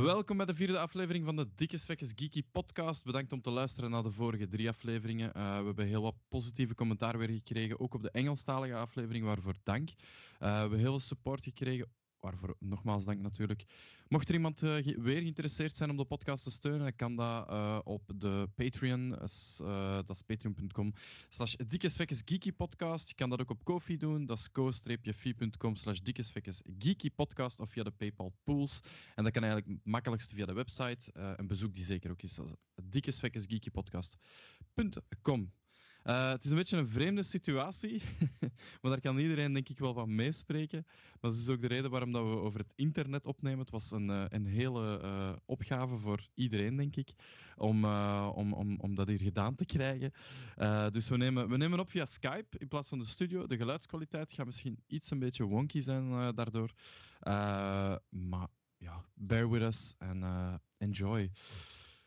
Welkom bij de vierde aflevering van de Dikke Svekkes Geeky podcast. Bedankt om te luisteren naar de vorige drie afleveringen. Uh, we hebben heel wat positieve commentaar weer gekregen, ook op de Engelstalige aflevering, waarvoor dank. Uh, we hebben heel veel support gekregen waarvoor nogmaals dank natuurlijk. Mocht er iemand uh, weer geïnteresseerd zijn om de podcast te steunen, kan dat uh, op de Patreon. Uh, dat is patreon.com slash podcast. Je kan dat ook op Kofi doen. Dat is ko-fi.com slash podcast of via de PayPal pools. En dat kan eigenlijk het makkelijkste via de website. en bezoek die zeker ook eens. Dat is. Uh, het is een beetje een vreemde situatie, maar daar kan iedereen denk ik wel van meespreken. Maar dat is ook de reden waarom dat we over het internet opnemen. Het was een, uh, een hele uh, opgave voor iedereen, denk ik, om, om, om, om dat hier gedaan te krijgen. dus we nemen, we nemen op via Skype in plaats van de studio. De geluidskwaliteit gaat misschien iets een beetje wonky zijn daardoor. maar ja, bear with us en enjoy.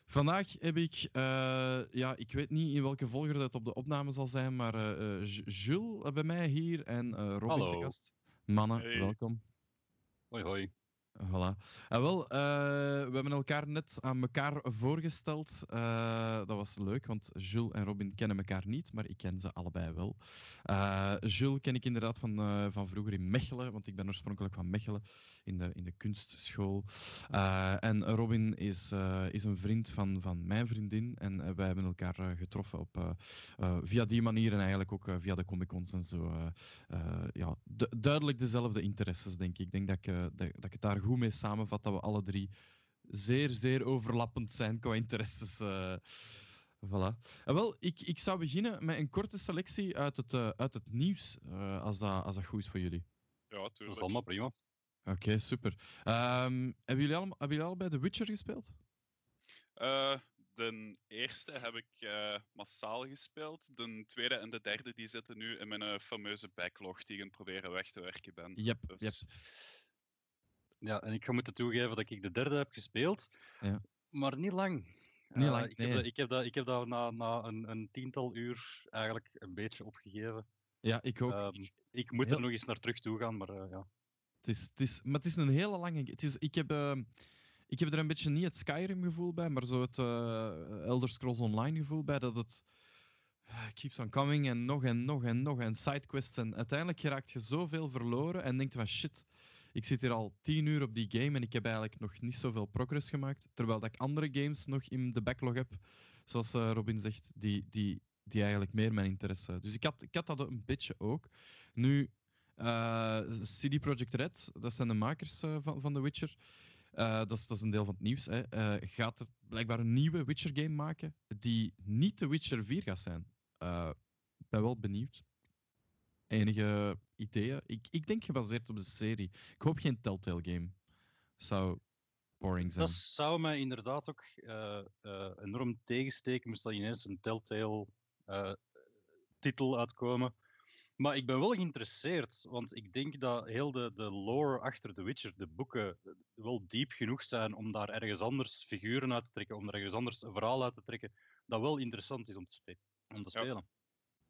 Vandaag heb ik, uh, ja, ik weet niet in welke volgorde het op de opname zal zijn, maar uh, Jules bij mij hier en Robin Hallo. te gast. Mannen, hey. welkom. Hoi, hoi. Voilà. En wel, uh, we hebben elkaar net aan elkaar voorgesteld. Uh, dat was leuk, want Jules en Robin kennen elkaar niet, maar ik ken ze allebei wel. Uh, Jules ken ik inderdaad van, van vroeger in Mechelen, want ik ben oorspronkelijk van Mechelen in de, in de kunstschool. en Robin is, is een vriend van, van mijn vriendin en wij hebben elkaar getroffen op, via die manier en eigenlijk ook via de Comic-Cons en zo. ja, duidelijk dezelfde interesses, denk ik. Ik denk dat ik, dat, dat het daar goed mee samenvat dat we alle drie zeer, zeer overlappend zijn qua interesses. Uh, voilà. En wel, ik, ik zou beginnen met een korte selectie uit het, uh, uit het nieuws, uh, als, dat, als dat goed is voor jullie. Ja, tuurlijk. Dat is allemaal prima. Oké, okay, super. Um, hebben, jullie allemaal, hebben jullie allebei The Witcher gespeeld? de eerste heb ik uh, massaal gespeeld. De tweede en de derde die zitten nu in mijn uh, fameuze backlog die ik aan het proberen weg te werken ben. Yep, dus... yep. Ja, en ik ga moeten toegeven dat ik de derde heb gespeeld, ja. maar niet lang. Niet lang, uh, ik, nee. heb dat, ik, heb dat, ik heb dat na, na een, een, tiental uur eigenlijk een beetje opgegeven. Ja, ik ook. Um, ik moet Heel... er nog eens naar terug toe gaan, maar uh, ja. Het is, het is, maar het is een hele lange... Het is, ik, heb, uh, ik heb er een beetje niet het Skyrim-gevoel bij, maar zo het uh, Elder Scrolls Online-gevoel bij, dat het keeps on coming en nog en nog en nog en sidequests en uiteindelijk geraakt je zoveel verloren en denkt van shit, ik zit hier al tien uur op die game en ik heb eigenlijk nog niet zoveel progress gemaakt. Terwijl dat ik andere games nog in de backlog heb, zoals uh, Robin zegt, die, die, die eigenlijk meer mijn interesse. Dus ik had, ik had dat een beetje ook. Nu, uh, CD Projekt Red, dat zijn de makers uh, van, van The Witcher. dat, is, dat is een deel van het nieuws. Hè. gaat er blijkbaar een nieuwe Witcher game maken die niet The Witcher 4 gaat zijn. Ik ben wel benieuwd. Enige ideeën? Ik, ik denk gebaseerd op de serie. Ik hoop geen Telltale game. Zou boring zijn. Dat zou mij inderdaad ook uh, uh, enorm tegensteken, moest dat ineens een Telltale uh, titel uitkomen. Maar ik ben wel geïnteresseerd, want ik denk dat heel de, de lore achter The Witcher, de boeken, wel diep genoeg zijn om daar ergens anders figuren uit te trekken, om er ergens anders een verhaal uit te trekken, dat wel interessant is om te, spe om te spelen. Ja.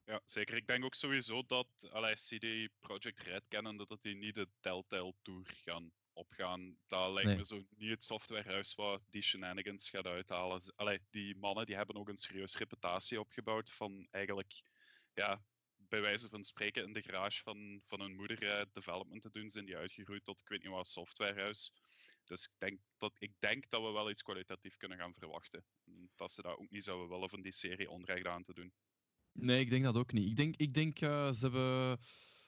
Ja, zeker. Ik denk ook sowieso dat allee, CD Projekt Red kennen dat die niet de Telltale Tour gaan opgaan. Dat lijkt nee. me zo niet het softwarehuis wat die shenanigans gaat uithalen. Allee, die mannen die hebben ook een serieuze reputatie opgebouwd van eigenlijk, ja, bij wijze van spreken in de garage van, van hun moeder uh, development te doen, zijn die uitgegroeid tot ik weet niet wat softwarehuis. Dus ik denk, dat, ik denk dat we wel iets kwalitatief kunnen gaan verwachten. Dat ze dat ook niet zouden willen van die serie onrecht aan te doen. Nee, ik denk dat ook niet. Ik denk, ik denk uh, ze hebben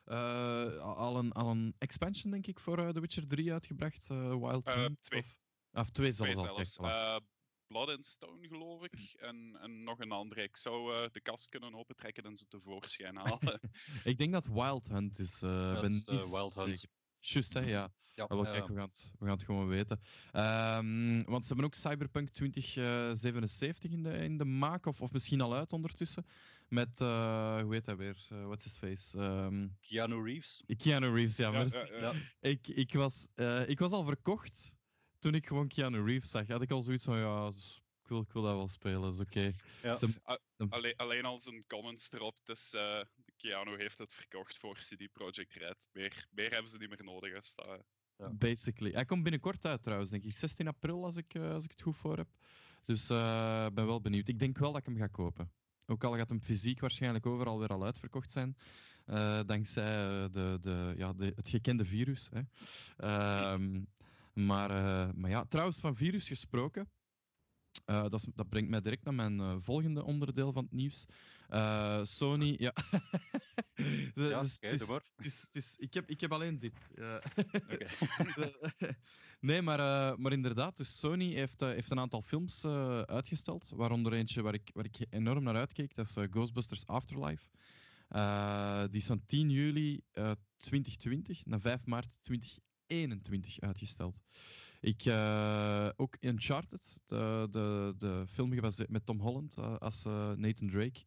uh, al, een, al een expansion, denk ik, voor uh, The Witcher 3 uitgebracht. Wild Hunt. twee. Of, of twee, twee zelfs. zelfs. Blood and Stone, geloof ik. En, en nog een andere. Ik zou de kast kunnen opentrekken en ze tevoorschijn halen. ik denk dat Wild Hunt is. dat ben is Wild Hunt. Juist, hè, ja. ja, wel, ja, kijk, we gaan, het, we gaan het gewoon weten. Um, want ze hebben ook Cyberpunk 2077 in de, in de maak, of, of misschien al uit ondertussen. Met, uh, hoe heet hij weer? Uh, what's his face? Um, Keanu Reeves. Keanu Reeves, ja. Ja, maar ja, ja. Ik, ik, was, uh, ik was al verkocht toen ik gewoon Keanu Reeves zag. Had ik al zoiets van, ja, ik wil, ik wil dat wel spelen, dat is oké. Okay. Ja. De, de... Alleen, alleen al zijn comments erop, dus Keanu heeft het verkocht voor CD Projekt Red. Meer, meer hebben ze niet meer nodig als dat, Ja. Basically. Hij komt binnenkort uit trouwens, denk ik. 16 april, als ik, eh, als ik het goed voor heb. Dus eh, ik ben wel benieuwd. Ik denk wel dat ik hem ga kopen. Ook al gaat hem fysiek waarschijnlijk overal weer al uitverkocht zijn. eh, dankzij eh, de, de, ja, de, het gekende virus. Hè. Ehm, maar, eh, maar ja, trouwens, van virus gesproken. dat, dat brengt mij direct naar mijn volgende onderdeel van het nieuws. Eh, Sony, ja. Ja, dus ik, heb, ik heb alleen dit. Nee, maar, eh, maar inderdaad, dus Sony heeft, eh, heeft een aantal films uitgesteld. Waaronder eentje waar ik, waar ik enorm naar uitkeek. Dat is Ghostbusters Afterlife. Die is van 10 juli eh, 2020 naar 5 maart 2021 uitgesteld. Ik, ook Uncharted, de, de, de film met Tom Holland als Nathan Drake.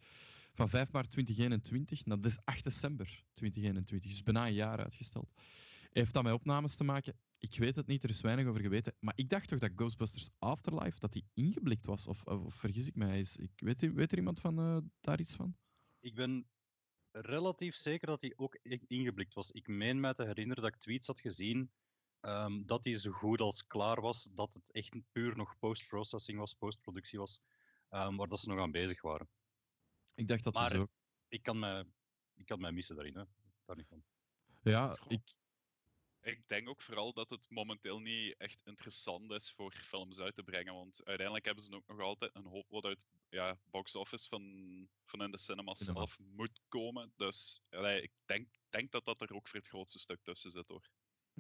Van 5 maart 2021 naar des 8 december 2021. Dus bijna een jaar uitgesteld. Heeft dat met opnames te maken? Ik weet het niet, er is weinig over geweten. Maar ik dacht toch dat Ghostbusters Afterlife dat die ingeblikt was. Of, vergis ik mij? Is, ik, weet, weet er iemand van, eh, daar iets van? Ik ben relatief zeker dat hij ook ingeblikt was. Ik meen mij te herinneren dat ik tweets had gezien ehm, dat hij zo goed als klaar was, dat het echt puur nog post-processing was, postproductie was, ehm, waar dat ze nog aan bezig waren. Ik dacht dat Maar- ook. Ik kan mij, ik kan mij missen daarin, hè. daar niet van. Ja, Goh. ik, Ik denk ook vooral dat het momenteel niet echt interessant is voor films uit te brengen. Want uiteindelijk hebben ze ook nog altijd een hoop wat uit ja, box office van, van in de cinema, Cinema. zelf moet komen. Dus allee, ik denk, denk dat dat er ook voor het grootste stuk tussen zit hoor.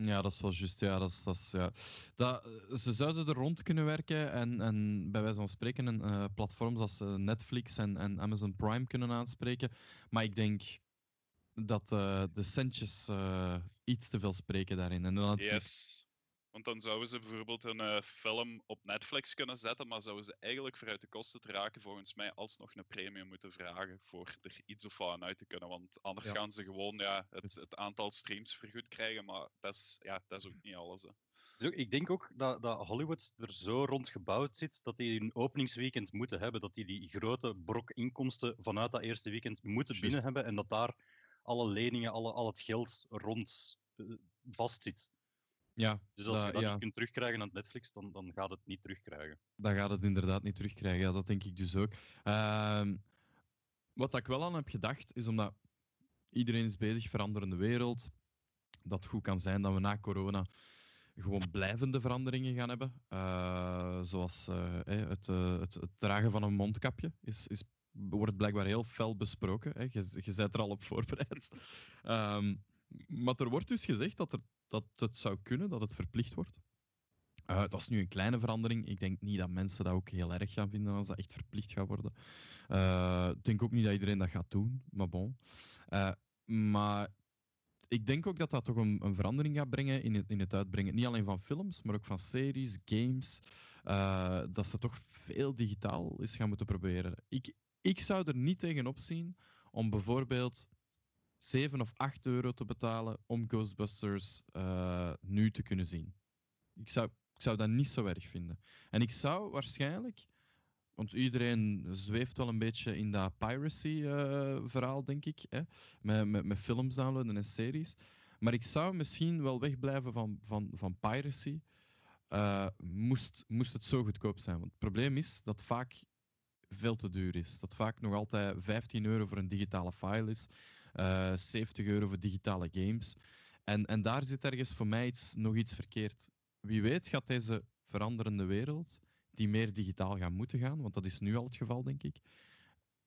Ja, dat is wel juist. Ja, dat dat ja. dat, eh, ze zouden er rond kunnen werken en, en bij wijze van spreken een, eh, platforms als eh, Netflix en, en Amazon Prime kunnen aanspreken. Maar ik denk dat de centjes iets te veel spreken daarin. En dan Yes. Want dan zouden ze bijvoorbeeld een eh, film op Netflix kunnen zetten, maar zouden ze eigenlijk vooruit de kosten te raken, volgens mij alsnog een premium moeten vragen voor er iets of wat aan uit te kunnen. Want anders Ja. gaan ze gewoon ja, het, Dus- het aantal streams vergoed krijgen, maar dat is, ja, dat is ook niet alles. Hè. Zo, ik denk ook dat, dat Hollywood er zo rond gebouwd zit dat die een openingsweekend moeten hebben. Dat die die grote brok inkomsten vanuit dat eerste weekend moeten binnen hebben. En dat daar alle leningen, alle, al het geld rond eh, vastzit. Ja, Dus als je dat- ja. niet kunt terugkrijgen aan Netflix, dan, dan gaat het niet terugkrijgen. dan gaat het inderdaad niet terugkrijgen. Ja, dat denk ik dus ook. Ehm, wat ik wel aan heb gedacht, is omdat iedereen is bezig, veranderende wereld, dat het goed kan zijn dat we na corona gewoon blijvende veranderingen gaan hebben. Eh, zoals eh, het, eh, het, het dragen van een mondkapje is, is, wordt blijkbaar heel fel besproken. Hè. Je, je bent er al op voorbereid. Ehm, maar er wordt dus gezegd dat, er, dat het zou kunnen dat het verplicht wordt. Eh, dat is nu een kleine verandering. Ik denk niet dat mensen dat ook heel erg gaan vinden als dat echt verplicht gaat worden. Eh, ik denk ook niet dat iedereen dat gaat doen, maar bon. Eh, maar ik denk ook dat dat toch een, een verandering gaat brengen in het, in het uitbrengen. Niet alleen van films, maar ook van series, games. dat ze toch veel digitaal eens gaan moeten proberen. Ik, ik zou er niet tegenop zien om bijvoorbeeld 7 of 8 euro te betalen om Ghostbusters eh, nu te kunnen zien. Ik zou, ik zou dat niet zo erg vinden. En ik zou waarschijnlijk, want iedereen zweeft wel een beetje in dat piracy-verhaal, denk ik, hè? Met, met, met films downloaden en series. Maar ik zou misschien wel wegblijven van, van, van piracy, eh, moest, moest het zo goedkoop zijn. Want het probleem is dat vaak veel te duur is. Dat vaak nog altijd 15 euro voor een digitale file is, eh 70 euro voor digitale games. En, en daar zit ergens voor mij iets, nog iets verkeerd. Wie weet gaat deze veranderende wereld, die meer digitaal gaan moeten gaan, want dat is nu al het geval, denk ik,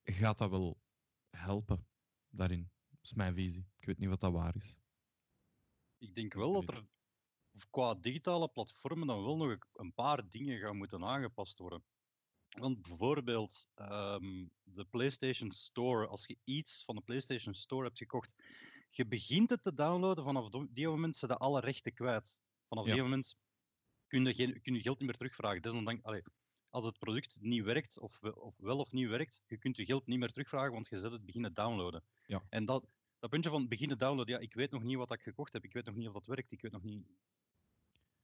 gaat dat wel helpen daarin. Dat is mijn visie. Ik weet niet wat dat waar is. Ik denk wel dat er qua digitale platformen dan wel nog een paar dingen gaan moeten aangepast worden. Want bijvoorbeeld ehm, de PlayStation Store, als je iets van de PlayStation Store hebt gekocht, je begint het te downloaden, vanaf die moment zijn de alle rechten kwijt. Vanaf Ja. die moment kun je, geen, kun je geld niet meer terugvragen. Desondanks, allee, als het product niet werkt, of, of wel of niet werkt, je kunt je geld niet meer terugvragen, want je zet het beginnen downloaden. Ja. En dat, dat puntje van beginnen downloaden, ja, ik weet nog niet wat ik gekocht heb, ik weet nog niet of dat werkt, ik weet nog niet...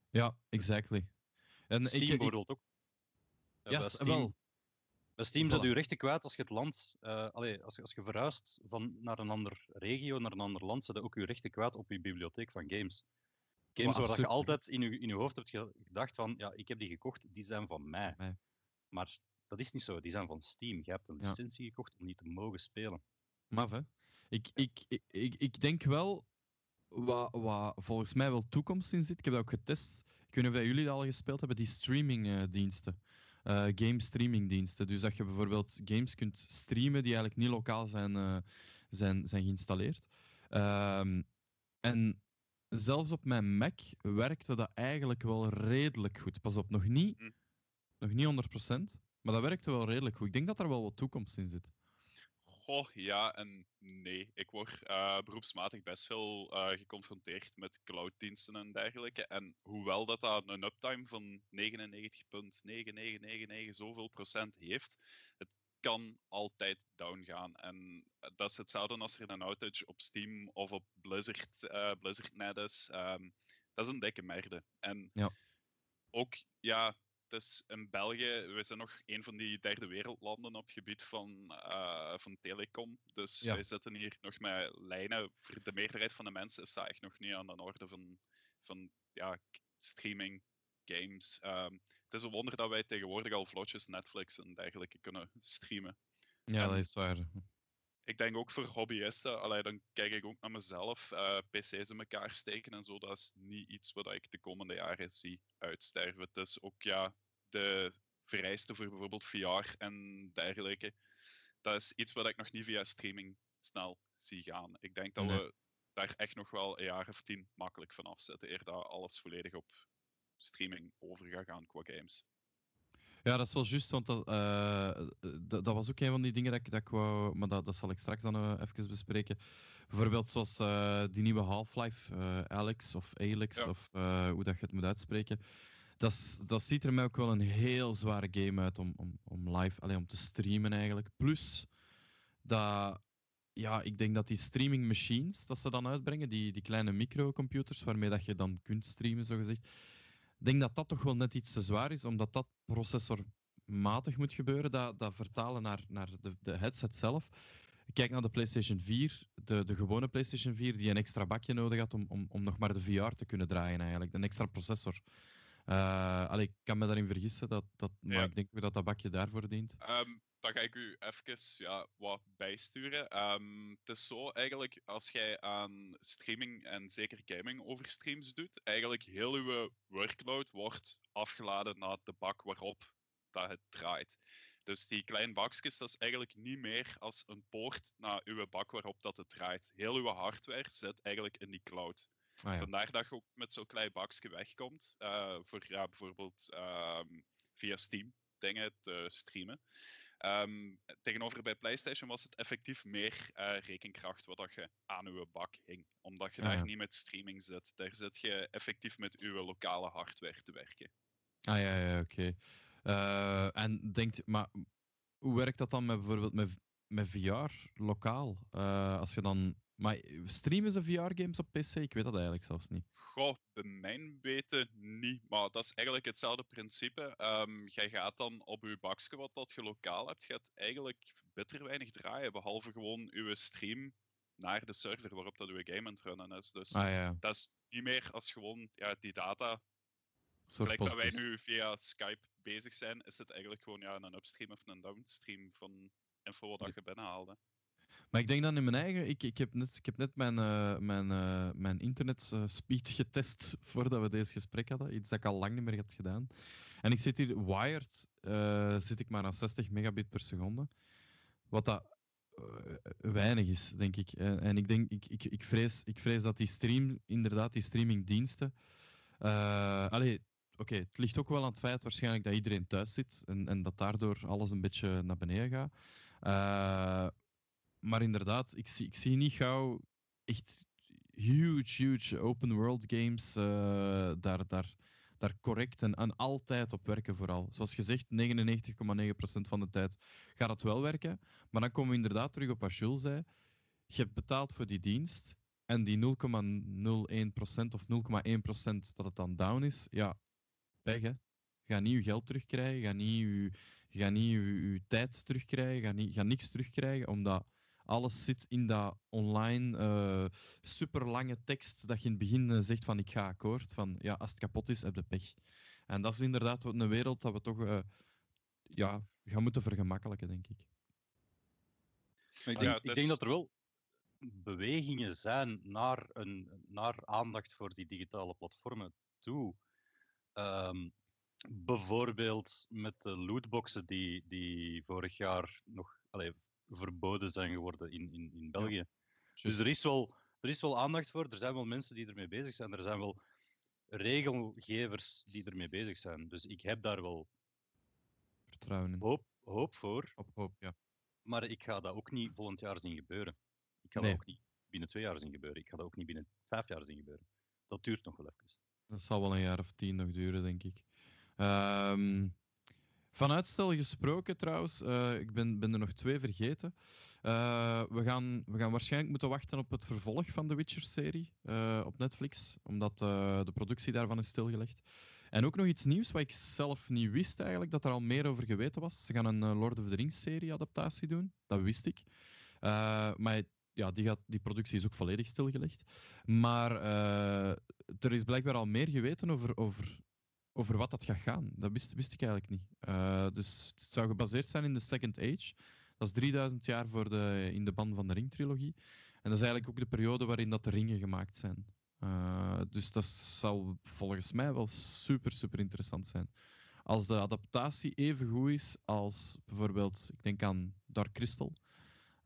Ja, exactly. En Steam ik, ik, bijvoorbeeld ook. Ja, bij s- Steam, wel. bij Steam Voilà. zet je rechten kwijt als je het land, eh, allee, als, je, als je verhuist van, naar een ander regio, naar een ander land, zet je ook je rechten kwijt op je bibliotheek van games. Games waar dat je altijd in je, in je hoofd hebt ge- gedacht van, ja, ik heb die gekocht, die zijn van mij. Mij. Maar dat is niet zo, die zijn van Steam. Je hebt een Ja. licentie gekocht om die te mogen spelen. Maf, hè? Ik, ik, ik, ik, ik denk wel, wat, wat volgens mij wel toekomst in zit, ik heb dat ook getest. Ik weet niet of jullie dat al gespeeld hebben, die streamingdiensten. Eh game streamingdiensten. Dus dat je bijvoorbeeld games kunt streamen die eigenlijk niet lokaal zijn, eh, zijn, zijn geïnstalleerd. Ehm, en zelfs op mijn Mac werkte dat eigenlijk wel redelijk goed. Pas op, nog niet, Hm. nog niet 100%, maar dat werkte wel redelijk goed. Ik denk dat er wel wat toekomst in zit. Goh, ja en nee. Ik word eh, beroepsmatig best veel eh, geconfronteerd met clouddiensten en dergelijke. En hoewel dat, dat een uptime van 99,9999 zoveel procent heeft, het kan altijd down gaan. En eh, dat is hetzelfde als er een outage op Steam of op Blizzard, eh Blizzard net is. Ehm, dat is een dikke merde. En Ja. ook, ja, het is in België, we zijn nog een van die derde wereldlanden op het gebied van, eh, van telecom. Dus Ja. wij zitten hier nog met lijnen. Voor de meerderheid van de mensen is dat echt nog niet aan de orde van, van ja, streaming, games. Ehm, het is een wonder dat wij tegenwoordig al vlotjes Netflix en dergelijke kunnen streamen. Ja, En- dat is waar. Ik denk ook voor hobbyisten, allee, dan kijk ik ook naar mezelf, eh, PC's in elkaar steken en zo, dat is niet iets wat ik de komende jaren zie uitsterven. Het is ook ja, de vereisten voor bijvoorbeeld VR en dergelijke. Dat is iets wat ik nog niet via streaming snel zie gaan. Ik denk dat Nee. we daar echt nog wel een jaar of tien makkelijk van afzetten, eer dat alles volledig op streaming over gaat gaan qua games. Ja, dat is wel juist, want dat, eh, dat, dat was ook een van die dingen dat ik, dat ik wou, maar dat, dat zal ik straks dan eh, even bespreken. Bijvoorbeeld zoals eh, die nieuwe Half-Life, Alex of Alex, Ja. of hoe dat je het moet uitspreken. Dat, dat ziet er mij ook wel een heel zware game uit om, om, om live, allee, om te streamen eigenlijk. Plus, dat, ja, ik denk dat die streaming machines, dat ze dan uitbrengen, die, die kleine microcomputers waarmee dat je dan kunt streamen, zogezegd. Denk dat dat toch wel net iets te zwaar is, omdat dat processormatig moet gebeuren, dat, dat vertalen naar, naar de, de headset zelf. Kijk naar de PlayStation 4, de, de gewone PlayStation 4, die een extra bakje nodig had om, om, om nog maar de VR te kunnen draaien eigenlijk, een extra processor. Allee, ik kan me daarin vergissen, dat, dat, maar Ja. ik denk dat dat bakje daarvoor dient. Ehm, dan ga ik u even ja, wat bijsturen. Ehm, het is zo eigenlijk, als jij aan streaming en zeker gaming over streams doet, eigenlijk heel uw workload wordt afgeladen naar de bak waarop dat het draait. Dus die kleine bakjes, dat is eigenlijk niet meer als een poort naar uw bak waarop dat het draait. Heel uw hardware zit eigenlijk in die cloud. Ah, ja. Vandaar dat je ook met zo'n klein bakje wegkomt. eh, voor ja, bijvoorbeeld ehm, via Steam dingen te streamen. Ehm, tegenover bij PlayStation was het effectief meer eh, rekenkracht wat dat je aan uw bak hing. Omdat je Ah, daar ja. niet met streaming zit. Daar zit je effectief met uw lokale hardware te werken. Ah ja, ja, oké. Eh, en denkt, maar hoe werkt dat dan met bijvoorbeeld met, met VR lokaal? Als je dan. Maar streamen ze VR-games op PC? Ik weet dat eigenlijk zelfs niet. Goh, bij mijn weten niet, maar dat is eigenlijk hetzelfde principe. Ehm jij gaat dan op je bakje wat dat je lokaal hebt, gaat eigenlijk bitter weinig draaien, behalve gewoon uw stream naar de server waarop dat uw game aan het runnen is. Dus Ah ja, dat is niet meer als gewoon ja, die data. Gelijk dat wij nu via Skype bezig zijn, is het eigenlijk gewoon ja, een upstream of een downstream van info wat dat je binnenhaalde. Maar ik denk dan in mijn eigen. Ik, ik, heb, net, ik heb net mijn, eh, mijn, eh, mijn internet speed getest voordat we deze gesprek hadden. Iets dat ik al lang niet meer had gedaan. En ik zit hier wired, eh, zit ik maar aan 60 megabit per seconde. Wat dat weinig is, denk ik. En, ik, denk, ik, ik, ik, vrees, ik vrees dat die stream, inderdaad, die streamingdiensten. eh allee, oké, het ligt ook wel aan het feit waarschijnlijk dat iedereen thuis zit en, en dat daardoor alles een beetje naar beneden gaat. Eh, maar inderdaad, ik zie, ik zie niet gauw echt huge, huge open world games eh, daar, daar, daar correct en, en altijd op werken vooral. Zoals gezegd, 99,9% van de tijd gaat het wel werken. Maar dan komen we inderdaad terug op wat Jules zei. Je hebt betaald voor die dienst en die 0,01% of 0,1% dat het dan down is, ja, pech gaat niet je geld terugkrijgen, gaat niet je, gaat niet je tijd terugkrijgen, gaat, niet, gaat niks terugkrijgen, omdat Alles zit in dat online uh, super lange tekst dat je in het begin uh, zegt van ik ga akkoord. Van ja, als het kapot is, heb je pech. En dat is inderdaad een wereld dat we toch uh, ja, gaan moeten vergemakkelijken, denk ik. Ik denk, ja, ik denk dat er wel bewegingen zijn naar, een, naar aandacht voor die digitale platformen toe. Um, bijvoorbeeld met de lootboxen die, die vorig jaar nog allee, verboden zijn geworden in, in, in België. dus er is, wel, er is wel aandacht voor, er zijn wel mensen die ermee bezig zijn, er zijn wel regelgevers die ermee bezig zijn. Dus ik heb daar wel vertrouwen in. Hoop, hoop voor. Op hoop, ja. Maar ik ga dat ook niet volgend jaar zien gebeuren. Ik ga dat ook niet binnen twee jaar zien gebeuren. Ik ga dat ook niet binnen vijf jaar zien gebeuren. Dat duurt nog wel even. Dat zal wel een jaar of tien nog duren, denk ik. Um, van uitstel gesproken trouwens, uh, ik ben, er nog twee vergeten. Uh, we, gaan, we gaan waarschijnlijk moeten wachten op het vervolg van de Witcher-serie uh, op Netflix, omdat de productie daarvan is stilgelegd. En ook nog iets nieuws wat ik zelf niet wist eigenlijk, dat er al meer over geweten was. Ze gaan een Lord of the Rings-serie adaptatie doen, dat wist ik. maar ja, die, gaat, die productie is ook volledig stilgelegd. Maar er is blijkbaar al meer geweten over, over over wat dat gaat gaan. Dat wist, wist ik eigenlijk niet. Uh, dus het zou gebaseerd zijn in de Second Age. Dat is 3000 jaar voor de, in de ban van de Ring-trilogie. En dat is eigenlijk ook de periode waarin dat de ringen gemaakt zijn. Uh, dus dat zal volgens mij wel super, super interessant zijn. Als de adaptatie even goed is als bijvoorbeeld, ik denk aan Dark Crystal.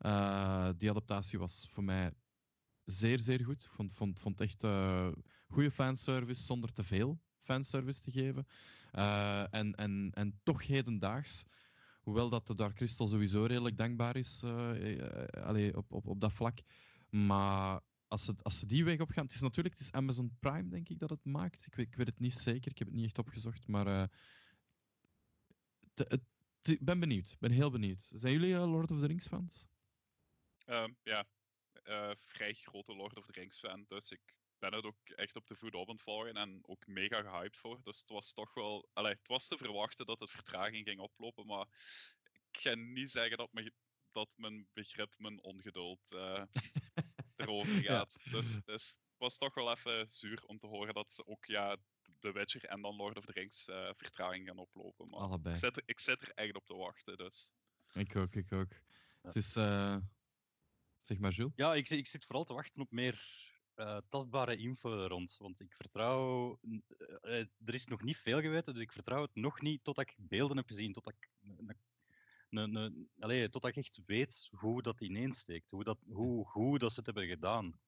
Uh, die adaptatie was voor mij zeer, zeer goed. Ik vond, vond, vond echt goede fanservice zonder te veel fanservice te geven. Uh, en, en, en toch hedendaags, hoewel dat de Dark Crystal sowieso redelijk dankbaar is uh, op, op, op dat vlak. Maar als ze, als ze die weg op gaan, het is natuurlijk het is Amazon Prime, denk ik, dat het maakt. Ik weet, ik weet het niet zeker, ik heb het niet echt opgezocht, maar ik ben benieuwd, ben heel benieuwd. Zijn jullie Lord of the Rings fans? Uh, ja, vrij grote Lord of the Rings fan, dus ik ben het ook echt op de voet op aan het volgen en ook mega gehyped voor. Dus het was toch wel. Allee, het was te verwachten dat het vertraging ging oplopen, maar ik ga niet zeggen dat, me, dat mijn begrip, mijn ongeduld uh, erover gaat. Dus, dus, het was toch wel even zuur om te horen dat ze ook ja, The Witcher en dan Lord of the Rings uh, vertraging gaan oplopen. Maar Allebei. Ik zit, er, ik zit er echt op te wachten. Dus. Ik ook, ik ook. Het is. Uh... Zeg maar, Jules. Ja, ik, ik zit vooral te wachten op meer uh, tastbare info rond. Want ik vertrouw. Uh, er is nog niet veel geweten, dus ik vertrouw het nog niet totdat ik beelden heb gezien. Totdat ik, allez, totdat ik echt weet hoe dat ineensteekt. Hoe, dat, hoe goed dat ze het hebben gedaan.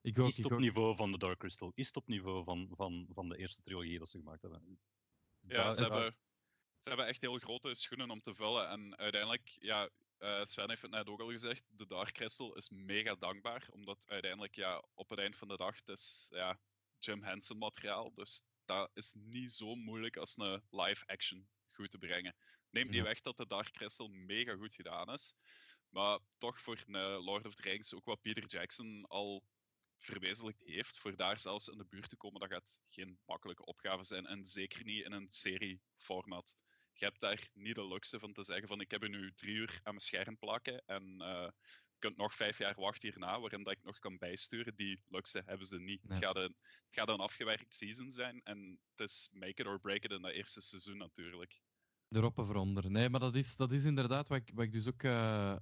Ik ook, is het op niveau van de Dark Crystal? Is het op niveau van, van, van de eerste trilogie dat ze gemaakt hebben? Ja, ze hebben, ze hebben echt heel grote schoenen om te vullen. En uiteindelijk, ja, uh, Sven heeft het net ook al gezegd, de Dark Crystal is mega dankbaar, omdat uiteindelijk ja, op het eind van de dag het is ja, Jim Henson materiaal, dus dat is niet zo moeilijk als een live action goed te brengen. Neem niet weg dat de Dark Crystal mega goed gedaan is, maar toch voor een Lord of the Rings, ook wat Peter Jackson al verwezenlijkt heeft, voor daar zelfs in de buurt te komen, dat gaat geen makkelijke opgave zijn en zeker niet in een serieformat je hebt daar niet de luxe van te zeggen van ik heb nu drie uur aan mijn scherm plakken en uh, je kunt nog vijf jaar wachten hierna waarin dat ik nog kan bijsturen. Die luxe hebben ze niet. Het, gaat een, het gaat een afgewerkt season zijn en het is make it or break it in dat eerste seizoen natuurlijk. Erop of eronder. Nee, maar dat is, dat is inderdaad wat ik, wat ik dus ook uh,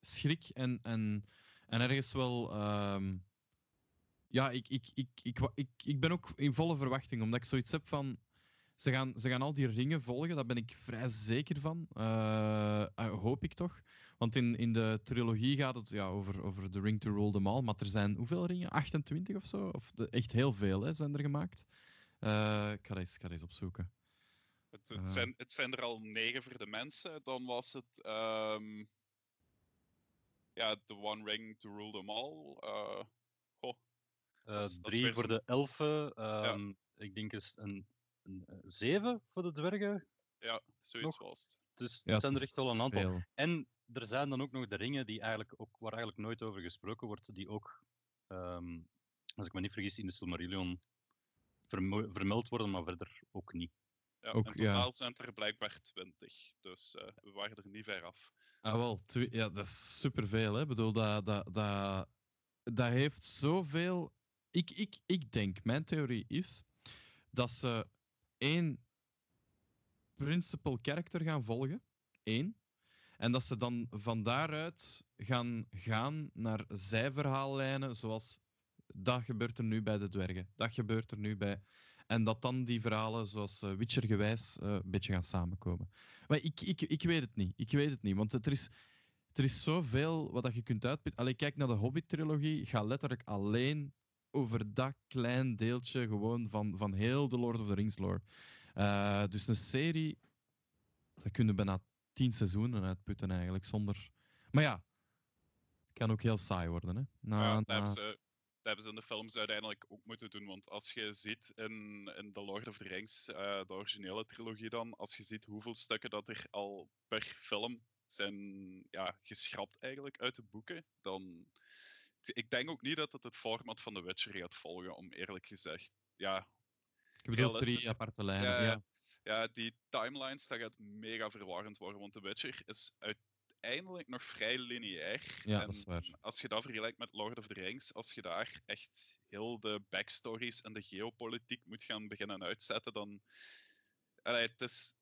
schrik en, en, en ergens wel... Um, ja, ik, ik, ik, ik, ik, ik ben ook in volle verwachting, omdat ik zoiets heb van ze gaan, ze gaan al die ringen volgen, daar ben ik vrij zeker van. Uh, hoop ik toch. Want in, in de trilogie gaat het ja, over, over The Ring to Rule them all. Maar er zijn hoeveel ringen? 28 of zo? Of de, echt heel veel hè, zijn er gemaakt. Uh, ik, ga eens, ik ga eens opzoeken. Het, het, zijn, het zijn er al negen voor de mensen. Dan was het um, ja, The One Ring to Rule them all. Uh, goh. Dat drie voor de elfen. Um, ja. Ik denk eens een een, uh, zeven voor de dwergen. Ja, zoiets was het. Dus ja, het zijn er echt wel een aantal. Veel. En er zijn dan ook nog de ringen die eigenlijk ook, waar eigenlijk nooit over gesproken wordt, die ook, um, als ik me niet vergis, in de Silmarillion vermeld worden, maar verder ook niet. Ja, ook, in totaal ja. zijn er blijkbaar twintig, dus uh, we waren er niet ver af. Ah, wel, twee, ja, dat is superveel. Hè. Ik bedoel, dat, dat, dat, dat heeft zoveel. Ik, ik, ik denk, mijn theorie is dat ze één principal character gaan volgen. Eén. En dat ze dan van daaruit gaan gaan naar zijverhaallijnen, zoals dat gebeurt er nu bij de dwergen, dat gebeurt er nu bij. En dat dan die verhalen, zoals uh, Witcher-gewijs, uh, een beetje gaan samenkomen. Maar ik, ik, ik weet het niet. Ik weet het niet, want er is, er is zoveel wat je kunt uitputten. Alleen kijk naar de Hobbit-trilogie, ga letterlijk alleen over dat klein deeltje gewoon van, van heel de Lord of the Rings lore. Uh, dus een serie, dat kunnen bijna tien seizoenen uitputten eigenlijk, zonder... Maar ja, het kan ook heel saai worden. Hè? Na, ja, dat, hebben ze, dat hebben ze in de films uiteindelijk ook moeten doen, want als je ziet in, in The Lord of the Rings, uh, de originele trilogie dan, als je ziet hoeveel stukken dat er al per film zijn ja, geschrapt eigenlijk uit de boeken, dan... Ik denk ook niet dat het het format van The Witcher gaat volgen, om eerlijk gezegd. Ja, ik bedoel drie aparte lijnen. Ja, ja. ja, die timelines, dat gaat mega verwarrend worden, want The Witcher is uiteindelijk nog vrij lineair. Ja, en dat is waar. Als je dat vergelijkt met Lord of the Rings, als je daar echt heel de backstories en de geopolitiek moet gaan beginnen uitzetten, dan... Allee, het is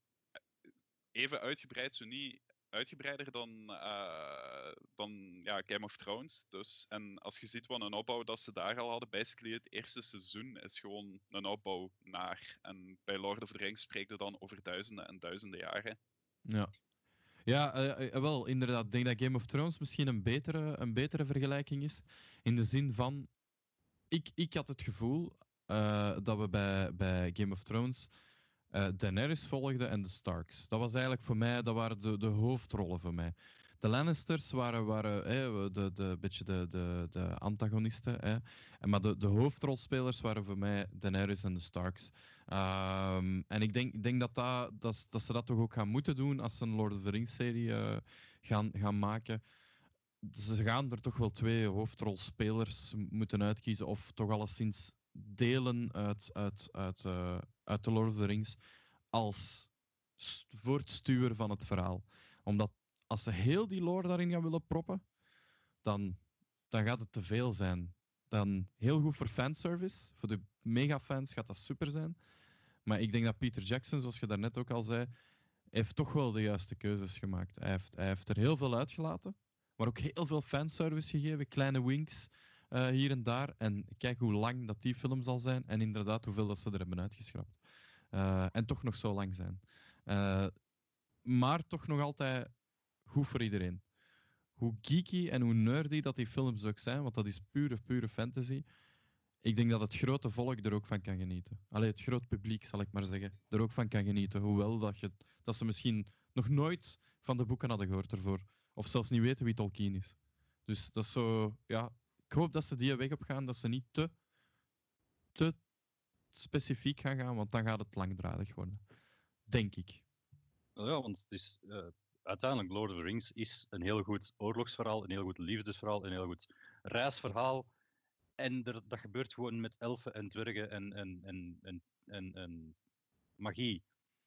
even uitgebreid, zo niet uitgebreider dan, uh, dan ja, Game of Thrones. Dus, en als je ziet wat een opbouw dat ze daar al hadden, basically het eerste seizoen is gewoon een opbouw naar. En bij Lord of the Rings spreekt het dan over duizenden en duizenden jaren. Ja. Ja, uh, wel, inderdaad. Ik denk dat Game of Thrones misschien een betere, een betere vergelijking is. In de zin van, ik, ik had het gevoel dat we bij, bij Game of Thrones uh, Daenerys volgde en de Starks. Dat was eigenlijk voor mij, dat waren de, de hoofdrollen voor mij. De Lannisters waren, waren de, de, beetje de, de, de antagonisten. Hè. Maar de, de hoofdrolspelers waren voor mij Daenerys en de Starks. Um, en ik denk, denk dat, dat, dat, ze dat toch ook gaan moeten doen als ze een Lord of the Rings-serie uh, gaan, gaan maken. Ze gaan er toch wel twee hoofdrolspelers moeten uitkiezen, of toch alleszins delen uit, uit, uit, uh, uit The Lord of the Rings als voortstuwer van het verhaal. Omdat als ze heel die lore daarin gaan willen proppen, dan, dan gaat het te veel zijn. Dan heel goed voor fanservice. Voor de megafans gaat dat super zijn. Maar ik denk dat Peter Jackson, zoals je daarnet ook al zei, heeft toch wel de juiste keuzes gemaakt. Hij heeft, hij heeft er heel veel uitgelaten, maar ook heel veel fanservice gegeven, kleine winks. Uh, hier en daar. En kijk hoe lang dat die film zal zijn. En inderdaad hoeveel dat ze er hebben uitgeschrapt. Uh, en toch nog zo lang zijn. Uh, maar toch nog altijd goed voor iedereen. Hoe geeky en hoe nerdy dat die films ook zijn, want dat is pure, pure fantasy. Ik denk dat het grote volk er ook van kan genieten. Alleen het groot publiek, zal ik maar zeggen, er ook van kan genieten. Hoewel dat, je, dat ze misschien nog nooit van de boeken hadden gehoord ervoor. Of zelfs niet weten wie Tolkien is. Dus dat is zo, ja, ik hoop dat ze die weg op gaan, dat ze niet te, te specifiek gaan gaan, want dan gaat het langdradig worden. Denk ik. Ja, want het is, uh, uiteindelijk Lord of the Rings is een heel goed oorlogsverhaal, een heel goed liefdesverhaal, een heel goed reisverhaal. En er, dat gebeurt gewoon met elfen en dwergen en, en, en, en, en, en magie.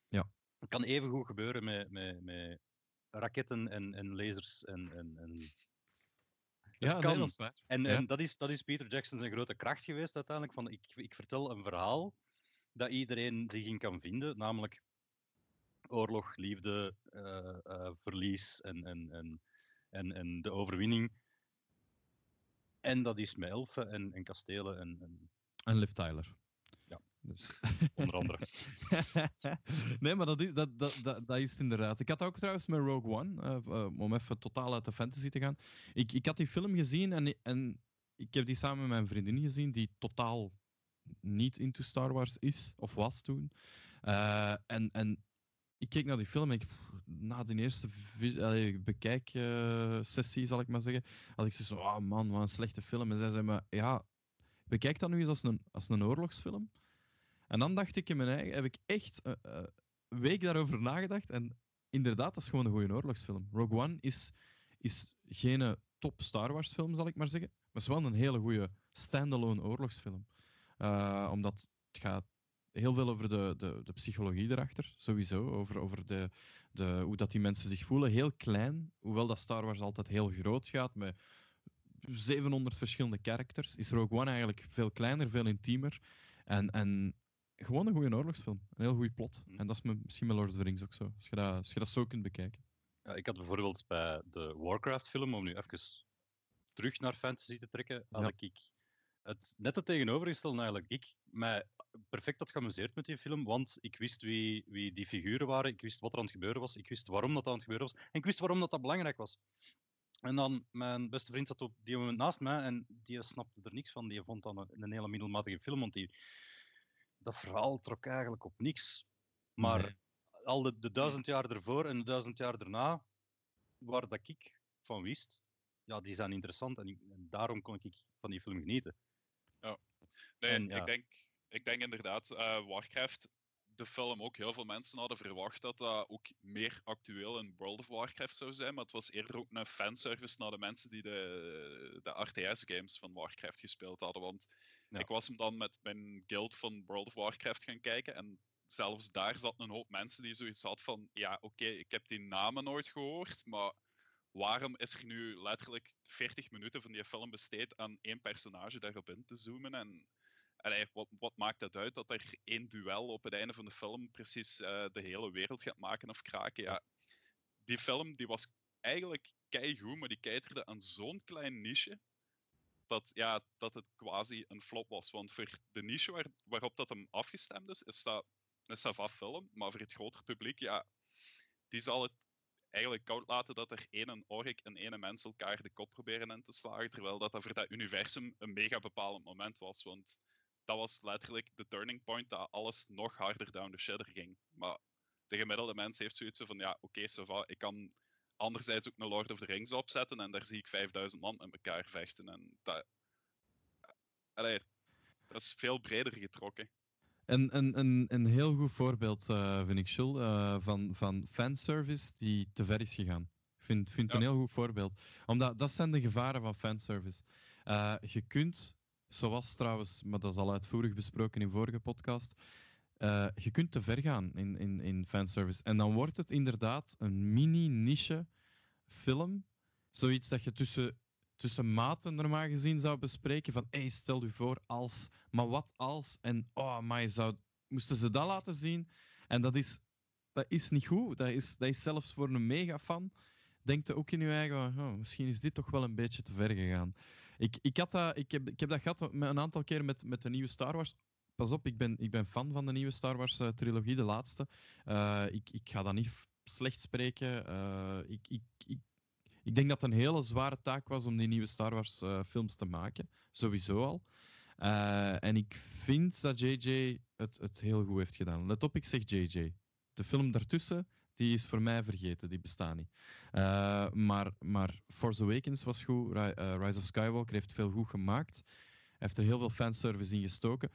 Ja. Het kan even goed gebeuren met, met, met raketten en, en lasers en, en, en ja, kan. dat is waar. En, ja. en dat, is, dat is Peter Jackson zijn grote kracht geweest uiteindelijk. Van, ik, ik vertel een verhaal dat iedereen zich in kan vinden, namelijk oorlog, liefde, uh, uh, verlies en, en, en, en, en de overwinning. En dat is met elfen en, en kastelen en, en... En Liv Tyler. Dus. Onder andere. nee, maar dat is, dat, dat, dat, dat, is het inderdaad. Ik had ook trouwens met Rogue One, uh, uh, om even totaal uit de fantasy te gaan. Ik, ik had die film gezien en, en ik heb die samen met mijn vriendin gezien, die totaal niet into Star Wars is, of was toen. Uh, en, en ik keek naar die film en ik, na de eerste bekijksessie, zal ik maar zeggen, had ik zo, oh man, wat een slechte film. En zij zei me, ja, bekijk dat nu eens als een, als een oorlogsfilm. En dan dacht ik in mijn eigen, heb ik echt uh, uh, een week daarover nagedacht. En inderdaad, dat is gewoon een goede oorlogsfilm. Rogue One is, is geen top Star Wars film, zal ik maar zeggen. Maar het is wel een hele goede standalone oorlogsfilm. Omdat het gaat heel veel over de, de, de psychologie erachter, sowieso. Over, over de, de, hoe dat die mensen zich voelen. Heel klein, hoewel dat Star Wars altijd heel groot gaat, met 700 verschillende characters, is Rogue One eigenlijk veel kleiner, veel intiemer. En, en gewoon een goede oorlogsfilm. Een heel goed plot. Mm. En dat is me- misschien met Lord of the Rings ook zo. Als je dat, als je dat zo kunt bekijken. Ja, ik had bijvoorbeeld bij de Warcraft-film, om nu even terug naar fantasy te trekken, had Ja. ik het net het tegenovergestelde eigenlijk. Ik mij perfect had geamuseerd met die film, want ik wist wie, wie die figuren waren, ik wist wat er aan het gebeuren was, ik wist waarom dat aan het gebeuren was, en ik wist waarom dat, dat belangrijk was. En dan, mijn beste vriend zat op die moment naast mij en die snapte er niks van. Die vond dat een, een hele middelmatige film, want die, dat verhaal trok eigenlijk op niks. Maar Nee. al de, de duizend jaar ervoor en de duizend jaar daarna, waar dat ik van wist, ja, die zijn interessant en, ik- en daarom kon ik van die film genieten. Nee, En ja. ik, denk, ik denk inderdaad, eh, Warcraft, de film ook, heel veel mensen hadden verwacht dat dat ook meer actueel in World of Warcraft zou zijn, maar het was eerder ook een fanservice naar de mensen die de, de RTS-games van Warcraft gespeeld hadden. Want Ik was hem dan met mijn guild van World of Warcraft gaan kijken en zelfs daar zat een hoop mensen die zoiets had van, ja oké, ik heb die namen nooit gehoord, maar waarom is er nu letterlijk 40 minuten van die film besteed aan één personage daarop in te zoomen en Allee, wat, wat maakt het uit dat er één duel op het einde van de film precies eh, de hele wereld gaat maken of kraken? Ja, die film die was eigenlijk keigoed, maar die caterde aan zo'n klein niche dat, ja, dat het quasi een flop was. Want voor de niche waar, waarop dat hem afgestemd is, is dat een sava film, maar voor het grotere publiek, ja, die zal het eigenlijk koud laten dat er één ork en één mens elkaar de kop proberen in te slagen, terwijl dat, voor dat universum een mega bepalend moment was. Want dat was letterlijk de turning point dat alles nog harder down the shitter ging. Maar de gemiddelde mens heeft zoiets van, ja, oké, va, ik kan anderzijds ook een Lord of the Rings opzetten en daar zie ik 5000 man met elkaar vechten. En dat, allee, dat is veel breder getrokken. En een, een, een heel goed voorbeeld, eh, vind ik, Jules, eh, van, van fanservice die te ver is gegaan. Ik vind, vind Ja. een heel goed voorbeeld. Omdat dat zijn de gevaren van fanservice. Eh je kunt, zoals trouwens, maar dat is al uitvoerig besproken in vorige podcast, eh, je kunt te ver gaan in, in, in fanservice. En dan wordt het inderdaad een mini-niche film. Zoiets dat je tussen, tussen maten normaal gezien zou bespreken. Van, hey, stel u voor als, maar wat als? En, oh, maar je zou, moesten ze dat laten zien? En dat is, dat is niet goed. Dat is, dat is zelfs voor een mega-fan. Denkt je ook in je eigen, oh, misschien is dit toch wel een beetje te ver gegaan. Ik, ik, had dat, ik, heb, ik heb dat gehad een aantal keer met, met de nieuwe Star Wars. Pas op, ik ben, ik ben fan van de nieuwe Star Wars eh, trilogie, de laatste. Eh, ik, ik ga dat niet slecht spreken. Eh, ik, ik, ik, ik denk dat het een hele zware taak was om die nieuwe Star Wars eh, films te maken. Sowieso al. En ik vind dat JJ het, het heel goed heeft gedaan. Let op, ik zeg JJ. De film daartussen, die is voor mij vergeten. Die bestaat niet. Maar, maar Force Awakens was goed. Ri- Rise of Skywalker heeft veel goed gemaakt. Hij heeft er heel veel fanservice in gestoken.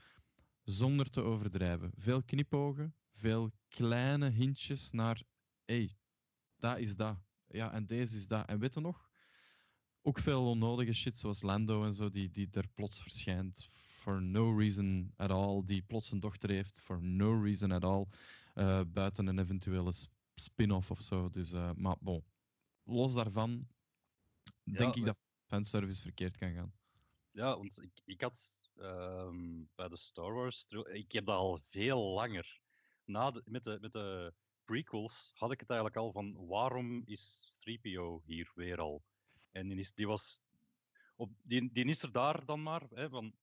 Zonder te overdrijven. Veel knipogen. Veel kleine hintjes naar... hey, dat is dat. Ja, en deze is dat. En weet je nog? Ook veel onnodige shit, zoals Lando en zo, die, die er plots verschijnt. For no reason at all. Die plots een dochter heeft. For no reason at all. eh, buiten een eventuele spin-off of zo. Dus, eh, maar bon. Los daarvan denk ik dat fanservice verkeerd kan gaan. Ja, want ik, ik had ehm, bij de Star Wars, ik heb dat al veel langer. Na met, de, met de prequels had ik het eigenlijk al van waarom is 3PO hier weer al? En die, is, die was, op, die, die is er daar dan maar, hè, van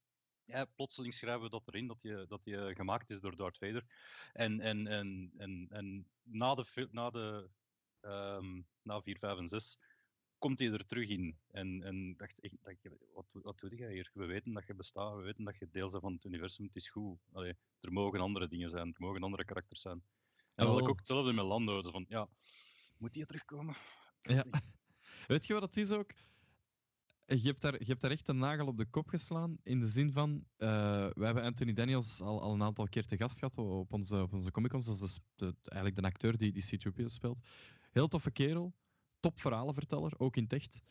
ja, plotseling schrijven we dat erin, dat je, dat je gemaakt is door Darth Vader. En, en, en, en, en na de, na de ehm, na 4, 5 en 6 komt hij er terug in. En, en dacht ik, wat, doe- wat doe jij hier? We weten dat je bestaat, we weten dat je deel bent van het universum, het is goed. Allee, er mogen andere dingen zijn, er mogen andere karakters zijn. En had ik Jawel. ook hetzelfde met Lando, zo van, ja, moet die terugkomen? Ja. Weet je wat het is ook? Je hebt, daar, je hebt daar echt een nagel op de kop geslaan. In de zin van. eh we hebben Anthony Daniels al, al een aantal keer te gast gehad op onze, op onze Comic Cons. Dat is de eigenlijk de acteur die, die C-3PO speelt. Heel toffe kerel. Top verhalenverteller, ook in het echt.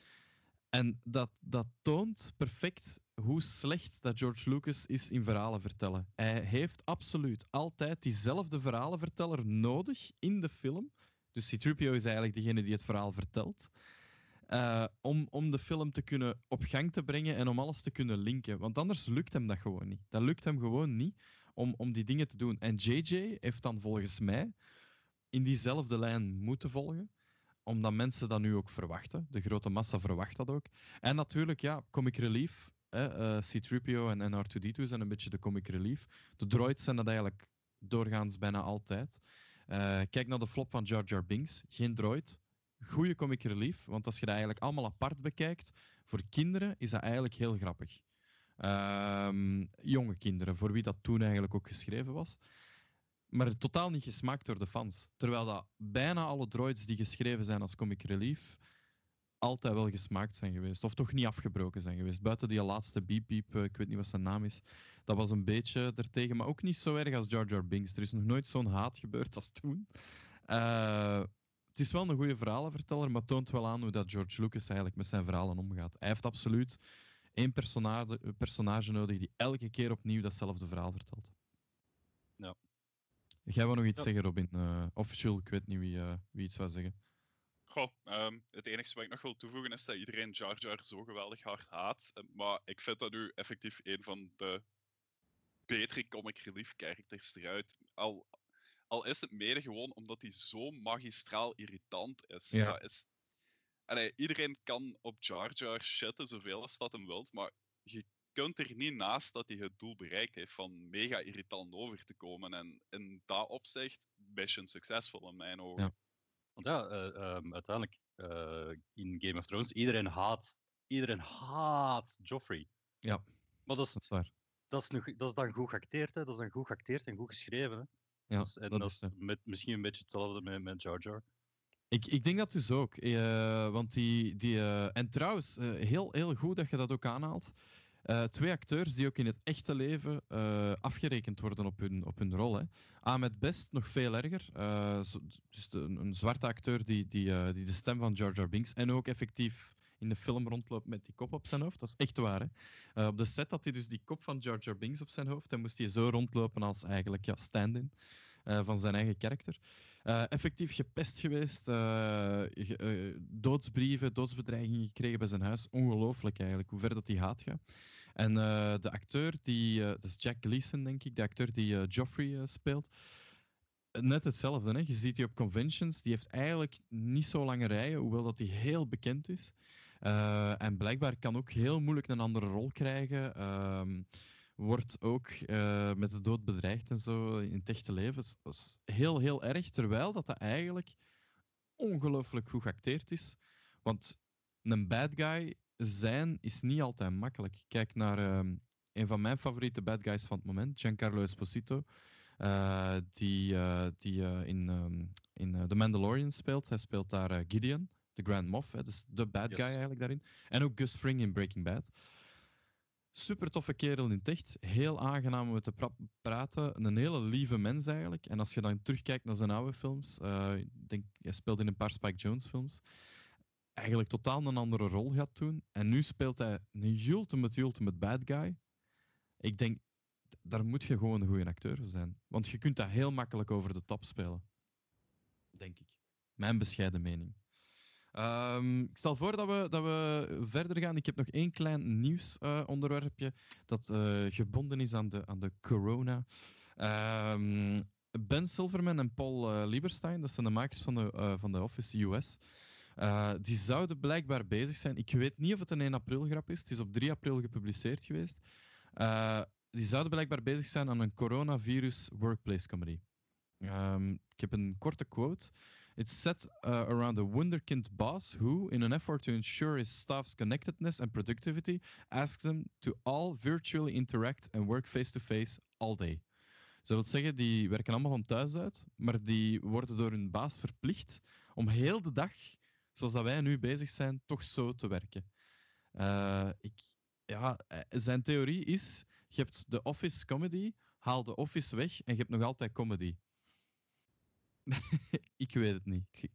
En dat, dat toont perfect hoe slecht dat George Lucas is in verhalen vertellen. Hij heeft absoluut altijd diezelfde verhalenverteller nodig in de film. Dus C-3PO is eigenlijk degene die het verhaal vertelt. Uh, om, om de film te kunnen op gang te brengen en om alles te kunnen linken. Want anders lukt hem dat gewoon niet. Dat lukt hem gewoon niet om, om die dingen te doen. En JJ heeft dan volgens mij in diezelfde lijn moeten volgen omdat mensen dat nu ook verwachten. De grote massa verwacht dat ook. En natuurlijk, ja, comic relief. Hè, C-3PO en, en R2-D2 zijn een beetje de comic relief. De droids zijn dat eigenlijk doorgaans bijna altijd. Uh, kijk naar de flop van Jar Jar Binks. Geen droid. Goede comic relief. Want als je dat eigenlijk allemaal apart bekijkt, voor kinderen is dat eigenlijk heel grappig. Um, jonge kinderen, voor wie dat toen eigenlijk ook geschreven was maar totaal niet gesmaakt door de fans. Terwijl dat bijna alle droids die geschreven zijn als comic relief altijd wel gesmaakt zijn geweest. Of toch niet afgebroken zijn geweest. Buiten die laatste Beep Beep, eh, ik weet niet wat zijn naam is. Dat was een beetje ertegen, maar ook niet zo erg als Jar Jar Binks. Er is nog nooit zo'n haat gebeurd als toen. Uh, het is wel een goede verhalenverteller, maar toont wel aan hoe dat George Lucas eigenlijk met zijn verhalen omgaat. Hij heeft absoluut één personage nodig die elke keer opnieuw datzelfde verhaal vertelt. Jij wil nog iets zeggen, Robin? Uh, officieel, ik weet niet wie, uh, wie iets wil zeggen. Goh, um, het enige wat ik nog wil toevoegen is dat iedereen Jar Jar zo geweldig hard haat. Eh, maar ik vind dat nu effectief een van de betere comic relief characters eruit. Al, al is het mede gewoon omdat hij zo magistraal irritant is. Ja. ja is allee, iedereen kan op Jar Jar shitten zoveel als dat hem wilt, maar je kunt er niet naast dat hij het doel bereikt heeft van mega irritant over te komen. En in dat opzicht, mission succesvol in mijn ogen. Ja. Want ja, uh, um, uiteindelijk uh, in Game of Thrones, iedereen haat, iedereen haat Joffrey. Ja, maar dat is, dat is waar. Dat is, nog, dat is dan goed geacteerd, hè? dat is dan goed geacteerd en goed geschreven. Hè? Ja, dus, en dat, dat is, is met, misschien een beetje hetzelfde met, met Jar Jar. Ik, ik denk dat dus ook. Uh, want die, die, en trouwens, heel, heel goed dat je dat ook aanhaalt. Uh, twee acteurs die ook in het echte leven uh, afgerekend worden op hun, op hun rol. Hè. Ahmed Best nog veel erger. Dus een, een, zwarte acteur die, die, die de stem van Jar Jar Binks en ook effectief in de film rondloopt met die kop op zijn hoofd. Dat is echt waar. Hè. op de set had hij dus die kop van Jar Jar Binks op zijn hoofd en moest hij zo rondlopen als eigenlijk ja, stand-in van zijn eigen karakter. Effectief gepest geweest, doodsbrieven, doodsbedreigingen gekregen bij zijn huis. Ongelooflijk eigenlijk, hoe ver dat die haat gaat. En de acteur, die, dat is Jack Gleason denk ik, de acteur die Joffrey speelt, net hetzelfde. Hè? Je ziet die op conventions, die heeft eigenlijk niet zo lange rijen, hoewel dat hij heel bekend is. en blijkbaar kan ook heel moeilijk een andere rol krijgen. Ehm, wordt ook met de dood bedreigd en zo in het echte leven. Dat is heel, heel erg. Terwijl dat, dat eigenlijk ongelooflijk goed geacteerd is. Want een bad guy zijn is niet altijd makkelijk. Kijk naar um, een van mijn favoriete bad guys van het moment, Giancarlo Esposito. Uh, die uh, die in, um, in The Mandalorian speelt. Hij speelt daar Gideon, de Grand Moff. Hè, dus de bad guy eigenlijk daarin. En ook Gus Fring in Breaking Bad. Super toffe kerel in het echt. Heel aangenaam om met te pra praten. Een hele lieve mens eigenlijk. En als je dan terugkijkt naar zijn oude films. Ik denk, hij speelde in een paar Spike Jones films. Eigenlijk totaal een andere rol gaat doen. En nu speelt hij een ultimate, ultimate bad guy. Ik denk, daar moet je gewoon een goede acteur zijn. Want je kunt dat heel makkelijk over de top spelen. Denk ik. Mijn bescheiden mening. Um, ik stel voor dat we, dat we verder gaan. Ik heb nog één klein nieuwsonderwerpje uh, dat uh, gebonden is aan de, aan de corona. Um, ben Silverman en Paul uh, Lieberstein, dat zijn de makers van de, van de Office US, die zouden blijkbaar bezig zijn. Ik weet niet of het een 1 april grap is. Het is op 3 april gepubliceerd geweest. die zouden blijkbaar bezig zijn aan een coronavirus workplace comedy. Um, ik heb een korte quote. It's set uh, around a wunderkind boss who, in an effort to ensure his staff's connectedness and productivity, asks them to all virtually interact and work face-to-face all day. Dus dat zeggen, die werken allemaal van thuis uit, maar die worden door hun baas verplicht om heel de dag, zoals dat wij nu bezig zijn, toch zo te werken. Uh, ik, ja, eh, zijn theorie is, je hebt de office comedy, haal de office weg en je hebt nog altijd comedy. ik weet het niet.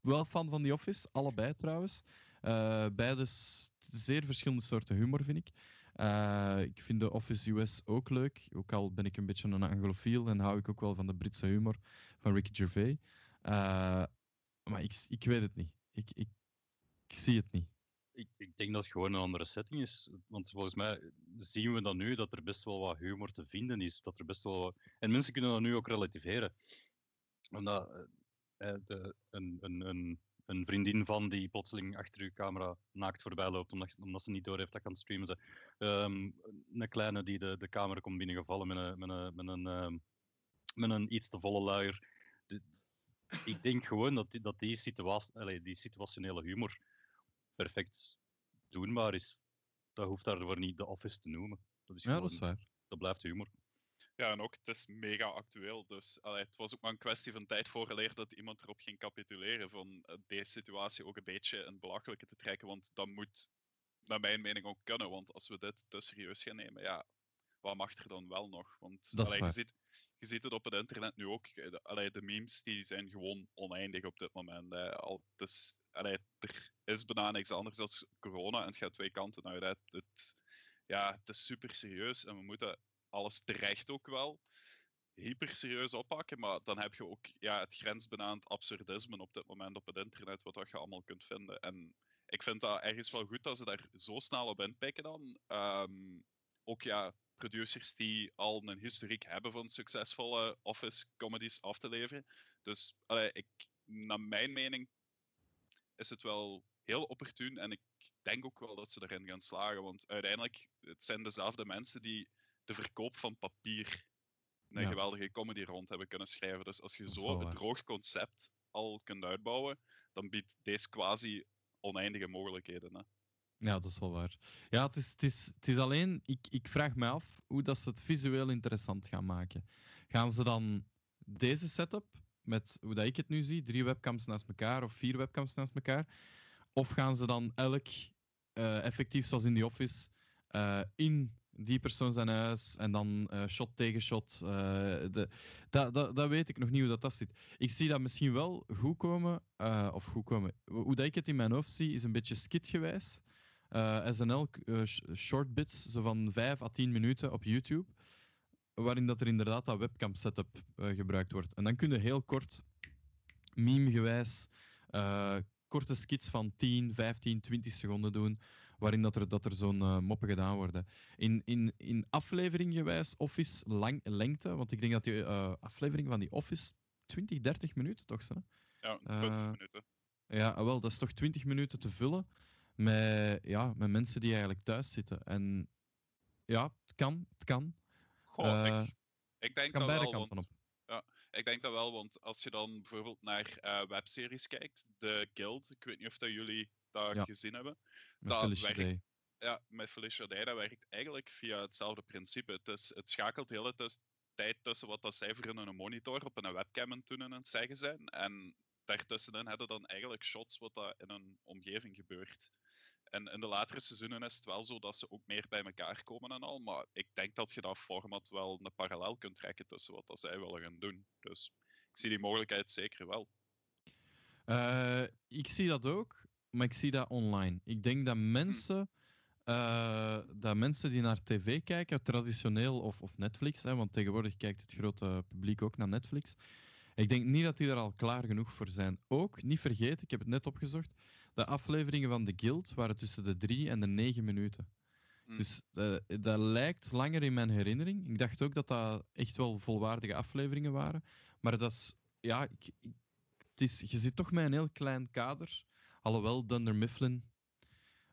Wel fan van The Office, allebei trouwens. Uh, beide zeer verschillende soorten humor, vind ik. Ik vind de Office US ook leuk. Ook al ben ik een beetje een anglofiel en hou ik ook wel van de Britse humor van Ricky Gervais. Uh, maar ik, ik weet het niet. Ik, ik, ik zie het niet. Ik, ik, denk dat het gewoon een andere setting is. Want volgens mij zien we dan nu dat er best wel wat humor te vinden is. Dat er best wel En mensen kunnen dat nu ook relativeren. Omdat uh, de, een, een, een, een, vriendin van die plotseling achter uw camera naakt voorbij loopt, omdat, omdat ze niet door heeft dat kan streamen. Ze. Um, een kleine die de, de kamer komt binnengevallen met een, met een, met een, um, met een iets te volle luier ik denk gewoon dat die, dat die, situatie, allez, die situationele humor perfect doenbaar is. Dat hoeft daarvoor niet de office te noemen. Dat is gewoon, ja, dat is waar. Dat blijft humor. Ja, en ook, het is mega actueel. Dus allee, het was ook maar een kwestie van tijd voorgeleerd dat iemand erop ging capituleren. Van uh, deze situatie ook een beetje een belachelijke te trekken. Want dat moet, naar mijn mening, ook kunnen. Want als we dit te serieus gaan nemen, ja, wat mag er dan wel nog? Want allee, je, ziet, je ziet het op het internet nu ook. Eh, allee, de memes die zijn gewoon oneindig op dit moment. Al, dus, er is bijna niks anders dan corona en het gaat twee kanten uit. Het, ja, het is super serieus en we moeten alles terecht ook wel hyper serieus oppakken, maar dan heb je ook ja, het grensbenaand absurdisme op dit moment op het internet, wat je allemaal kunt vinden. En ik vind dat ergens wel goed dat ze daar zo snel op inpikken dan. Um, ook ja, producers die al een historiek hebben van succesvolle office comedies af te leveren. Dus allee, ik, naar mijn mening is het wel heel opportun en ik denk ook wel dat ze erin gaan slagen. Want uiteindelijk het zijn dezelfde mensen die de verkoop van papier een geweldige comedy rond hebben kunnen schrijven. Dus als je zo een droog concept al kunt uitbouwen, dan biedt deze quasi oneindige mogelijkheden. Hè. Ja, dat is wel waar. Ja, het is, het is, het is alleen, ik, ik vraag me af hoe dat ze het visueel interessant gaan maken. Gaan ze dan deze setup, met hoe dat ik het nu zie, drie webcams naast elkaar of vier webcams naast elkaar, of gaan ze dan elk, uh, effectief zoals in die office, uh, in die persoon zijn huis en dan uh, shot tegen shot. de, dat, dat, dat weet ik nog niet hoe dat, dat zit. Ik zie dat misschien wel goed komen, of goed komen. Hoe dat ik het in mijn hoofd zie, is een beetje skitgewijs eh, SNL uh, short bits, zo van 5 à 10 minuten op YouTube, waarin dat er inderdaad dat webcam setup uh, gebruikt wordt. En dan kun je heel kort, meme-gewijs, korte skits van 10, 15, 20 seconden doen, waarin dat er, dat er zo'n moppen gedaan worden. In, in, in afleveringgewijs, Office lang, lengte, want ik denk dat die aflevering van die Office 20, 30 minuten toch? Zo, ja, 20 minuten. Ja, wel, dat is toch 20 minuten te vullen met, ja, met mensen die eigenlijk thuis zitten. En ja, het kan. Het kan. Goh, uh, ik, ik, denk kan dat beide wel, kanten want, op. Ja, ik denk dat wel, want als je dan bijvoorbeeld naar uh, webseries kijkt, The Guild, ik weet niet of dat jullie dat ja. gezien hebben. Met dat Felicia werkt, Day. Ja, met Felicia Day, dat werkt eigenlijk via hetzelfde principe. Het, is, het schakelt de hele tijd tussen wat dat zij voor in een monitor op een webcam aan doen en het zeggen zijn. En daartussenin hebben dan eigenlijk shots wat dat in een omgeving gebeurt. En in de latere seizoenen is het wel zo dat ze ook meer bij elkaar komen en al. Maar ik denk dat je dat format wel een parallel kunt trekken tussen wat dat zij willen gaan doen. Dus ik zie die mogelijkheid zeker wel. Uh, ik zie dat ook, maar ik zie dat online. Ik denk dat mensen, uh, dat mensen die naar tv kijken, traditioneel of, of Netflix, hè, want tegenwoordig kijkt het grote publiek ook naar Netflix. Ik denk niet dat die er al klaar genoeg voor zijn. Ook, niet vergeten, ik heb het net opgezocht, de afleveringen van The Guild waren tussen de drie en de negen minuten. Hmm. Dus uh, dat lijkt langer in mijn herinnering. Ik dacht ook dat dat echt wel volwaardige afleveringen waren. Maar dat is, ja, ik, het is, je zit toch met een heel klein kader. Alhoewel Dunder Mifflin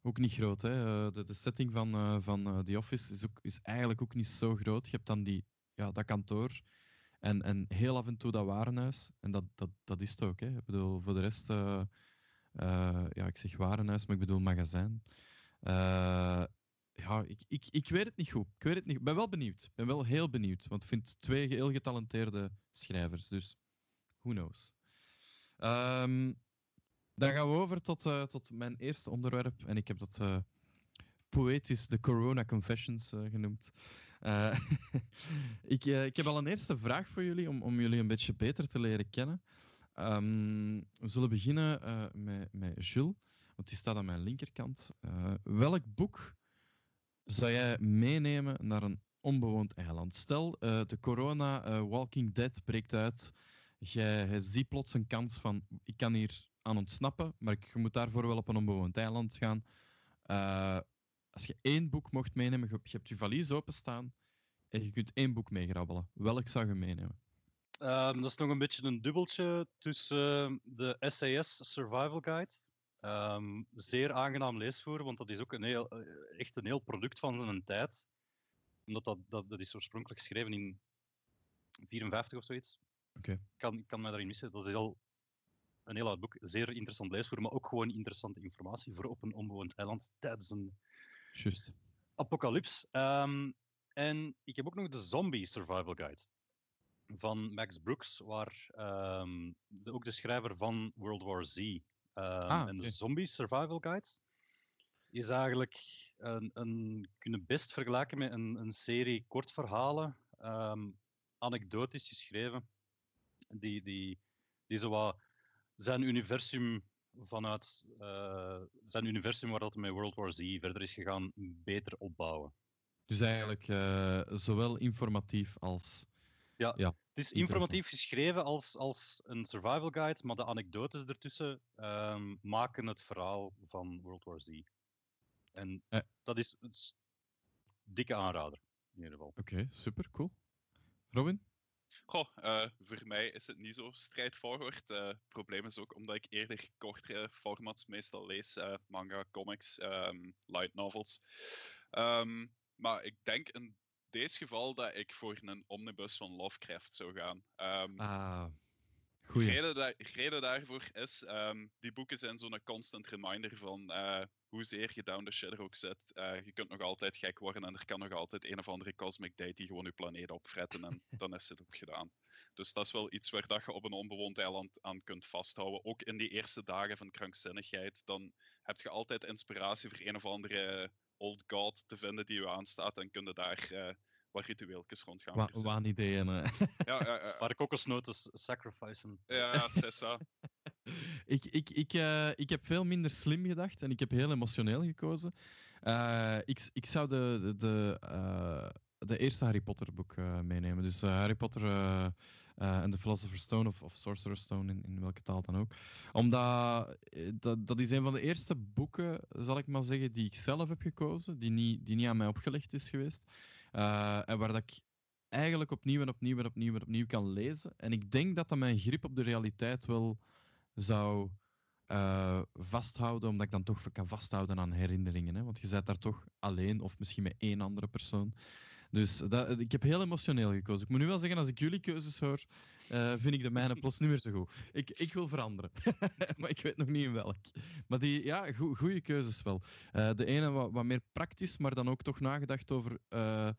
ook niet groot. Hè? Eh, de, de setting van, uh, van The Office is, ook, is eigenlijk ook niet zo groot. Je hebt dan die, ja, dat kantoor en, en heel af en toe dat warenhuis. En dat, dat, dat is het ook. Hè? Ik bedoel, voor de rest uh, ja, ik zeg warenhuis, maar ik bedoel magazijn. Uh, ja, ik, ik, ik weet het niet goed. Ik weet het niet. ben wel benieuwd. Ben wel heel benieuwd. Want ik vind twee heel getalenteerde schrijvers. Dus who knows. Um, dan gaan we over tot, uh, tot mijn eerste onderwerp. En ik heb dat poëtisch de Corona Confessions genoemd. ik, ik heb al een eerste vraag voor jullie, om, om jullie een beetje beter te leren kennen. Um, we zullen beginnen uh, met, met Jules. want die staat aan mijn linkerkant. Uh, welk boek zou jij meenemen naar een onbewoond eiland? Stel, uh, de corona Walking Dead breekt uit. Jij ziet plots een kans van, ik kan hier aan ontsnappen, maar ik moet daarvoor wel op een onbewoond eiland gaan. als je één boek mocht meenemen, je hebt je valies openstaan en je kunt één boek meegrabbelen. Welk zou je meenemen? Um, dat is nog een beetje een dubbeltje tussen uh, de SAS Survival Guide. Um, zeer aangenaam leesvoer, want dat is ook een heel, uh, echt een heel product van zijn tijd. Omdat dat, dat, dat is oorspronkelijk geschreven in 54 of zoiets. Oké. Okay. Ik kan, kan mij daarin missen. Dat is al een heel oud boek. Zeer interessant leesvoer, maar ook gewoon interessante informatie voor op een onbewoond eiland tijdens een Just. apocalyps. Um, en ik heb ook nog de Zombie Survival Guide van Max Brooks, waar um, de, ook de schrijver van World War Z um, ah, en de Zombie Survival Guides is eigenlijk een, een kunnen best vergelijken met een, een serie kortverhalen, um, anekdotisch geschreven, die, die, die zo zijn universum vanuit uh, zijn universum waar dat met World War Z verder is gegaan, beter opbouwen. Dus eigenlijk uh, zowel informatief als ja, ja het is informatief geschreven als, als een survival guide, maar de anekdotes ertussen um, maken het verhaal van World War Z. En eh. dat is een dikke aanrader, in ieder geval. Oké, okay, super, cool. Robin? Goh, uh, voor mij is het niet zo strijdforward. Het uh, probleem is ook omdat ik eerder kortere formats meestal lees. Uh, manga, comics, um, light novels. Um, maar ik denk een deze geval dat ik voor een omnibus van Lovecraft zou gaan. Um, ah, goeie. Reden, da reden daarvoor is, um, die boeken zijn zo'n constant reminder van uh, hoezeer je down the shitter ook zit. Uh, je kunt nog altijd gek worden en er kan nog altijd een of andere cosmic deity gewoon je planeet opfretten en dan is het ook gedaan. Dus dat is wel iets waar dat je op een onbewoond eiland aan kunt vasthouden. Ook in die eerste dagen van krankzinnigheid, dan heb je altijd inspiratie voor een of andere old god te vinden die je aanstaat en kunnen daar uh, wat ritueeltjes rond gaan. Wa waan ideeën. Ja, ja, ja. Waar kokosnoten sacrificen. Ja, Sessa. ik, ik, ik, uh, ik heb veel minder slim gedacht en ik heb heel emotioneel gekozen. Uh, ik, ik zou de, de, de, uh, de eerste Harry Potter boek meenemen. Dus Harry Potter en The Philosopher's Stone of, of Sorcerer's Stone, in, in welke taal dan ook. Omdat dat, dat is een van de eerste boeken, zal ik maar zeggen, die ik zelf heb gekozen, die niet, die niet aan mij opgelegd is geweest. Uh, en waar dat ik eigenlijk opnieuw en opnieuw en opnieuw en opnieuw kan lezen. En ik denk dat dat mijn grip op de realiteit wel zou uh, vasthouden, omdat ik dan toch kan vasthouden aan herinneringen. Hè? Want je bent daar toch alleen of misschien met één andere persoon. Dus ik heb heel emotioneel gekozen. Ik moet nu wel zeggen, als ik jullie keuzes hoor, uh, vind ik de mijne plots niet meer zo goed. Ik, ik wil veranderen, maar ik weet nog niet in welk. Maar die, ja, goede keuzes wel. Uh, de ene wat, wat, meer praktisch, maar dan ook toch nagedacht over... Uh,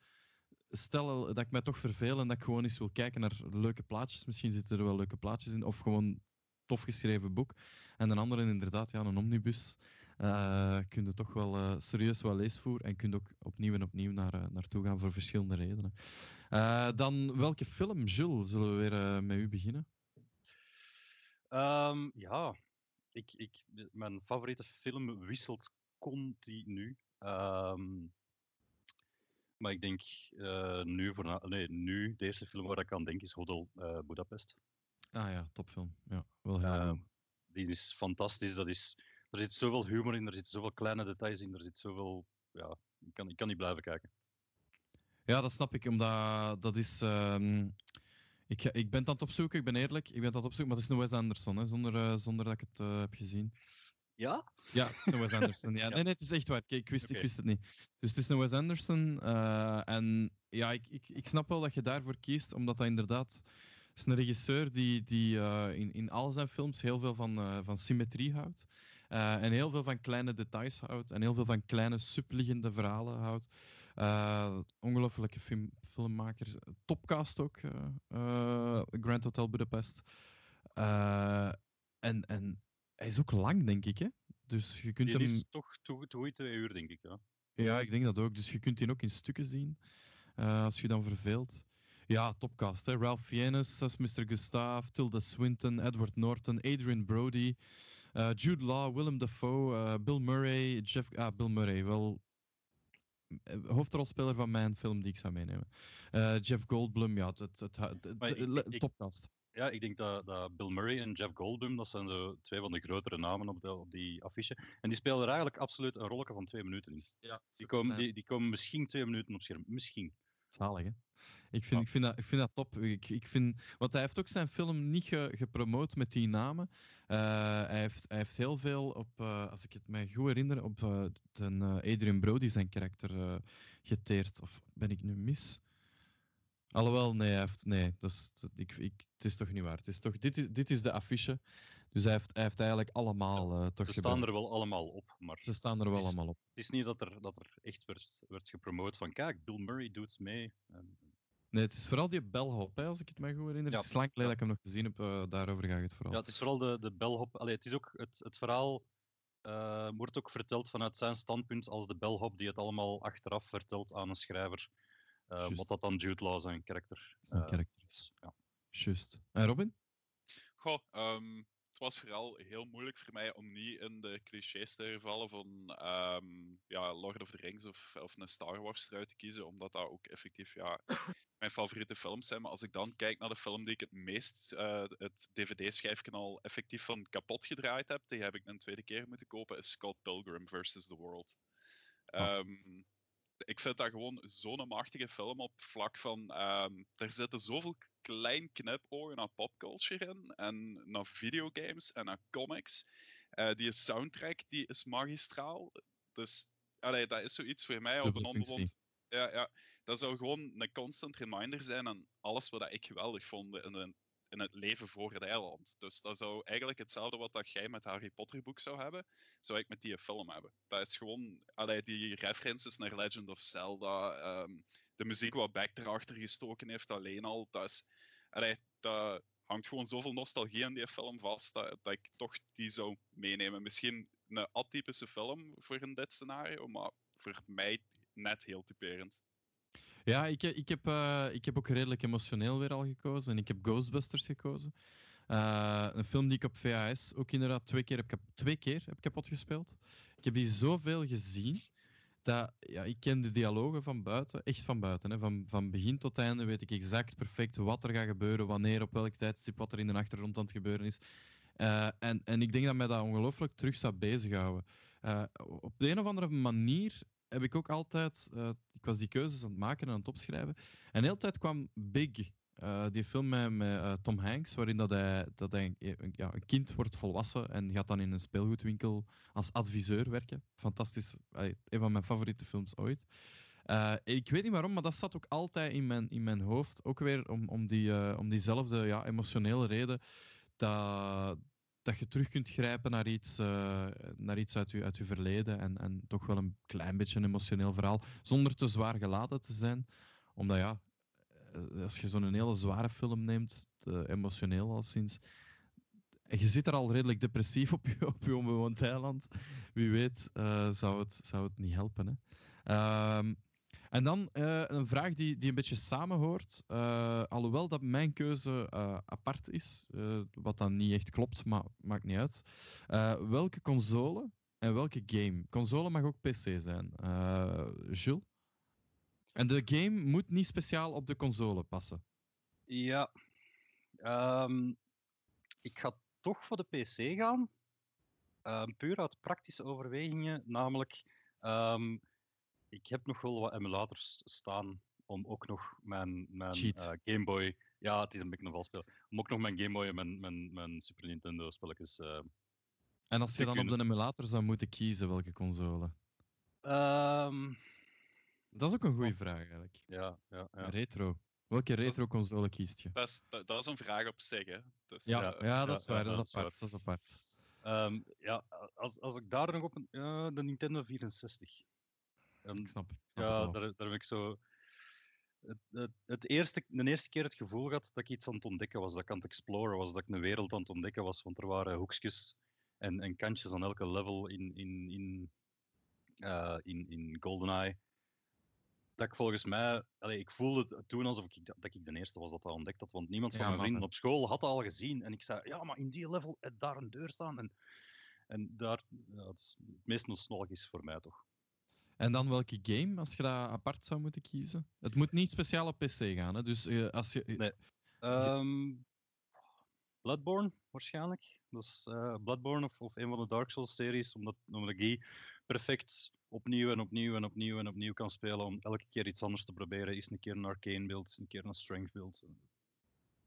stel dat ik mij toch verveel en dat ik gewoon eens wil kijken naar leuke plaatjes. Misschien zitten er wel leuke plaatjes in. Of gewoon tof geschreven boek. En een andere inderdaad, ja, een omnibus uh, kun je toch wel uh, serieus wel leesvoer en kun je ook opnieuw en opnieuw naar, uh, naartoe gaan voor verschillende redenen. dan welke film, Jules, zullen we weer met u beginnen? Um, ja, ik, ik, mijn favoriete film wisselt continu. Um, maar ik denk nu, voor, nee, nu, de eerste film waar ik aan denk is Hotel Budapest. Ah ja, topfilm. Ja, wel heel uh, Die is fantastisch. Dat is, er zit zoveel humor in, er zitten zoveel kleine details in, er zit zoveel... Ja, ik kan, ik kan niet blijven kijken. Ja, dat snap ik, omdat dat is... Um, ik, ik ben dat op zoek, ik ben eerlijk, ik ben dat op zoek, maar het is een Wes Anderson, hè, zonder, uh, zonder dat ik het uh, heb gezien. Ja? Ja, het is een Wes Anderson. Ja. ja. Nee, nee, het is echt waar. Kijk, ik, wist, okay. ik wist het niet. Dus het is een Wes Anderson. Uh, en ja, ik, ik, ik snap wel dat je daarvoor kiest, omdat dat inderdaad is een regisseur die, die uh, in, in al zijn films heel veel van, uh, van symmetrie houdt. Uh, en heel veel van kleine details houdt. En heel veel van kleine subliggende verhalen houdt. ongelofelijke film, filmmakers. Topcast ook. Grand Hotel Budapest. en, en hij is ook lang, denk ik. Hè? Dus je kunt die hem... is toch toe twee uur, denk ik. Ja. ja, ik denk dat ook. Dus je kunt die ook in stukken zien. als je dan verveelt. Ja, topcast. Hè? Ralph Fiennes als Mr. Gustav, Tilda Swinton, Edward Norton, Adrian Brody, Eh, Jude Law, Willem Dafoe, eh, Bill Murray, Jeff... Ah, Bill Murray, wel eh, hoofdrolspeler van mijn film die ik zou meenemen. Eh, Jeff Goldblum, ja, het, het, het, topcast. Ja, ik denk dat, dat Bill Murray en Jeff Goldblum, dat zijn de twee van de grotere namen op, de, op die affiche. En die spelen er eigenlijk absoluut een rolletje van twee minuten in. Ja, Die komen, die, die komen misschien twee minuten op scherm. Misschien. Zalig, hè? Ik vind, ik vind, dat, ik vind dat top. Ik, ik vind, want hij heeft ook zijn film niet ge, gepromoot met die namen. Eh, hij, heeft, hij heeft heel veel op, eh, als ik het mij goed herinner, op eh, Adrian Brody zijn karakter geteerd. Of ben ik nu mis? Alhoewel, nee, hij heeft, nee dat is, dat- ik, ik, het is toch niet waar. Het is toch, dit, is, dit is de affiche. Dus hij heeft, hij heeft eigenlijk allemaal toch Ze staan er wel allemaal op, maar Ze staan er wel Het is- allemaal op. het is niet dat er, dat er echt werd, werd gepromoot van kijk, Bill Murray doet mee. En, Nee, het is vooral die bellhop, hè, als ik het mij goed herinner. Ja, Het is lang geleden ja. dat ik hem nog gezien heb. eh, daarover gaat het vooral. ja, het is vooral de, de bellhop. Allee, het is ook het, het verhaal eh, wordt ook verteld vanuit zijn standpunt als de bellhop die het allemaal achteraf vertelt aan een schrijver. eh, Juist. wat dat dan Jude Law zijn karakter Zijn eh, karakter is. Ja. Juist. En Robin? Goh, ehm, het was vooral heel moeilijk voor mij om niet in de clichés te vallen van ehm, ja, Lord of the Rings of, of een Star Wars eruit te kiezen, omdat dat ook effectief ja, mijn favoriete films zijn. Maar als ik dan kijk naar de film die ik het meest, eh, het dvd-schijfje al effectief van kapot gedraaid heb, die heb ik een tweede keer moeten kopen, is Scott Pilgrim vs. The World. Ah. Ehm, ik vind dat gewoon zo'n machtige film op vlak van. ehm, er zitten zoveel klein knipogen naar popculture in. En naar videogames en naar comics. Eh, die soundtrack die is magistraal. Dus allee, dat is zoiets voor mij op een onbewoond. Ja, ja, dat zou gewoon een constant reminder zijn aan alles wat ik geweldig vond in, in het leven voor het eiland. Dus dat zou eigenlijk hetzelfde wat dat jij met Harry Potter boek zou hebben, zou ik met die film hebben. Dat is gewoon, allee, die references naar Legend of Zelda, ehm, de muziek wat Beck erachter gestoken heeft alleen al, dat is, allee, dat hangt gewoon zoveel nostalgie aan die film vast, dat, dat ik toch die zou meenemen. Misschien een atypische film voor in dit scenario, maar voor mij net heel typerend. Ja, ik, he- ik, heb, eh, ik heb ook redelijk emotioneel weer al gekozen. En ik heb Ghostbusters gekozen. Eh, een film die ik op VHS ook inderdaad twee keer heb, twee keer heb kapot gespeeld. Ik heb die zoveel gezien. Dat, ja, ik ken de dialogen van buiten, echt van buiten. Hè. Van, van begin tot einde weet ik exact perfect wat er gaat gebeuren, wanneer, op welk tijdstip, wat er in de achtergrond aan het gebeuren is. Eh, en, en ik denk dat mij dat ongelooflijk terug zou bezighouden. Eh, op de een of andere manier heb ik ook altijd. eh, ik was die keuzes aan het maken en aan het opschrijven. En de hele tijd kwam Big, eh, die film met, eh, Tom Hanks, waarin dat hij, dat hij ja, een kind wordt volwassen en gaat dan in een speelgoedwinkel als adviseur werken. Fantastisch. Een van mijn favoriete films ooit. Ik weet niet waarom, maar dat zat ook altijd in mijn, in mijn hoofd. Ook weer om, om, die, om diezelfde ja, emotionele reden dat, dat je terug kunt grijpen naar iets, eh, naar iets uit, je, uit je verleden en, en toch wel een klein beetje een emotioneel verhaal, zonder te zwaar geladen te zijn. Omdat ja, eh, als je zo'n hele zware film neemt, emotioneel al sinds, je zit er al redelijk depressief op je, op je onbewoond eiland. Wie weet eh, zou, het, zou het niet helpen. Hè? Ehm, en dan eh, een vraag die, die een beetje samenhoort. eh, alhoewel dat mijn keuze eh, apart is, wat dan niet echt klopt, maar maakt niet uit. Welke console en welke game? Console mag ook PC zijn. Jules? En de game moet niet speciaal op de console passen. Ja. Ehm, ik ga toch voor de PC gaan. Ehm, puur uit praktische overwegingen. Namelijk, ehm, ik heb nog wel wat emulators staan om ook nog mijn, mijn eh, Game Boy. Ja, het is een beetje een valspel. Om ook nog mijn Game Boy en mijn, mijn, mijn Super Nintendo spelletjes. eh, En als je dan op de emulator zou moeten kiezen welke console? ehm, Dat is ook een goede vraag eigenlijk. ja, ja, ja. Retro. Welke retro console kiest je? Dat is, dat, dat is een vraag op zich. Hè. Dus, Ja, eh, ja, dat ja, is waar. ja, dat, dat is apart. Dat is apart. Ehm, ja, als, als ik daar nog op een. de Nintendo 64. Ehm, Ik snap, ik snap het Ja, daar, daar heb ik zo. Het, het, het eerste, de eerste keer het gevoel gehad dat ik iets aan het ontdekken was, dat ik aan het exploren was, dat ik een wereld aan het ontdekken was, want er waren hoekjes en, en kantjes aan elke level in, in, in, eh, in, in GoldenEye. Dat ik volgens mij, allee, ik voelde het toen alsof ik, dat ik de eerste was dat dat ontdekt had, want niemand van Ja, mijn vrienden op school had dat al gezien. En ik zei, ja, maar in die level heb daar een deur staan. En En daar, ja, dat is het meest nostalgisch voor mij toch. En dan welke game, als je dat apart zou moeten kiezen? Het moet niet speciaal op PC gaan, hè? Dus uh, als je... Nee. Um, Bloodborne, waarschijnlijk. Dat is uh, Bloodborne of, of een van de Dark Souls-series, omdat, omdat die perfect opnieuw en opnieuw en opnieuw en opnieuw kan spelen om elke keer iets anders te proberen. Is een keer een arcane build, is een keer een strength build.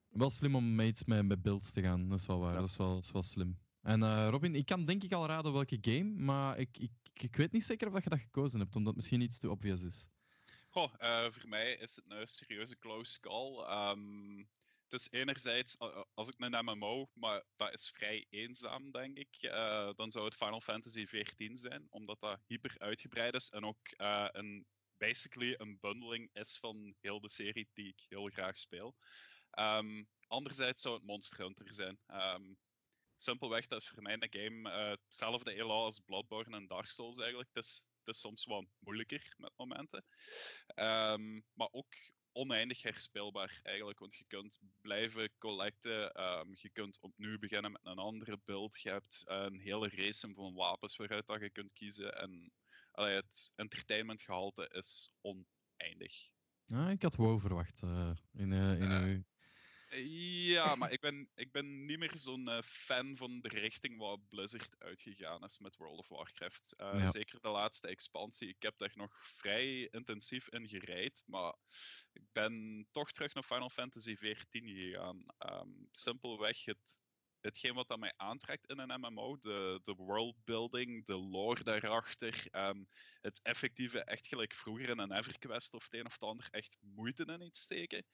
Wel slim om mates met, met builds te gaan, dat is wel waar. Dat, is wel, dat is wel slim. En uh, Robin, ik kan denk ik al raden welke game, maar ik, ik, ik weet niet zeker of je dat gekozen hebt, omdat het misschien iets te obvious is. Goh, uh, voor mij is het een serieuze close call. Um, het is enerzijds, als ik een MMO, maar dat is vrij eenzaam, denk ik, uh, dan zou het Final Fantasy XIV zijn, omdat dat hyper uitgebreid is en ook een, basically een bundeling is van heel de serie die ik heel graag speel. Um, anderzijds zou het Monster Hunter zijn. Um, simpelweg, dat voor mij een game uh, hetzelfde elan als Bloodborne en Dark Souls eigenlijk. Het is, het is soms wat moeilijker met momenten. Um, maar ook oneindig herspeelbaar eigenlijk. Want je kunt blijven collecten, um, je kunt opnieuw beginnen met een andere build. Je hebt een hele race van wapens waaruit dat je kunt kiezen. En allee, het entertainmentgehalte is oneindig. Ja, ik had WoW verwacht uh, in, uh, in uh, uw ja, maar ik ben, ik ben niet meer zo'n uh, fan van de richting waar Blizzard uitgegaan is met World of Warcraft. Uh, ja. Zeker de laatste expansie. Ik heb daar nog vrij intensief in gereid, maar ik ben toch terug naar Final Fantasy XIV gegaan. Um, simpelweg het hetgeen wat dat mij aantrekt in een MMO, de, de worldbuilding, de lore daarachter, um, het effectieve, echt gelijk vroeger in een EverQuest of het een of het ander, echt moeite in iets steken,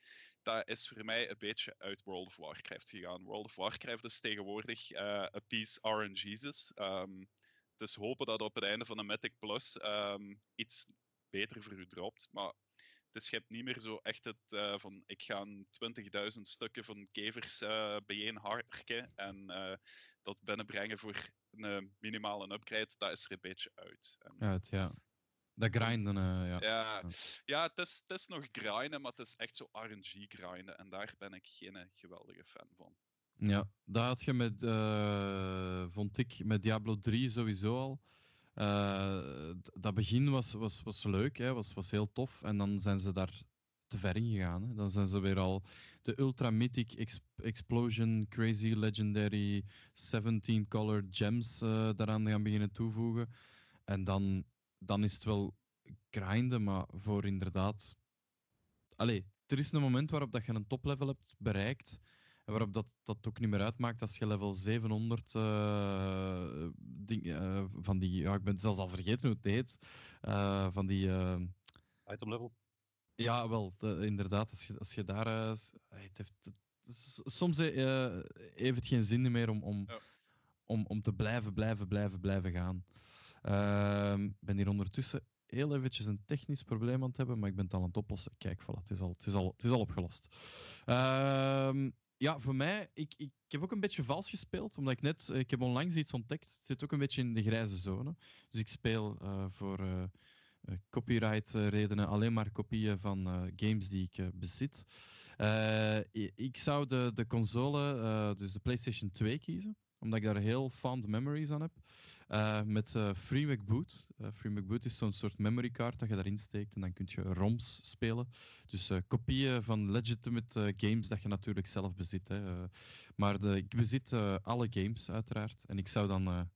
dat is voor mij een beetje uit World of Warcraft gegaan. World of Warcraft is tegenwoordig uh, a piece RNG's. Um, dus hopen dat op het einde van de Mythic Plus um, iets beter voor u dropt, maar dus je hebt niet meer zo echt het uh, van ik ga 20.000 stukken van kevers uh, bijeenharken en uh, dat binnenbrengen voor een minimale upgrade, dat is er een beetje uit. En, uit, ja. Dat grinden, ja. Ja, ja het, is, het is nog grinden, maar het is echt zo RNG grinden en daar ben ik geen geweldige fan van. Ja, dat had je met, vond ik, met Diablo 3 sowieso al. Uh, dat begin was, was, was leuk, hè, was, was heel tof. En dan zijn ze daar te ver in gegaan. Hè. Dan zijn ze weer al de Ultra Mythic Ex Explosion, Crazy Legendary, 17 Color Gems uh, daaraan gaan beginnen toevoegen. En dan, dan is het wel grinden, maar voor inderdaad. Allee, er is een moment waarop dat je een toplevel hebt bereikt waarop dat, dat ook niet meer uitmaakt als je level 700 uh, eh, ding, uh, van die, ja, ik ben zelfs al vergeten hoe het heet, uh, van die... Item level? Ja, wel, de, inderdaad, als je, als je daar... het heeft, het, soms heeft het geen zin meer om, om, ja. om, om te blijven, blijven, blijven, blijven gaan. Ehm, ik ben hier ondertussen heel eventjes een technisch probleem aan het hebben, maar ik ben het al aan het oplossen. Kijk, voilà, het is al, het is al, het is al opgelost. Uh, ja, voor mij, ik, ik, heb ook een beetje vals gespeeld, omdat ik net, ik heb onlangs iets ontdekt, het zit ook een beetje in de grijze zone. Dus ik speel uh, voor uh, copyright redenen alleen maar kopieën van games die ik bezit. ik zou de, de console, dus de PlayStation 2 kiezen, omdat ik daar heel fond memories aan heb. Uh, met uh, FreeMac Boot. Uh, FreeMac Boot is zo'n soort memory card dat je daarin steekt en dan kun je ROMs spelen. Dus kopieën van legitimate games dat je natuurlijk zelf bezit. Hè. maar de, ik bezit alle games uiteraard en ik zou dan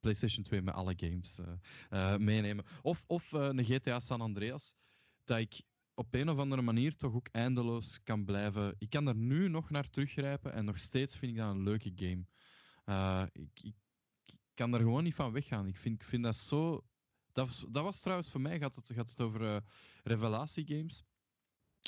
PlayStation 2 met alle games meenemen. Of, of een GTA San Andreas, dat ik op een of andere manier toch ook eindeloos kan blijven. Ik kan er nu nog naar teruggrijpen en nog steeds vind ik dat een leuke game. ik kan er gewoon niet van weggaan. Ik vind, ik vind dat zo. Dat was, dat was trouwens voor mij, gaat het, gaat het over uh, revelatiegames.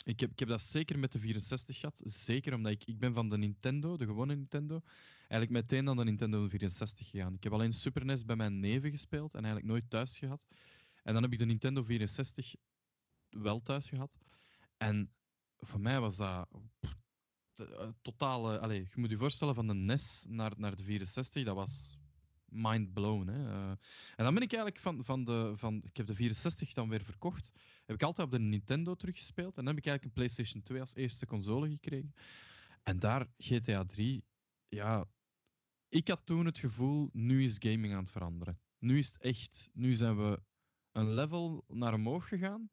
Ik heb, ik heb dat zeker met de 64 gehad. Zeker omdat ik, ik ben van de Nintendo, de gewone Nintendo, eigenlijk meteen naar de Nintendo 64 gegaan. Ik heb alleen Super NES bij mijn neven gespeeld en eigenlijk nooit thuis gehad. En dan heb ik de Nintendo 64 wel thuis gehad. En voor mij was dat uh, totale... Allez, je moet je voorstellen, van de NES naar, naar de 64, dat was mind blown. Hè. Uh, en dan ben ik eigenlijk van, van de. Van, ik heb de 64 dan weer verkocht. Heb ik altijd op de Nintendo teruggespeeld. En dan heb ik eigenlijk een PlayStation 2 als eerste console gekregen. En daar GTA 3, ja. ik had toen het gevoel, nu is gaming aan het veranderen. Nu is het echt, nu zijn we een level naar omhoog gegaan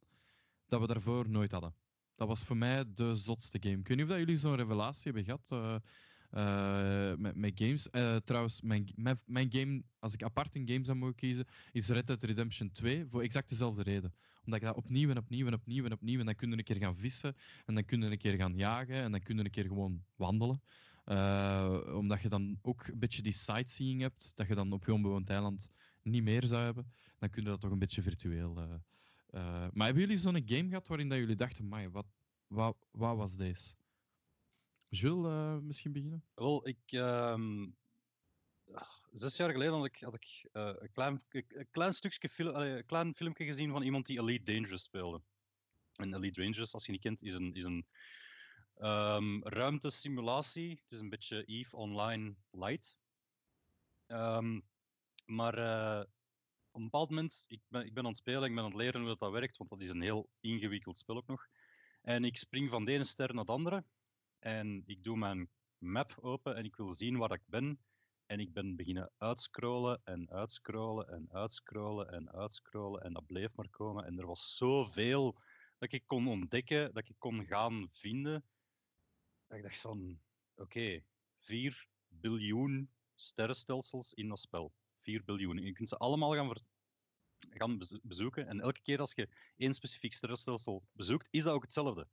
dat we daarvoor nooit hadden. Dat was voor mij de zotste game. Ik weet niet of dat jullie zo'n revelatie hebben gehad uh, uh, met, games. Uh, trouwens, mijn, mijn, mijn, game, als ik apart een game zou mogen kiezen, is Red Dead Redemption 2 voor exact dezelfde reden. Omdat ik dat opnieuw en opnieuw en opnieuw en opnieuw en dan kun je een keer gaan vissen en dan kun je een keer gaan jagen en dan kun je een keer gewoon wandelen. omdat je dan ook een beetje die sightseeing hebt, dat je dan op je onbewoond eiland niet meer zou hebben, dan kun je dat toch een beetje virtueel. Maar hebben jullie zo'n game gehad waarin dat jullie dachten, wat, wat, wat was deze? Jules, uh, misschien beginnen? Wel, ik... Um, zes jaar geleden had ik, had ik een, klein, een klein stukje film, een klein filmpje gezien van iemand die Elite Dangerous speelde. En Elite Dangerous, als je niet kent, is een, is een um, ruimtesimulatie. Het is een beetje EVE Online Light. Um, maar op een bepaald moment, ik ben, ik ben aan het spelen, ik ben aan het leren hoe dat, dat werkt, want dat is een heel ingewikkeld spel ook nog. En ik spring van de ene ster naar de andere. En ik doe mijn map open en ik wil zien waar ik ben. En ik ben beginnen uitscrollen en uitscrollen en uitscrollen en uitscrollen. En dat bleef maar komen. En er was zoveel dat ik kon ontdekken, dat ik kon gaan vinden. Dat ik dacht van, oké, okay, 4 biljoen sterrenstelsels in dat spel. 4 biljoen. je kunt ze allemaal gaan, gaan bezoeken. En elke keer als je één specifiek sterrenstelsel bezoekt, is dat ook hetzelfde.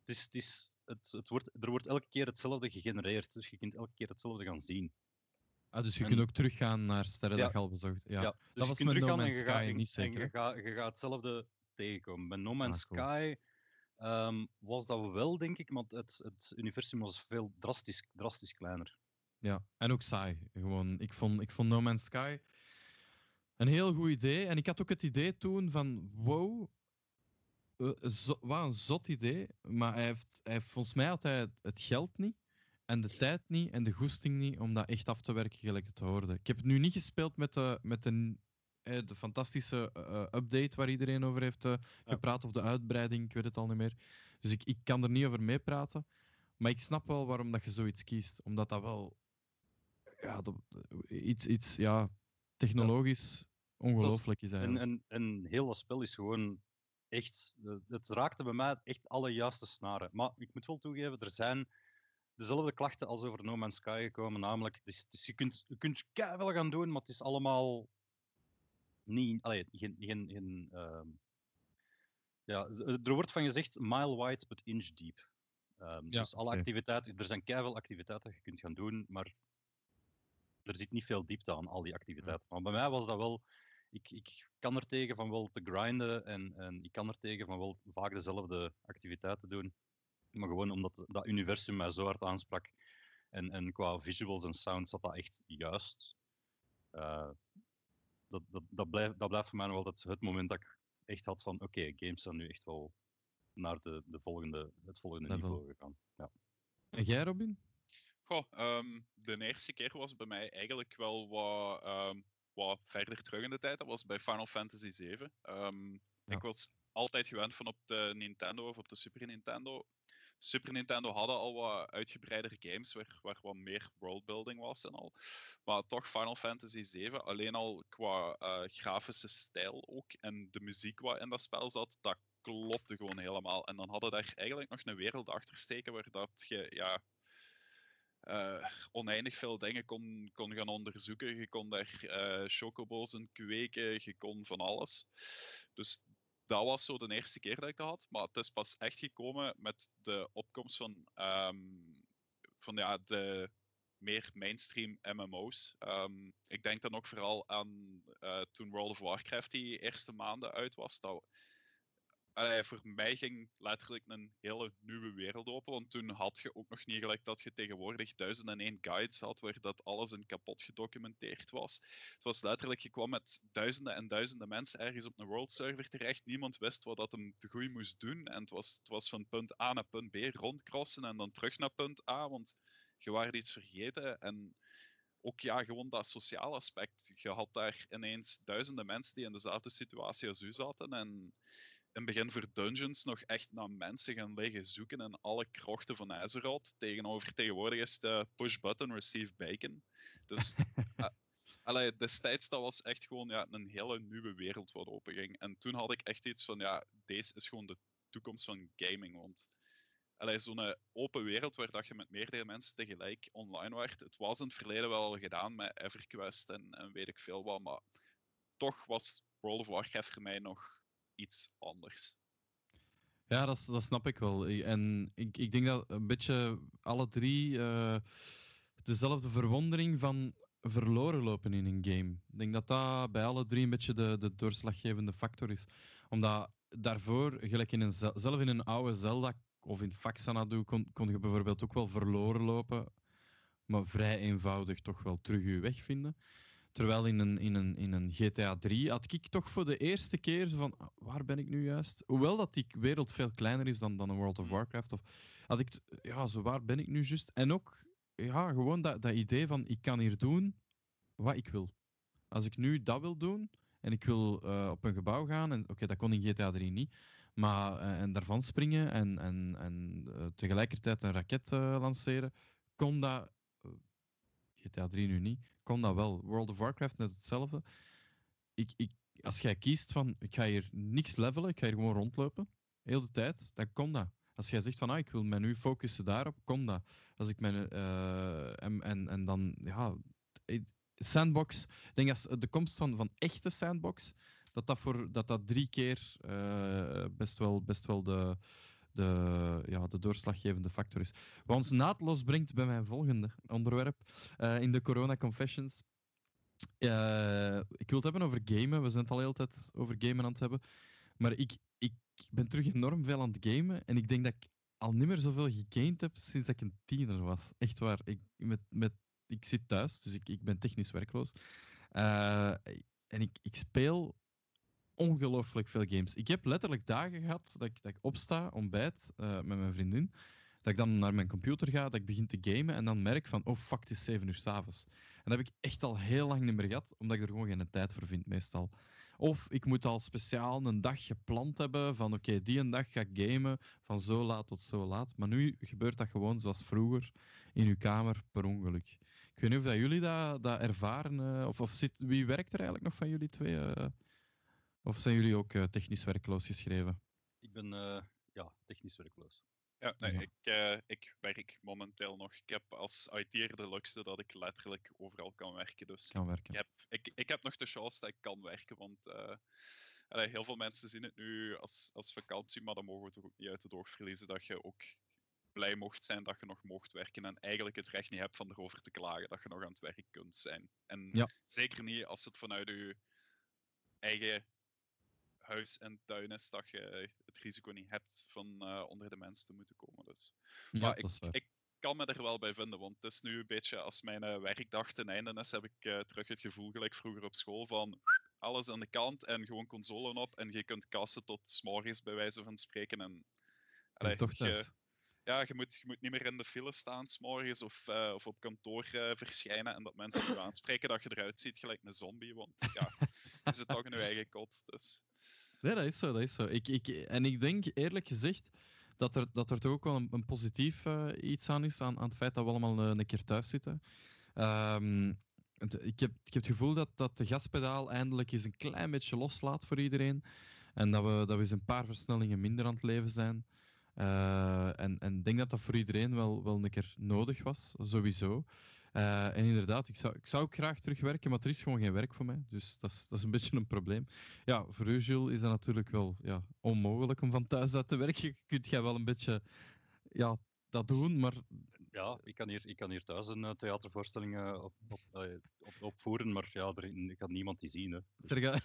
Het is, het is, het, het wordt, er wordt elke keer hetzelfde gegenereerd. Dus je kunt elke keer hetzelfde gaan zien. Ah, dus je kunt ook teruggaan naar sterren ja. dat je al bezocht Ja, ja dus dat was met No Man's Sky niet zeker. Je gaat, je gaat hetzelfde tegenkomen. Bij No Man's ah, Sky um, was dat wel, denk ik, want het, het universum was veel drastisch, drastisch kleiner. Ja, en ook saai. Gewoon, ik, vond, ik vond No Man's Sky een heel goed idee. En ik had ook het idee toen van, wow, wat een zot idee. Maar hij heeft, hij volgens mij had hij het geld niet, en de tijd niet, en de goesting niet om dat echt af te werken gelijk het hoorde. Ik heb het nu niet gespeeld met de, met de, eh, de fantastische uh, update waar iedereen over heeft uh, gepraat, of de uitbreiding, ik weet het al niet meer. Dus ik, ik kan er niet over meepraten. Maar ik snap wel waarom dat je zoiets kiest. Omdat dat wel ja, dat, iets, iets ja, technologisch ongelooflijk is eigenlijk. En, en, en heel dat spel is gewoon echt... Het raakte bij mij echt alle juiste snaren. Maar ik moet wel toegeven, er zijn dezelfde klachten als over No Man's Sky gekomen. Namelijk, dus, dus je kunt, je kunt wel gaan doen, maar het is allemaal niet... Allee, geen... geen, geen uh, ja, er wordt van gezegd mile wide but inch deep. Um, ja, dus alle activiteiten, er zijn keihard activiteiten dat je kunt gaan doen, maar er zit niet veel diepte aan al die activiteiten. Maar bij mij was dat wel, ik, ik kan er tegen van wel te grinden en, en ik kan er tegen van wel vaak dezelfde activiteiten doen. Maar gewoon omdat dat universum mij zo hard aansprak. En, en qua visuals en sounds zat dat echt juist. Uh, dat, dat, dat, blijft, dat blijft voor mij nog altijd het moment dat ik echt had van oké, games zijn nu echt wel naar de, de volgende, het volgende niveau gegaan. Ja. En jij Robin? Goh, um, de eerste keer was bij mij eigenlijk wel wat, um, wat verder terug in de tijd. Dat was bij Final Fantasy VII. Um, ehm, ja. Ik was altijd gewend van op de Nintendo of op de Super Nintendo. Super Nintendo hadden al wat uitgebreidere games waar, waar wat meer worldbuilding was en al. Maar toch Final Fantasy VII, alleen al qua uh, grafische stijl ook en de muziek wat in dat spel zat, dat klopte gewoon helemaal. En dan hadden daar eigenlijk nog een wereld achter steken waar dat je ja, uh, oneindig veel dingen kon, kon gaan onderzoeken. Je kon daar uh, chocobo's in kweken, je kon van alles. Dus dat was zo de eerste keer dat ik dat had. Maar het is pas echt gekomen met de opkomst van, um, van ja, de meer mainstream MMO's. Ehm, ik denk dan ook vooral aan uh, toen World of Warcraft die eerste maanden uit was. Allee, voor mij ging letterlijk een hele nieuwe wereld open. Want toen had je ook nog niet gelijk dat je tegenwoordig duizenden en één guides had waar dat alles in kapot gedocumenteerd was. Het was letterlijk, je kwam met duizenden en duizenden mensen ergens op een world server terecht. Niemand wist wat dat hem te goed moest doen. En het was, het was van punt A naar punt B rondcrossen en dan terug naar punt A, want je waren iets vergeten. En ook ja, gewoon dat sociale aspect. Je had daar ineens duizenden mensen die in dezelfde situatie als u zaten. En in het begin voor dungeons nog echt naar mensen gaan liggen zoeken in alle krochten van Azeroth. Tegenover tegenwoordig is de push button receive bacon. Dus allee, destijds dat was echt gewoon ja, een hele nieuwe wereld wat openging. En toen had ik echt iets van, ja, deze is gewoon de toekomst van gaming. Want zo'n open wereld waar dat je met meerdere mensen tegelijk online werd, het was in het verleden wel gedaan met EverQuest en, en weet ik veel wat, maar toch was World of Warcraft voor mij nog iets anders. Ja, dat, dat snap ik wel. En ik, ik denk dat een beetje alle drie uh, dezelfde verwondering van verloren lopen in een game. Ik denk dat dat bij alle drie een beetje de, de doorslaggevende factor is. Omdat daarvoor, gelijk in een, zelf in een oude Zelda of in Faxanadu, kon, kon je bijvoorbeeld ook wel verloren lopen, maar vrij eenvoudig toch wel terug je weg vinden. Terwijl in een, in, een, in een GTA 3 had ik toch voor de eerste keer zo van, ah, waar ben ik nu juist? Hoewel dat die wereld veel kleiner is dan, dan een World of mm. Warcraft, of, had ik, ja, zo waar ben ik nu juist? En ook, ja, gewoon dat, dat idee van, ik kan hier doen wat ik wil. Als ik nu dat wil doen, en ik wil uh, op een gebouw gaan, en oké, dat kon in GTA 3 niet, maar uh, en daarvan springen en, en, en uh, tegelijkertijd een raket lanceren, kon dat, GTA 3 nu niet, kon dat wel. World of Warcraft net hetzelfde. Ik, ik, als jij kiest van, ik ga hier niks levelen, ik ga hier gewoon rondlopen, heel de tijd, dan kon dat. Als jij zegt van, ah, ik wil me nu focussen daarop, kon dat. Als ik mijn, en, en, en dan, ja, sandbox. Ik denk dat de komst van, van echte sandbox, dat dat, voor, dat, dat drie keer uh, best wel, best wel de, de, ja, de doorslaggevende factor is. Wat ons naadloos brengt bij mijn volgende onderwerp uh, in de Corona Confessions. Uh, ik wil het hebben over gamen. We zijn het al heel tijd over gamen aan het hebben. Maar ik, ik ben terug enorm veel aan het gamen. En ik denk dat ik al niet meer zoveel gegamed heb sinds ik een tiener was. Echt waar. Ik, met, met ik zit thuis, dus ik, ik ben technisch werkloos. Uh, en ik, ik speel ongelooflijk veel games. Ik heb letterlijk dagen gehad dat ik, dat ik opsta, ontbijt uh, met mijn vriendin. Dat ik dan naar mijn computer ga, dat ik begin te gamen en dan merk van, oh fuck, het is 7 uur s'avonds. En dat heb ik echt al heel lang niet meer gehad, omdat ik er gewoon geen tijd voor vind meestal. Of ik moet al speciaal een dag gepland hebben van oké, die een dag ga ik gamen van zo laat tot zo laat. Maar nu gebeurt dat gewoon zoals vroeger in uw kamer per ongeluk. Ik weet niet of dat jullie dat, dat ervaren. Uh, of of zit, wie werkt er eigenlijk nog van jullie twee? Uh, of zijn jullie ook uh, technisch werkloos geschreven? Ik ben ja, technisch werkloos. Ja, nee, ja. Ik, ik werk momenteel nog. Ik heb als IT'er de luxe dat ik letterlijk overal kan werken. Dus kan werken. Ik, heb, ik, ik heb nog de chance dat ik kan werken, want allee, heel veel mensen zien het nu als, als vakantie, maar dan mogen we toch ook niet uit het oog verliezen dat je ook blij mocht zijn dat je nog mocht werken en eigenlijk het recht niet hebt van erover te klagen dat je nog aan het werk kunt zijn. En zeker niet als het vanuit je eigen huis en tuin is dat je het risico niet hebt van uh, onder de mensen te moeten komen. Dus. Ja, maar ik, ik, kan me er wel bij vinden, want het is nu een beetje als mijn uh, werkdag ten einde is, heb ik uh, terug het gevoel, gelijk vroeger op school, van alles aan de kant en gewoon consolen op en je kunt kassen tot s'morgens bij wijze van spreken. En, allee, toch je, ja, je moet, je moet niet meer in de file staan s'morgens of, uh, of op kantoor uh, verschijnen en dat mensen je aanspreken dat je eruit ziet gelijk een zombie. Want ja, je zit toch in je eigen kot. Dus. Nee, dat is zo. Dat is zo. Ik, ik, en ik denk eerlijk gezegd dat er, dat er toch ook wel een, positief uh, iets aan is, aan, aan het feit dat we allemaal een keer thuis zitten. Um, ik, heb, ik heb het gevoel dat, dat de gaspedaal eindelijk eens een klein beetje loslaat voor iedereen. En dat we, dat we eens een paar versnellingen minder aan het leven zijn. Uh, en ik denk dat dat voor iedereen wel, wel een keer nodig was, sowieso. Uh, en inderdaad, ik zou, ik zou ook graag terugwerken, maar er is gewoon geen werk voor mij. Dus dat is, dat is een beetje een probleem. Ja, voor u, Jules, is dat natuurlijk wel ja, onmogelijk om van thuis uit te werken. Je kunt jij wel een beetje ja, dat doen, maar ja, ik kan hier, ik kan hier thuis een uh, theatervoorstelling uh, op, op, op, opvoeren, maar ja, er gaat niemand die zien. Hè. Dus.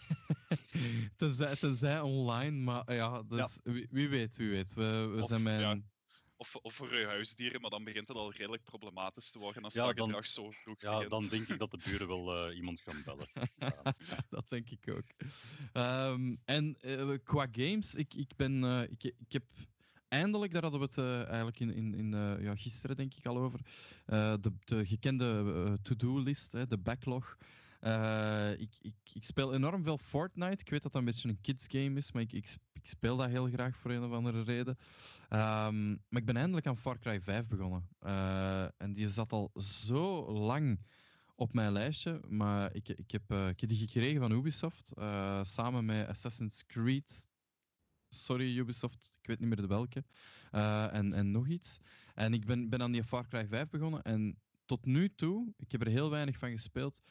tenzij, tenzij online, maar ja, dus, ja. Wie, wie, weet, wie weet. We, we of, zijn mijn... Ja. Of, of voor je huisdieren, maar dan begint het al redelijk problematisch te worden als ja, dat gedrag zo vroeg Ja, begint. dan denk ik dat de buren wel iemand gaan bellen. dat denk ik ook. Um, en qua games, ik, ik ben... ik, ik heb eindelijk, daar hadden we het uh, eigenlijk in, in, in uh, ja, gisteren denk ik al over, uh, de, de, gekende to-do-list, de backlog. Eh, ik, ik, ik speel enorm veel Fortnite. Ik weet dat dat een beetje een kids game is, maar ik, ik, ik speel dat heel graag voor een of andere reden. Ehm, maar ik ben eindelijk aan Far Cry 5 begonnen. Eh, en die zat al zo lang op mijn lijstje. Maar ik, ik, heb, uh, ik heb die gekregen van Ubisoft. samen met Assassin's Creed. Sorry, Ubisoft, ik weet niet meer de welke. en, en nog iets. En ik ben, ben aan die Far Cry 5 begonnen. En tot nu toe, ik heb er heel weinig van gespeeld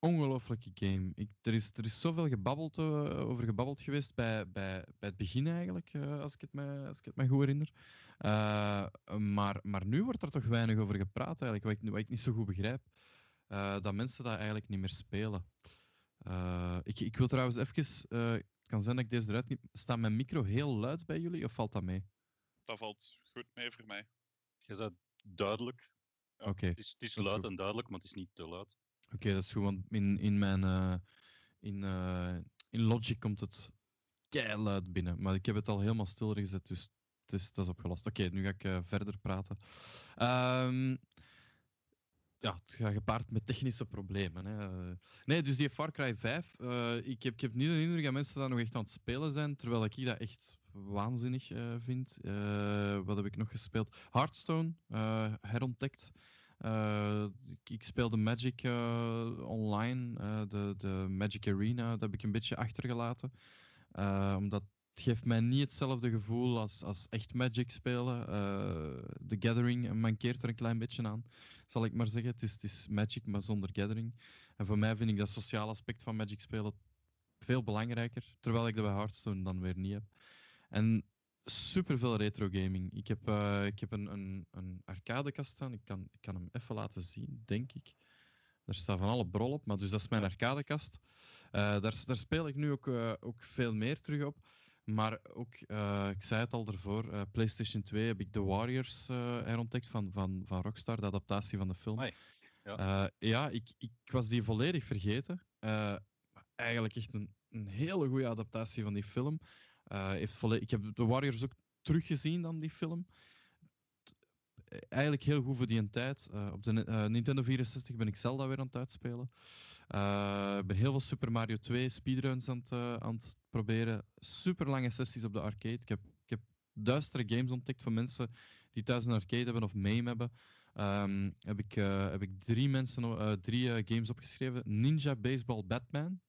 ongelooflijke game. Ik, er, is, er is zoveel gebabbeld, uh, over gebabbeld geweest bij, bij, bij het begin eigenlijk, uh, als, ik het me, als ik het me goed herinner. Uh, maar, maar nu wordt er toch weinig over gepraat eigenlijk, wat ik, wat ik niet zo goed begrijp. dat mensen dat eigenlijk niet meer spelen. ik, ik wil trouwens even, het kan zijn dat ik deze eruit niet... Staat mijn micro heel luid bij jullie of valt dat mee? Dat valt goed mee voor mij. Je zei duidelijk. Ja, Oké. Het is, het is luid en duidelijk, maar het is niet te luid. Oké, dat is gewoon in, in mijn. Uh, in, uh, in Logic komt het keihard binnen. Maar ik heb het al helemaal stil gezet, dus het is, dat is opgelost. Oké, nu ga ik uh, verder praten. Um, ja, het gaat gepaard met technische problemen. Hè. Nee, dus die Far Cry 5, ik, heb, ik heb niet de indruk dat mensen daar nog echt aan het spelen zijn, terwijl ik dat echt waanzinnig vind. wat heb ik nog gespeeld? Hearthstone, herontdekt. Uh, ik, speelde Magic uh, online, uh, de, de Magic Arena, dat heb ik een beetje achtergelaten. omdat het geeft mij niet hetzelfde gevoel als, als echt Magic spelen. de Gathering mankeert er een klein beetje aan, zal ik maar zeggen. Het is, het is Magic, maar zonder Gathering. En voor mij vind ik dat sociale aspect van Magic spelen veel belangrijker, terwijl ik dat bij Hearthstone dan weer niet heb. En super veel retro gaming. Ik heb, uh, ik heb een, een, een arcadekast staan. Ik kan, ik kan hem even laten zien, denk ik. Er staat van alle brol op, maar dus dat is mijn arcadekast. Uh, daar, daar speel ik nu ook, uh, ook veel meer terug op. Maar ook, ik zei het al ervoor, PlayStation 2 heb ik The Warriors herontdekt van, van, van Rockstar, de adaptatie van de film. Ja, ja ik, ik was die volledig vergeten. eigenlijk echt een, een hele goede adaptatie van die film. Uh, heeft ik heb de Warriors ook teruggezien dan, die film. Eigenlijk heel goed voor die tijd. Uh, op de uh, Nintendo 64 ben ik Zelda weer aan het uitspelen. Ik ben heel veel Super Mario 2 speedruns aan het, aan het proberen. Super lange sessies op de arcade. Ik heb, ik heb duistere games ontdekt van mensen die thuis een arcade hebben of MAME hebben. Um, heb, ik, heb ik drie, mensen, drie games opgeschreven. Ninja Baseball Batman.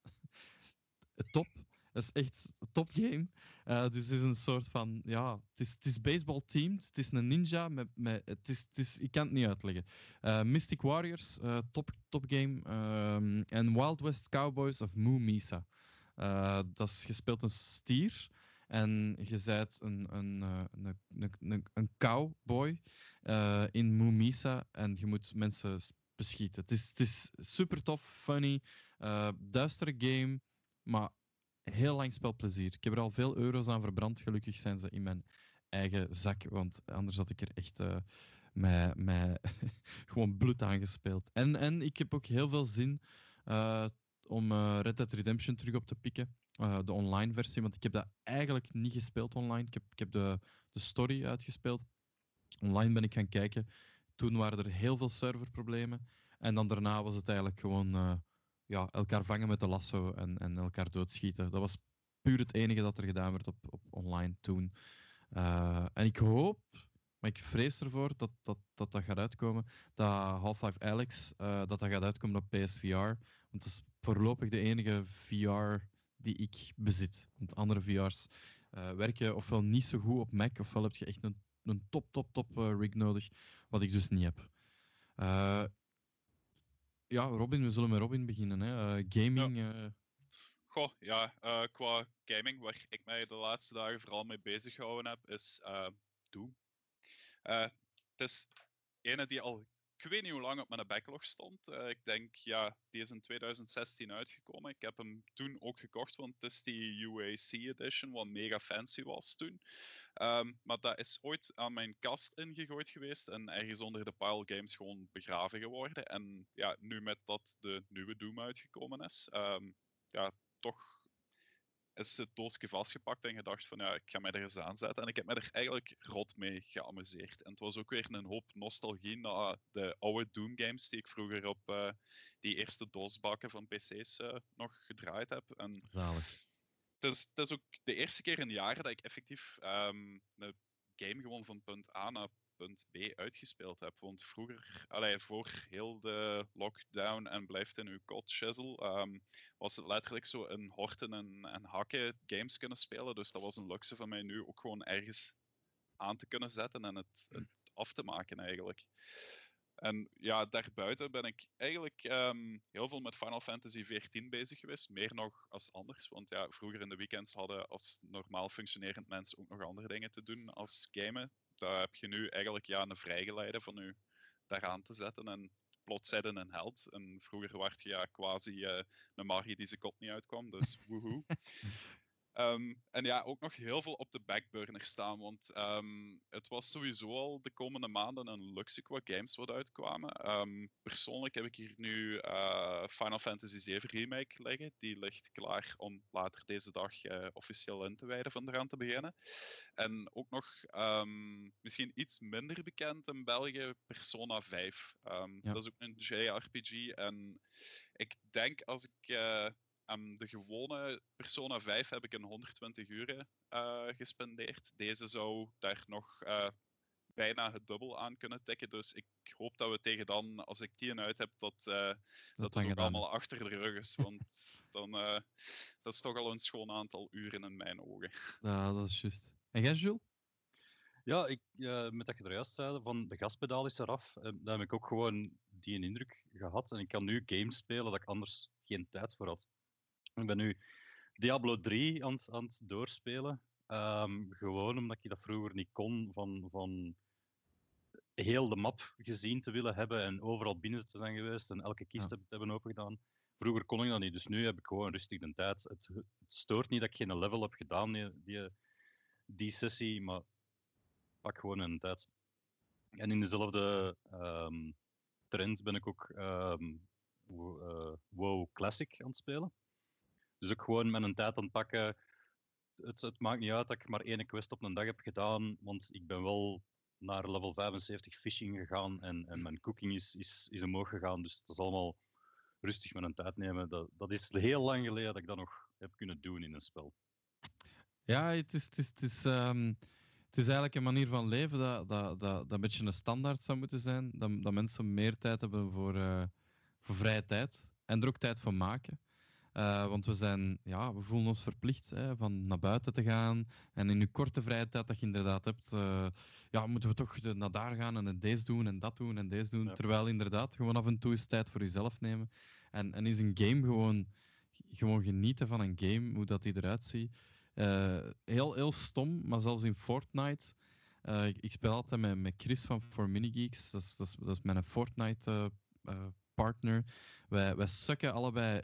Top. Dat is echt topgame. Uh, dus het is een soort van, ja, het is, het is baseball teamed. Het is een ninja. Met, met, het is, het is, ik kan het niet uitleggen. Uh, Mystic Warriors, uh, top, top game. Um, en Wild West Cowboys of Moo Misa. dat is gespeeld een stier. En je bent een, een, een, een, een, een cowboy in Moo Misa. En je moet mensen beschieten. Het is, het is super tof, funny, duistere game. Maar heel lang spelplezier. Ik heb er al veel euro's aan verbrand. Gelukkig zijn ze in mijn eigen zak, want anders had ik er echt uh, mij, gewoon bloed aan gespeeld. En, en ik heb ook heel veel zin uh, om uh, Red Dead Redemption terug op te pikken. de online versie, want ik heb dat eigenlijk niet gespeeld online. Ik heb, ik heb de, de story uitgespeeld. Online ben ik gaan kijken. Toen waren er heel veel serverproblemen. En dan daarna was het eigenlijk gewoon ja, elkaar vangen met de lasso en, en elkaar doodschieten. Dat was puur het enige dat er gedaan werd op, op online toen. Uh, en ik hoop, maar ik vrees ervoor dat dat, dat, dat gaat uitkomen, dat Half-Life Alex uh, dat dat gaat uitkomen op PSVR. Want dat is voorlopig de enige VR die ik bezit. Want andere VR's uh, werken ofwel niet zo goed op Mac, ofwel heb je echt een, een top, top, top rig nodig, wat ik dus niet heb ja, Robin, we zullen met Robin beginnen. Hè. Uh, gaming. Ja. Uh... Goh, ja, uh, qua gaming, waar ik mij de laatste dagen vooral mee bezig gehouden heb, is Doom. het is ene die al ik weet niet hoe lang op mijn backlog stond. Uh, ik denk, ja, die is in 2016 uitgekomen. Ik heb hem toen ook gekocht, want het is die UAC edition, wat mega fancy was toen. Um, maar dat is ooit aan mijn kast ingegooid geweest en ergens onder de pile games gewoon begraven geworden. En ja, nu met dat de nieuwe Doom uitgekomen is, um, ja, toch is het doosje vastgepakt en gedacht van ja, ik ga mij er eens aan zetten. En ik heb me er eigenlijk rot mee geamuseerd. En het was ook weer een hoop nostalgie naar de oude Doom games die ik vroeger op uh, die eerste doosbakken van PC's uh, nog gedraaid heb. En Zalig. Het is, het is ook de eerste keer in jaren dat ik effectief um, een game gewoon van punt A naar punt B uitgespeeld heb. Want vroeger, allee, voor heel de lockdown en blijft in uw kot shizzle, um, was het letterlijk zo een horten en, en hakken games kunnen spelen. Dus dat was een luxe van mij nu ook gewoon ergens aan te kunnen zetten en het af te maken eigenlijk. En ja, daarbuiten ben ik eigenlijk um, heel veel met Final Fantasy XIV bezig geweest. Meer nog als anders. Want ja, vroeger in de weekends hadden als normaal functionerend mensen ook nog andere dingen te doen als gamen daar heb je nu eigenlijk ja, een vrijgeleide van u daaraan te zetten. En plots zetten een held. En vroeger werd je ja quasi uh, een magie die zijn kop niet uitkwam. Dus woehoe. Um, en ja, ook nog heel veel op de backburner staan. Want um, het was sowieso al de komende maanden een luxe qua games wat uitkwamen. Um, persoonlijk heb ik hier nu uh, Final Fantasy VII Remake liggen. Die ligt klaar om later deze dag uh, officieel in te wijden van eraan te beginnen. En ook nog misschien iets minder bekend in België, Persona 5. Ja. Dat is ook een JRPG. En ik denk als ik uh, Um, de gewone Persona 5 heb ik in 120 uur uh, gespendeerd. Deze zou daar nog uh, bijna het dubbel aan kunnen tikken. Dus ik hoop dat we tegen dan, als ik die uit heb, dat, uh, dat, dat het ook allemaal is. achter de rug is. Want dan dat is toch al een schoon aantal uren in mijn ogen. Ja, dat is juist. En jij, Jules? Ja, ik, met dat je er juist zei, van de gaspedaal is eraf. daar heb ik ook gewoon die indruk gehad. En ik kan nu games spelen dat ik anders geen tijd voor had. Ik ben nu Diablo 3 aan, aan het doorspelen. Um, gewoon omdat je dat vroeger niet kon van, van heel de map gezien te willen hebben en overal binnen te zijn geweest en elke kist ja. te hebben opengedaan. Vroeger kon ik dat niet, dus nu heb ik gewoon rustig de tijd. Het, het stoort niet dat ik geen level heb gedaan die, die, die sessie, maar pak gewoon een tijd. En in dezelfde um, trend ben ik ook um, uh, WoW Classic aan het spelen. Dus ook gewoon met een tijd aan het. Het, maakt niet uit dat ik maar één quest op een dag heb gedaan, want ik ben wel naar level 75 fishing gegaan en, en mijn cooking is, is, is omhoog gegaan. Dus het is allemaal rustig met een tijd nemen. Dat, dat is heel lang geleden dat ik dat nog heb kunnen doen in een spel. Ja, het is, het is, het is, um, het is eigenlijk een manier van leven dat, dat, dat, dat een beetje een standaard zou moeten zijn. Dat, dat mensen meer tijd hebben voor, uh, voor vrije tijd en er ook tijd voor maken. Uh, want we, zijn, ja, we voelen ons verplicht hè, van naar buiten te gaan. En in je korte vrije tijd dat je inderdaad hebt, uh, ja, moeten we toch naar daar gaan en deze doen en dat doen en deze doen. Ja. Terwijl inderdaad, gewoon af en toe is tijd voor jezelf nemen. En, en is een game gewoon, gewoon genieten van een game, hoe dat die eruit ziet. Uh, heel, heel stom, maar zelfs in Fortnite. Ik, ik, speel altijd met, met Chris van For Minigeeks. Dat is, dat is, dat is mijn Fortnite partner. Wij, wij sukken allebei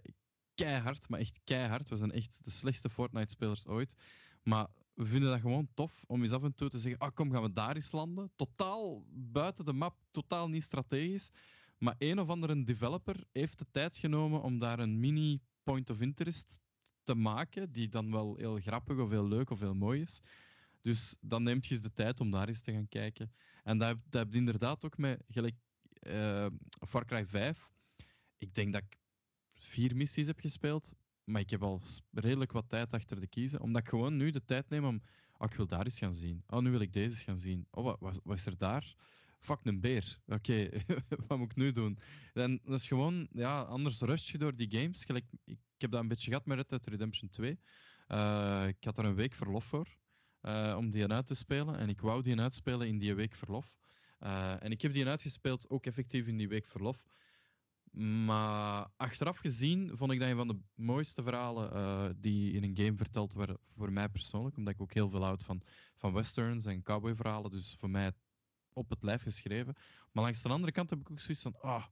keihard, maar echt keihard. We zijn echt de slechtste Fortnite-spelers ooit. Maar we vinden dat gewoon tof om eens af en toe te zeggen: ah, kom, gaan we daar eens landen. Totaal buiten de map, totaal niet strategisch. Maar een of andere developer heeft de tijd genomen om daar een mini point of interest te maken, die dan wel heel grappig of heel leuk of heel mooi is. Dus dan neemt je eens de tijd om daar eens te gaan kijken. En dat, dat heb je inderdaad ook met gelijk uh, Far Cry 5. Ik denk dat ik vier missies heb gespeeld. Maar ik heb al redelijk wat tijd achter de kiezen. Omdat ik gewoon nu de tijd neem om. Oh, ik wil daar eens gaan zien. Oh, nu wil ik deze eens gaan zien. Oh, wat, wat, is er daar? Fuck, een beer. Oké, wat moet ik nu doen? En dat is gewoon, ja, anders rust je door die games. Gelijk, ik, heb dat een beetje gehad met Red Redemption 2. Uh, ik had er een week verlof voor. Uh, om die uit te spelen. En ik wou die uitspelen in die week verlof. Uh, en ik heb die uitgespeeld ook effectief in die week verlof. Maar achteraf gezien vond ik dat een van de mooiste verhalen uh, die in een game verteld werden, voor mij persoonlijk. Omdat ik ook heel veel houd van, van westerns en cowboyverhalen. Dus voor mij op het lijf geschreven. Maar langs de andere kant heb ik ook zoiets van... Ah,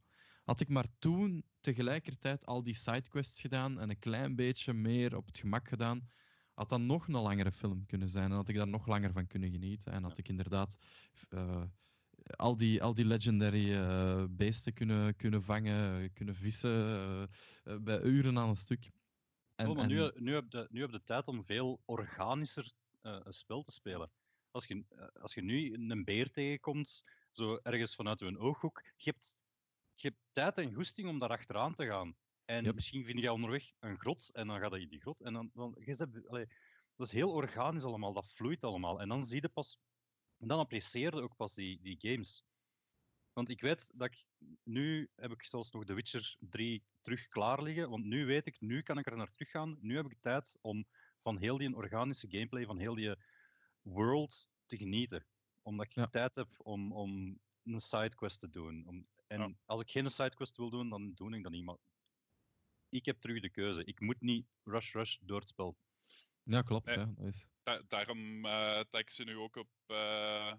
had ik maar toen tegelijkertijd al die sidequests gedaan en een klein beetje meer op het gemak gedaan, had dat nog een langere film kunnen zijn. En had ik daar nog langer van kunnen genieten. En had ik inderdaad... Uh, al die, al die legendary uh, beesten kunnen, kunnen vangen, kunnen vissen, uh, bij uren aan een stuk. En, oh, maar en- nu, nu, heb je, nu heb je tijd om veel organischer eh, een spel te spelen. Als je, eh, als je nu een beer tegenkomt, zo ergens vanuit een ooghoek, je hebt, je hebt tijd en goesting om daar achteraan te gaan. En Yep. misschien vind je onderweg een grot en dan ga je in die grot. En dan, dan, je dat is heel organisch allemaal, dat vloeit allemaal. En dan zie je pas, en dan apprecieer je ook pas die, die games. Want ik weet dat ik, nu heb ik zelfs nog The Witcher 3 terug klaar liggen, want nu weet ik, nu kan ik er naar terug gaan. Nu heb ik tijd om van heel die organische gameplay, van heel die world te genieten. Omdat ik Ja. tijd heb om, om een sidequest te doen. Om, en Ja. als ik geen sidequest wil doen, dan doe ik dat niet. Maar ik heb terug de keuze. Ik moet niet rush rush door het spel. Ja, klopt. Nee. Ja, dat is... Da- daarom eh, dat ik ze nu ook op, eh,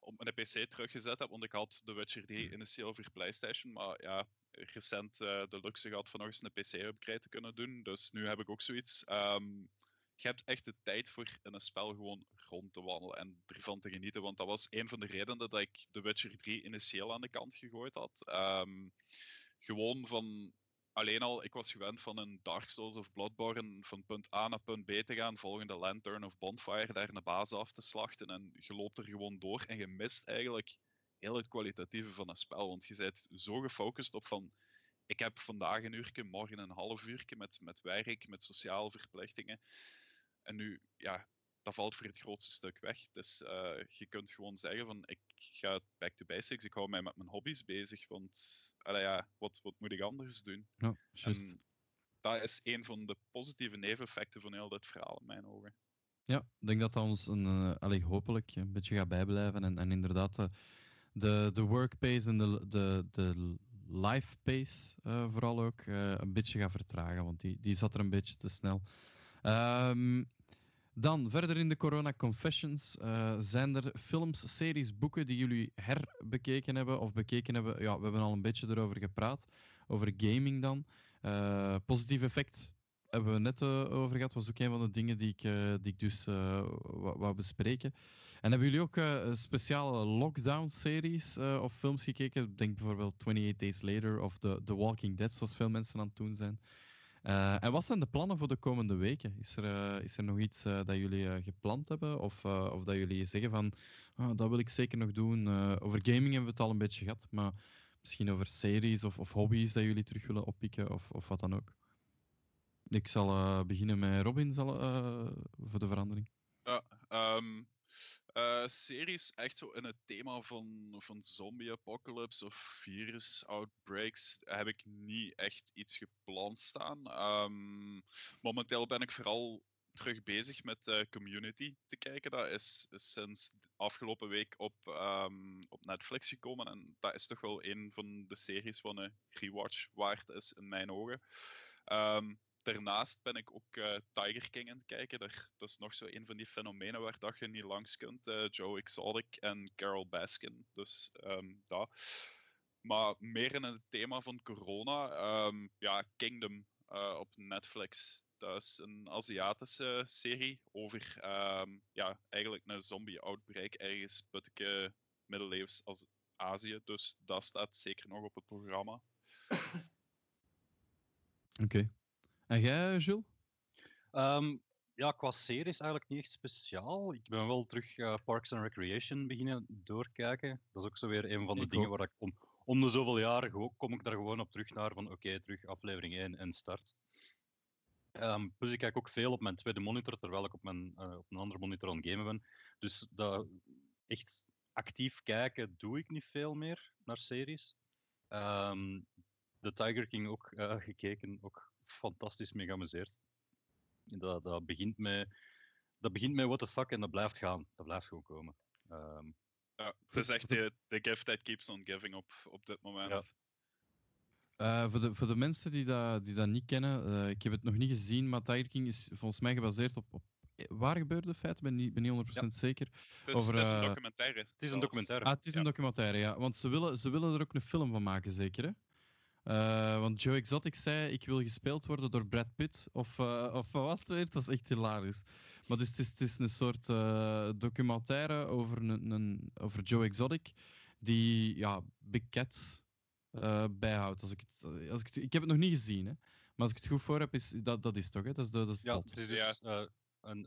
op mijn PC teruggezet heb. Want ik had The Witcher 3 initieel voor PlayStation. Maar ja, recent eh, de luxe gehad van nog eens een PC-upgrade te kunnen doen. Dus nu heb ik ook zoiets. ehm, je hebt echt de tijd voor in een spel gewoon rond te wandelen en ervan te genieten. Want dat was een van de redenen dat ik The Witcher 3 initieel aan de kant gegooid had. Ehm, gewoon van alleen al, ik was gewend van een Dark Souls of Bloodborne van punt A naar punt B te gaan, volgende Lantern of Bonfire, daar een baas af te slachten en je loopt er gewoon door en je mist eigenlijk heel het kwalitatieve van een spel, want je bent zo gefocust op van ik heb vandaag een uurtje, morgen een half uurtje met, met werk, met sociale verplichtingen. En nu, ja, dat valt voor het grootste stuk weg. Dus eh, je kunt gewoon zeggen van ik ga back to basics, ik hou mij met mijn hobby's bezig, want allee, ja, wat, wat moet ik anders doen? Ja. En dat is een van de positieve neveneffecten van heel dit verhaal in mijn ogen. Ja, ik denk dat dat ons een, eh, allee, hopelijk een beetje gaat bijblijven. En, en inderdaad, de, de, de workpace en de, de, de life pace eh, vooral ook een beetje gaat vertragen, want die, die zat er een beetje te snel. Ehm, dan, verder in de Corona Confessions, eh, zijn er films, series, boeken die jullie herbekeken hebben of bekeken hebben? Ja, we hebben al een beetje erover gepraat, over gaming dan. Eh, positief effect hebben we net eh, over gehad, was ook een van de dingen die ik, die ik dus wou, bespreken. En hebben jullie ook speciale lockdown-series of films gekeken? Denk bijvoorbeeld 28 Days Later of The, The Walking Dead, zoals veel mensen aan het doen zijn. Eh, en wat zijn de plannen voor de komende weken? Is er, eh, is er nog iets eh, dat jullie gepland hebben? Of, of dat jullie zeggen van, ah, dat wil ik zeker nog doen? Over gaming hebben we het al een beetje gehad, maar misschien over series of, of hobby's dat jullie terug willen oppikken of, of wat dan ook. Ik zal beginnen met Robin zal, voor de verandering. Ehm, eh, series echt zo in het thema van, van zombie apocalypse of virus outbreaks heb ik niet echt iets gepland staan. Ehm, momenteel ben ik vooral terug bezig met eh, Community te kijken. Dat is sinds afgelopen week op, ehm, op Netflix gekomen en dat is toch wel een van de series van een rewatch waard is in mijn ogen. Ehm, daarnaast ben ik ook eh, Tiger King aan het kijken. Daar, dat is nog zo een van die fenomenen waar dat je niet langs kunt. eh, Joe Exotic en Carol Baskin. Dus dat. Maar meer in het thema van corona. ehm, ja, Kingdom eh, op Netflix. Dat is een Aziatische serie over ehm, ja, eigenlijk een zombie-outbreak ergens buiten middeleeuws als Azië. Dus dat staat zeker nog op het programma. Oké. En jij, Jules? Ehm, ja, qua series eigenlijk niet echt speciaal. Ik ben wel terug eh, Parks and Recreation beginnen doorkijken. Dat is ook zo weer een van de Ik dingen ook. waar ik om, om de zoveel jaar kom ik daar gewoon op terug naar van oké, terug aflevering 1 en start. Ehm, plus ik kijk ook veel op mijn tweede monitor, terwijl ik op, mijn, eh, op een andere monitor aan het gamen ben. Dus dat, echt actief kijken doe ik niet veel meer naar series. Ehm de Tiger King ook eh, gekeken, ook fantastisch mee geamuseerd. Dat, dat, begint met, dat begint met what the fuck en dat blijft gaan. Dat blijft gewoon komen. Ehm, Ja, het is echt de, de gift that keeps on giving op, op dit moment. Ja. Eh, voor, de, voor de mensen die dat, die dat niet kennen, eh, ik heb het nog niet gezien, maar Tiger King is volgens mij gebaseerd op, op waar gebeurde feiten, ben niet, ben niet 100% zeker. Het is, Over, het is een eh, documentaire. het is een documentaire. Ah, het is een Ja. documentaire, ja. Want ze willen, ze willen er ook een film van maken, zeker, hè? Eh, want Joe Exotic zei, ik wil gespeeld worden door Brad Pitt. Of, eh, of wat was het weer? Dat is echt hilarisch. Maar dus het is, het is een soort eh, documentaire over, een, een, over Joe Exotic, die ja, Big Cats bijhoudt. Als ik, het, als ik, het- ik heb het nog niet gezien, hè. Maar als ik het goed voor heb, is dat, dat is toch, hè? Dat is, de, dat is Ja, plot. is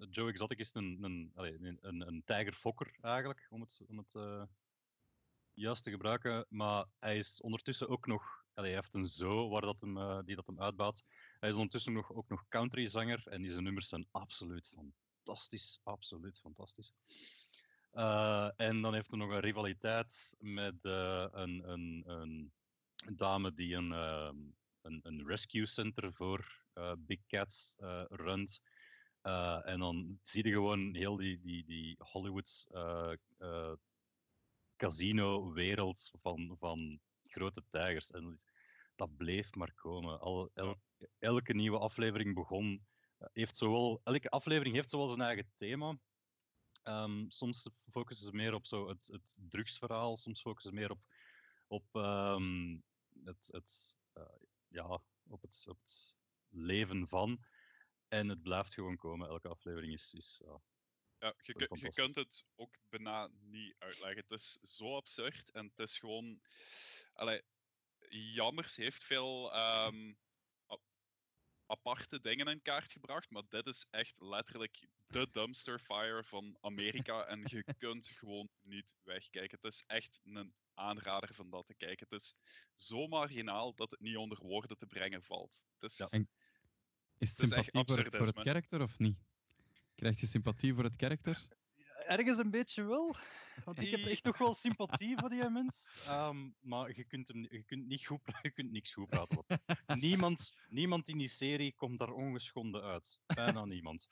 Joe Exotic is een, een, een, een, een tijgerfokker eigenlijk, om het, om het juist te gebruiken. Maar hij is ondertussen ook nog, hij heeft een zo waar dat hem, eh, die dat hem uitbaat. Hij is ondertussen nog, ook nog countryzanger en zijn nummers zijn absoluut fantastisch. Absoluut fantastisch. Eh, en dan heeft hij nog een rivaliteit met eh, een, een, een dame die een, ehm, een, een rescue center voor Big Cats runt. En dan zie je gewoon heel die, die, die Hollywoods eh, casino-wereld van, van grote tijgers. En dat is- dat bleef maar komen. Al, el- elke nieuwe aflevering begon. eh, Heeft zowel, elke aflevering heeft zowel zijn eigen thema. Ehm, soms focussen ze meer op zo het, het drugsverhaal, soms focussen ze meer op, op ehm, het, het, eh, ja, op, het, op het leven van. En het blijft gewoon komen. Elke aflevering is, is ja, Ja, je, je kunt het ook bijna niet uitleggen. Het is zo absurd en het is gewoon. Allee, Jammers heeft veel ehm, aparte dingen in kaart gebracht, maar dit is echt letterlijk de dumpster fire van Amerika en je kunt gewoon niet wegkijken. Het is echt een aanrader van dat te kijken. Het is zo marginaal dat het niet onder woorden te brengen valt. Het is, Ja. En- Is het Het is echt voor het, voor het karakter of niet? Krijg je sympathie voor het karakter? Ergens een beetje wel. Want ik heb echt nog wel sympathie voor die mens. Ehm, maar je kunt, hem, je kunt niet goed, je kunt niks goed praten. want niemand, niemand in die serie komt daar ongeschonden uit. Bijna niemand.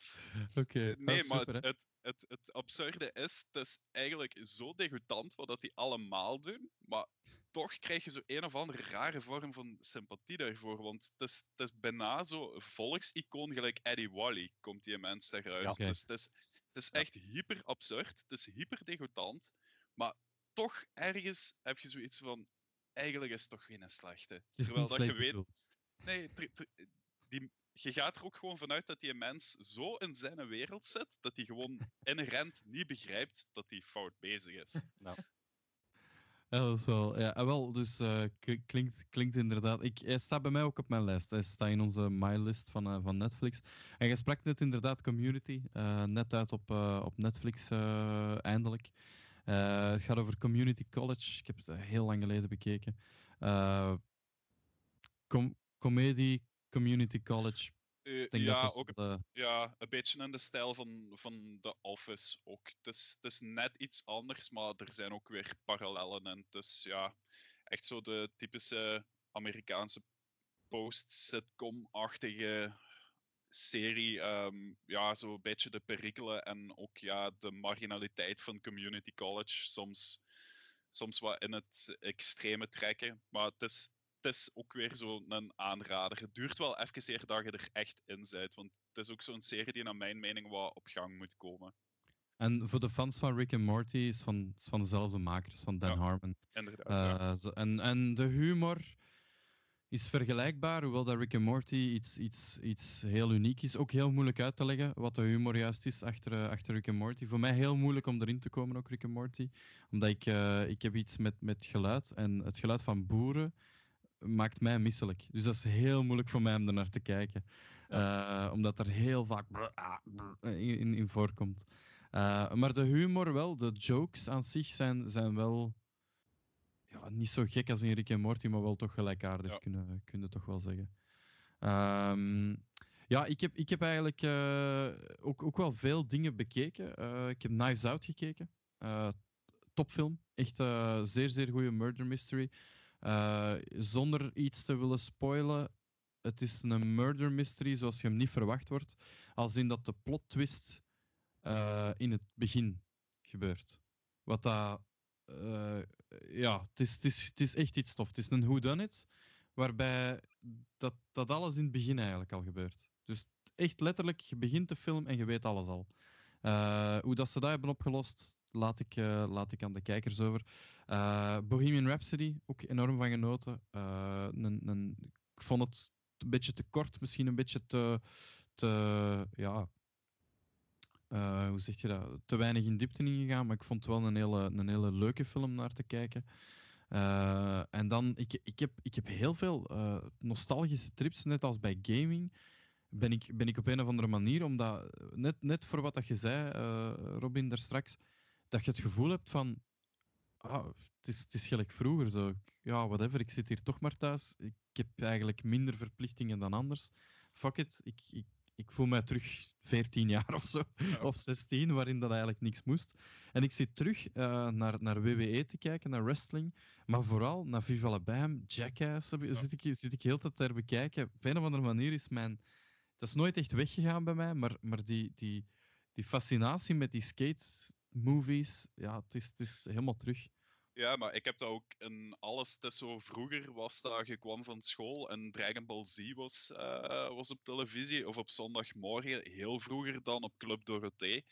Oké, Nee, maar super, het, het, het, het absurde is, het is eigenlijk zo degoutant wat dat die allemaal doen, maar toch krijg je zo een of andere rare vorm van sympathie daarvoor, want het is, het is bijna zo volksicoon gelijk Eddie Wally, komt die mens daaruit. Ja. Dus het is, het is echt hyper absurd, het is hyper degoutant, maar toch ergens heb je zoiets van, eigenlijk is het toch geen slechte. Terwijl dat je weet, bedoeld. Nee, die, je gaat er ook gewoon vanuit dat die mens zo in zijn wereld zit, dat hij gewoon inherent niet begrijpt dat hij fout bezig is. Ja, dat is wel. Ja, ah, wel, dus eh, klinkt, klinkt inderdaad. Ik, hij staat bij mij ook op mijn lijst. Hij staat in onze MyList van, eh, van Netflix. En je sprak net inderdaad Community. eh, net uit op, op Netflix, eindelijk. Het gaat over Community College. Ik heb het heel lang geleden bekeken. Com comedie, Community College. Eh, Ik denk ja, dat ook de- ja, een beetje in de stijl van, van The Office ook. Het is, het is net iets anders, maar er zijn ook weer parallellen. En het is ja, echt zo de typische Amerikaanse post-sitcom-achtige serie. ehm, ja, zo een beetje de perikelen en ook ja, de marginaliteit van community college. Soms, soms wat in het extreme trekken. Maar het is, het is ook weer zo'n aanrader. Het duurt wel even eer dat je er echt in bent. Want het is ook zo'n serie die naar mijn mening wat op gang moet komen. En voor de fans van Rick en Morty is van, is van dezelfde makers, van Dan Ja. Harmon. Inderdaad. ja. Eh, en, en de humor is vergelijkbaar, hoewel dat Rick en Morty iets, iets, iets heel uniek is. Ook heel moeilijk uit te leggen wat de humor juist is achter, eh, achter Rick en Morty. Voor mij heel moeilijk om erin te komen, ook Rick en Morty. Omdat ik, eh, ik heb iets met, met geluid. En het geluid van boeren maakt mij misselijk. Dus dat is heel moeilijk voor mij om er naar te kijken. Eh, omdat er heel vaak in, in, in voorkomt. Eh, maar de humor wel, de jokes aan zich zijn, zijn wel ja, niet zo gek als in Rick en Morty, maar wel toch gelijkaardig, Ja. kunnen, kunnen toch wel zeggen. Ehm, ja, ik heb, ik heb eigenlijk eh, ook, ook wel veel dingen bekeken. Ik heb Knives Out gekeken. Topfilm. Echt zeer, zeer goede murder mystery. Eh, zonder iets te willen spoilen, het is een murder mystery zoals je hem niet verwacht wordt. Als in dat de plot twist eh, in het begin gebeurt. Wat dat... eh, ja, het is, het, is, echt iets tof. Het is een whodunit, waarbij dat, dat alles in het begin eigenlijk al gebeurt. Dus echt letterlijk, je begint de film en je weet alles al. Hoe dat ze dat hebben opgelost, laat ik, eh, laat ik aan de kijkers over. Eh, Bohemian Rhapsody, ook enorm van genoten. Eh, een, een, ik vond het een beetje te kort, misschien een beetje te, te ja, hoe zeg je dat? Te weinig in diepte ingegaan, maar ik vond het wel een hele, een hele leuke film naar te kijken. En dan, ik, ik, heb, ik heb heel veel nostalgische trips, net als bij gaming. Ben ik, ben ik op een of andere manier, omdat net, net voor wat dat je zei, uh, Robin, daar straks, dat je het gevoel hebt van. Ah, het, is, het is gelijk vroeger zo. Ja, whatever, ik zit hier toch maar thuis. Ik heb eigenlijk minder verplichtingen dan anders. Fuck it, ik, ik, ik voel mij terug 14 jaar of zo, of 16, waarin dat eigenlijk niks moest. En ik zit terug uh, naar, naar WWE te kijken, naar wrestling, maar vooral naar Viva la Bam, Jackass, ja. zit, ik, zit ik heel tijd ter bekijken. Op een of andere manier is mijn... Dat is nooit echt weggegaan bij mij, maar, maar die, die, die fascinatie met die skate-movies, ja, het is, het is helemaal terug. Ja, maar ik heb dat ook in alles. Het is zo vroeger was dat je kwam van school en Dragon Ball Z was, uh, was op televisie. Of op zondagmorgen, heel vroeger dan op Club Dorothee.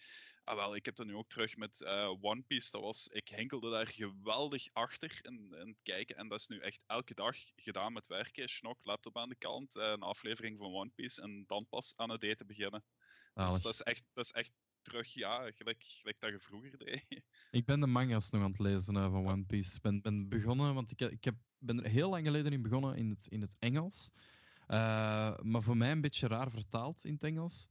Ah, wel, ik heb dat nu ook terug met uh, One Piece. Dat was, ik henkelde daar geweldig achter in, in het kijken. En dat is nu echt elke dag gedaan met werken. Snok, laptop aan de kant, uh, een aflevering van One Piece. En dan pas aan het eten beginnen. Dus dat is echt, dat is echt terug, ja, gelijk, gelijk dat je vroeger deed. Ik ben de manga's nog aan het lezen uh, van One Piece. Ik ben, ben begonnen, want ik, ik heb, ben er heel lang geleden in begonnen in het, in het Engels. Uh, maar voor mij een beetje raar vertaald in het Engels.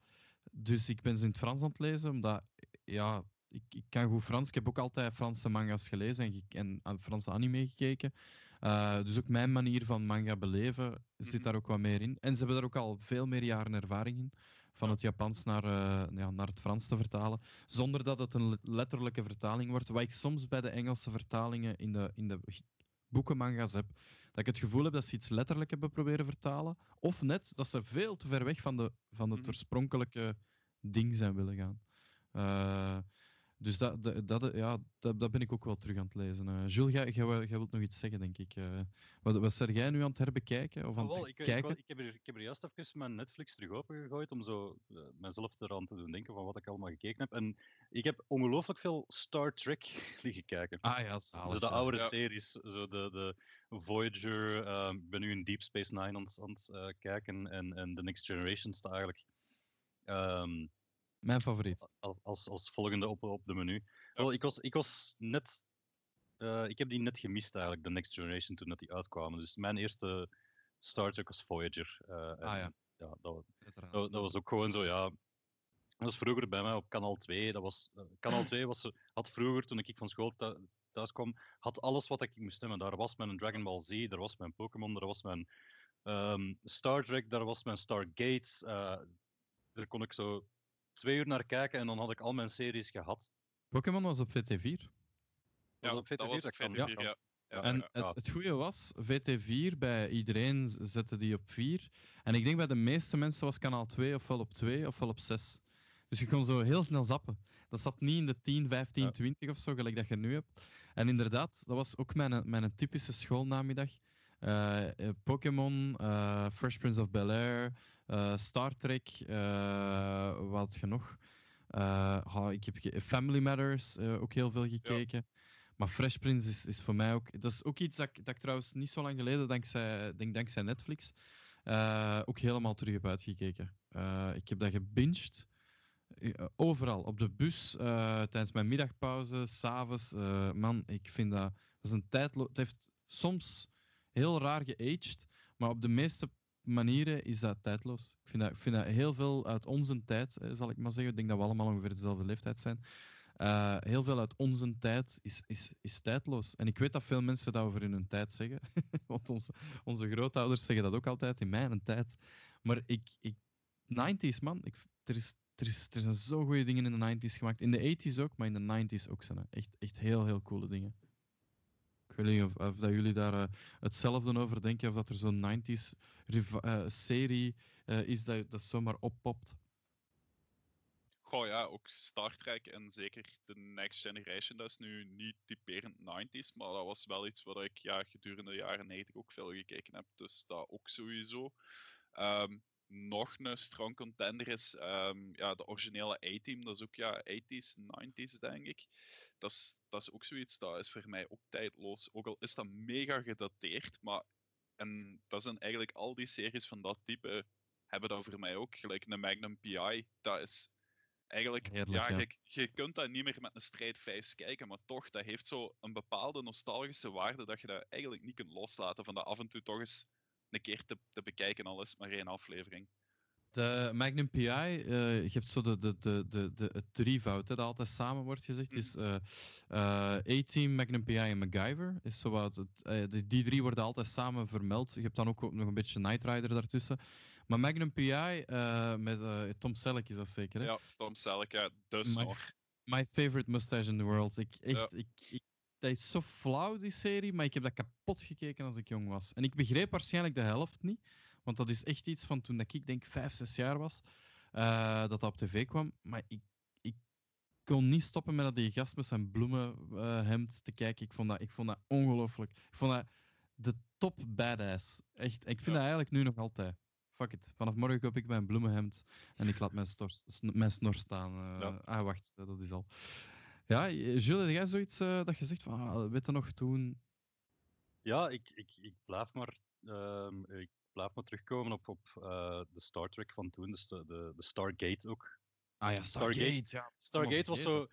Dus ik ben ze in het Frans aan het lezen, omdat ja, ik, ik kan goed Frans. Ik heb ook altijd Franse manga's gelezen en, en Franse anime gekeken. Uh, dus ook mijn manier van manga beleven zit mhm. daar ook wat meer in. En ze hebben daar ook al veel meer jaren ervaring in van het Japans naar, uh, ja, naar het Frans te vertalen, zonder dat het een letterlijke vertaling wordt. Wat ik soms bij de Engelse vertalingen in de, in de boekenmanga's heb, dat ik het gevoel heb dat ze iets letterlijk hebben proberen vertalen, of net dat ze veel te ver weg van, de, van het mhm. oorspronkelijke ding zijn willen gaan. Uh, dus dat, dat, dat, ja, dat, dat ben ik ook wel terug aan het lezen. Uh, Jules, jij, jij, jij, wilt nog iets zeggen, denk ik. Uh, wat, wat zeg jij nu aan het herbekijken? Of aan het wel, ik, kijken? Ik, ik, heb er, ik heb er juist even mijn Netflix terug opengegooid om zo uh, mezelf eraan te doen denken van wat ik allemaal gekeken heb. En ik heb ongelooflijk veel Star Trek liggen kijken. Ah ja, zalig. De oude ja. series, zo de, de Voyager, ik ben nu in Deep Space Nine aan, aan het kijken en, en The Next Generation staat eigenlijk... Um, mijn favoriet. Als, als volgende op, op de menu. Wel, ik, was, ik was net. Uh, ik heb die net gemist eigenlijk, de Next Generation, toen dat die uitkwamen. Dus mijn eerste Star Trek was Voyager. Uh, ah ja. ja dat, dat, dat, was ook gewoon zo, ja. Dat was vroeger bij mij op kanaal 2. Dat was, uh, kanaal 2 was, had vroeger, toen ik van school thuis kwam, had alles wat ik moest stemmen. Daar was mijn Dragon Ball Z, daar was mijn Pokémon, daar was mijn um, Star Trek, daar was mijn Stargate. daar kon ik zo twee uur naar kijken en dan had ik al mijn series gehad. Pokémon was op VT4. Ja, was op VT4, dat was op VT4, ja. ja. ja. en het, het goede was, VT4 bij iedereen zette die op 4. En ik denk bij de meeste mensen was kanaal 2 ofwel op 2 ofwel op 6. Dus je kon zo heel snel zappen. Dat zat niet in de 10, 15, ja. 20 of zo, gelijk dat je nu hebt. En inderdaad, dat was ook mijn, mijn typische schoolnamiddag. Uh, Pokémon, uh, Fresh Prince of Bel-Air, uh, Star Trek, wat had je nog? Oh, ik heb Family Matters ook heel veel gekeken. Maar Fresh Prince is, is voor mij ook... Dat is ook iets dat, dat ik trouwens niet zo lang geleden, dankzij, denk, dankzij Netflix, ook helemaal terug heb uitgekeken. ik heb dat gebinged. Overal, op de bus, tijdens mijn middagpauze, s'avonds. man, ik vind dat... Dat is een tijdloos... Het heeft soms heel raar geaged, maar op de meeste manieren is dat tijdloos. Ik vind dat, ik vind dat heel veel uit onze tijd, zal ik maar zeggen. Ik denk dat we allemaal ongeveer dezelfde leeftijd zijn. Uh, heel veel uit onze tijd is, is, is tijdloos. En ik weet dat veel mensen dat over hun tijd zeggen. Want onze, onze grootouders zeggen dat ook altijd, in mijn tijd. Maar ik, ik 90s, man. Ik, er, is, er, is, er zijn zo goede dingen in de 90s gemaakt. In de 80s ook, maar in de 90s ook zijn Echt, echt heel, heel coole dingen weet niet of, of dat jullie daar uh, hetzelfde over denken, of dat er zo'n 90s uh, serie uh, is dat, dat zomaar oppopt. Goh ja, ook Star Trek en zeker de Next Generation, dat is nu niet typerend 90s, maar dat was wel iets wat ik ja, gedurende de jaren 90 ook veel gekeken heb, dus dat ook sowieso. Um, nog een strong contender is um, ja, de originele A-team. Dat is ook ja, 80s, 90s, denk ik. Dat is, dat is ook zoiets dat is voor mij ook tijdloos. Ook al is dat mega gedateerd, maar en dat zijn eigenlijk al die series van dat type hebben dat voor mij ook. Gelijk een Magnum PI, dat is Eigenlijk, Heerlijk, ja, ja. Je, je kunt dat niet meer met een strijd 5 kijken, maar toch, dat heeft zo een bepaalde nostalgische waarde dat je dat eigenlijk niet kunt loslaten van dat af en toe toch eens een keer te, te bekijken, al is het maar één aflevering. De Magnum PI, eh, je hebt zo de, de, de, de, de, het drievoud hè, dat altijd samen wordt gezegd. Het is eh, eh, A-Team, Magnum PI en MacGyver. Is zo wat het, die, die drie worden altijd samen vermeld. Je hebt dan ook nog een beetje Knight Rider daartussen. Maar Magnum PI, met Tom Selleck is dat zeker, hè? Ja, Tom Selleck, ja, de My, snor. my favorite mustache in the world. Ik, echt, ik, ik, dat is zo flauw, die serie, maar ik heb dat kapot gekeken als ik jong was. En ik begreep waarschijnlijk de helft niet, want dat is echt iets van toen dat ik denk vijf, zes jaar was, eh, dat dat op tv kwam. Maar ik, ik kon niet stoppen met dat die gast met zijn bloemenhemd te kijken. Ik vond dat, ik vond dat ongelooflijk. Ik vond dat de top badass. Echt, ik vind Ja. dat eigenlijk nu nog altijd. Fuck it. Vanaf morgen koop ik mijn bloemenhemd en ik laat mijn, snor staan. eh. Ja. Ah, wacht, dat is al. Ja, Jules, jij zoiets eh, dat je zegt van, ah, weet je nog toen? Ja, ik, ik, ik, blijf maar, ehm, ik blijf maar terugkomen op, op eh, de Star Trek van toen, dus de, de, de Stargate ook. Ah ja, Stargate. Stargate. Ja, Stargate was zo.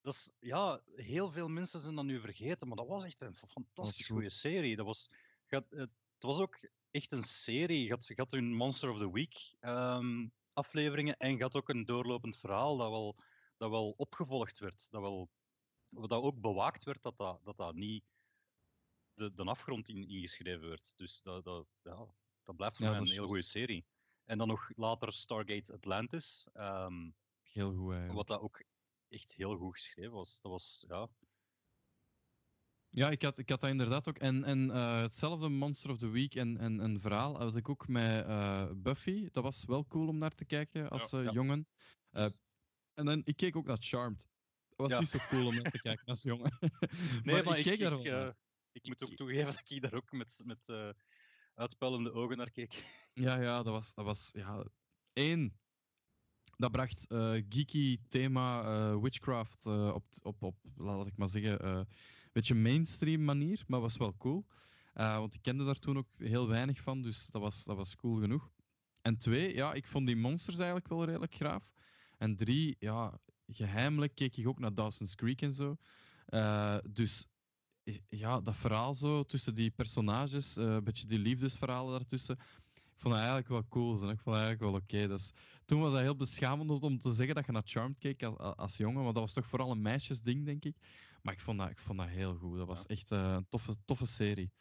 Dat is, ja, heel veel mensen zijn dat nu vergeten, maar dat was echt een fantastisch goed. goede serie. Dat was, het was ook echt een serie. Je had, je had een Monster of the Week ehm, afleveringen en je had ook een doorlopend verhaal dat wel, dat wel opgevolgd werd. Dat, wel, dat ook bewaakt werd dat dat, dat, dat niet de, de afgrond in, ingeschreven werd. Dus dat, dat, ja, dat blijft voor Ja, mij dat een heel juist. goede serie. En dan nog later Stargate Atlantis. ehm, Heel goed eigenlijk. wat dat ook echt heel goed geschreven was. Dat was, ja. Ja, ik had, ik had dat inderdaad ook. En, en eh, hetzelfde Monster of the Week en, en een verhaal had ik ook met eh, Buffy. Dat was wel cool om naar te kijken als eh, ja. jongen. En dan, ik keek ook naar Charmed. Dat was Ja. niet zo cool om naar te kijken als jongen. Nee, maar, ik ik, keek ik, naar. eh, ik moet ook toegeven dat ik daar ook met, met uitpuilende ogen naar keek. Ja, ja, dat was, dat was ja, één. Dat bracht eh, geeky thema witchcraft op, op, op, laat ik maar zeggen, een beetje mainstream manier, maar was wel cool. Want ik kende daar toen ook heel weinig van, dus dat was, dat was cool genoeg. En twee, ja, ik vond die monsters eigenlijk wel redelijk graaf. En drie, ja, geheimelijk keek ik ook naar Dawson's Creek en zo. Eh, dus eh, ja, dat verhaal zo tussen die personages, eh, een beetje die liefdesverhalen daartussen. Ik vond dat eigenlijk wel cool. Zo. Ik vond dat eigenlijk wel oké. Dus, toen was dat heel beschamend om te zeggen dat je naar Charmed keek als, als jongen, want dat was toch vooral een meisjesding, denk ik. Maar ik vond dat, ik vond dat heel goed. Dat was echt een toffe, toffe serie.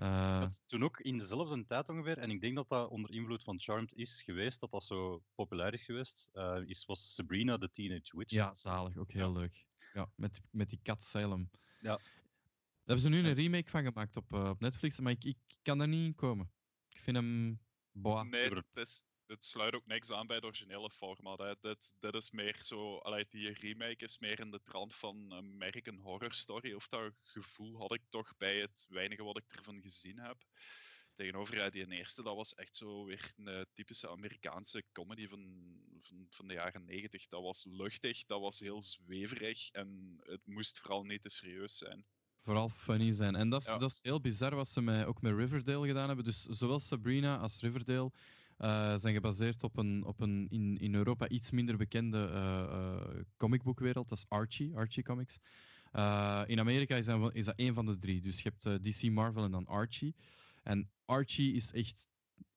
Eh, toen ook in dezelfde tijd ongeveer, en ik denk dat dat onder invloed van Charmed is geweest, dat dat zo populair is geweest, eh, is, was Sabrina the Teenage Witch. ja, zalig. Ook heel leuk. Ja, met, die- met die kat Salem. Ja. Daar hebben ze nu een remake van gemaakt op, eh, op Netflix, maar ik, ik kan daar niet in komen. Ik vind hem... Boah. Nee, het, is, het sluit ook niks aan bij het originele format. Hè. Dit, dit is meer zo, allee, die remake is meer in de trant van American Horror Story. Of dat gevoel had ik toch bij het weinige wat ik ervan gezien heb. Tegenover die eerste, dat was echt zo weer een eh, typische Amerikaanse comedy van, van, van de jaren negentig. Dat was luchtig, dat was heel zweverig en het moest vooral niet te serieus zijn. vooral funny zijn. En dat is, Ja. dat is heel bizar wat ze met, ook met Riverdale gedaan hebben. Dus zowel Sabrina als Riverdale eh, zijn gebaseerd op een, op een in, in Europa iets minder bekende eh, comicboekwereld. Dat is Archie, Archie Comics. In Amerika is dat, is dat één van de drie. Dus je hebt DC, Marvel en dan Archie. En Archie is echt